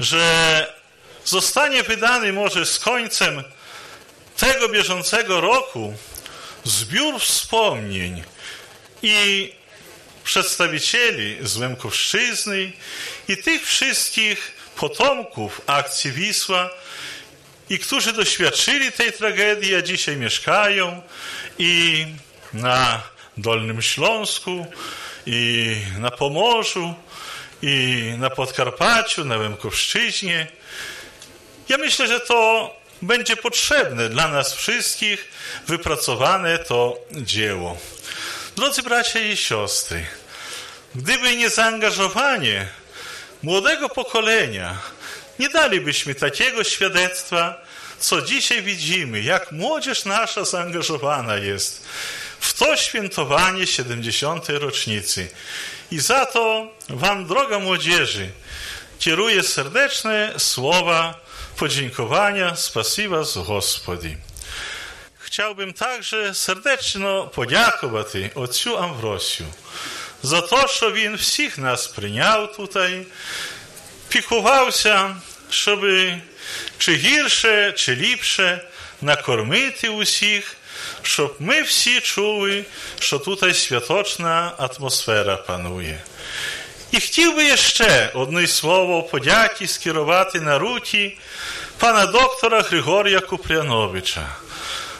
że zostanie wydany może z końcem tego bieżącego roku zbiór wspomnień i przedstawicieli z Łemkowszczyzny i tych wszystkich potomków akcji Wisła i którzy doświadczyli tej tragedii, a dzisiaj mieszkają i na Dolnym Śląsku, i na Pomorzu, i na Podkarpaciu, na Łemkowszczyźnie. Ja myślę, że to będzie potrzebne dla nas wszystkich wypracowane to dzieło. Drodzy bracia i siostry, gdyby nie zaangażowanie młodego pokolenia, nie dalibyśmy takiego świadectwa, co dzisiaj widzimy, jak młodzież nasza zaangażowana jest w to świętowanie 70. rocznicy. I za to Wam, droga młodzieży, kieruję serdeczne słowa podziękowania, spasiba z Господи. Chciałbym także serdecznie podziękować отцю Амвросію за те, що він всіх нас прийняв тут, піклувався, щоб чи гірше, чи ліпше накормити усіх, щоб ми всі чули, що тут святочна атмосфера панує. І хотів би ще одне слово подяки скерувати на руті пана доктора Григорія Купряновича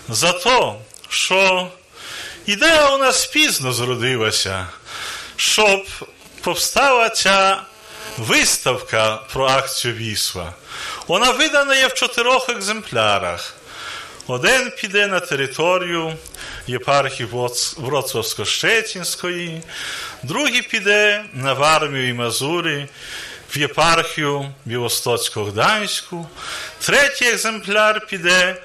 за те, що ідея у нас пізно зродилася, щоб повстала ця виставка про акцію Вісла. Вона видана є в чотирьох екземплярах. Один піде на територію єпархії Вроцлавсько-Щецінської, другий піде на Вармію і Мазурі, в єпархію Білостоцько-Гданську, третій екземпляр піде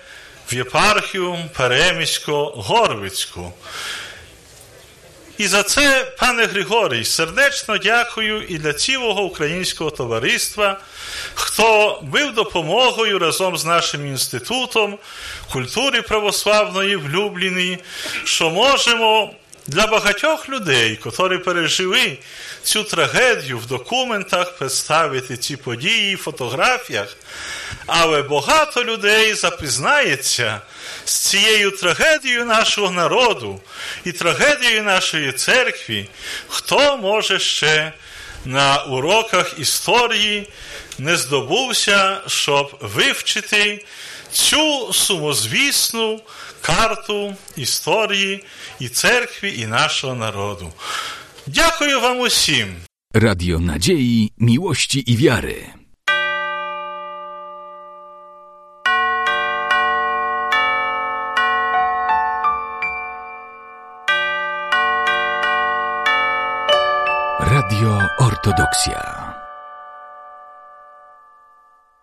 в єпархію Перемісько-Горвицьку. І за це, пане Григорій, сердечно дякую і для цілого українського товариства, хто був допомогою разом з нашим інститутом культури православної в Любліні, що можемо для багатьох людей, котрі пережили цю трагедію в документах, представити ці події фотографіях, але багато людей запізнається з цією трагедією нашого народу і трагедією нашої церкви, хто може ще на уроках історії не здобувся, щоб вивчити цю сумозвісну карту історії і церкви, і нашого народу. Дякую вам усім. Radio Nadziei, Miłości i Wiary. Radio Ortodoksja.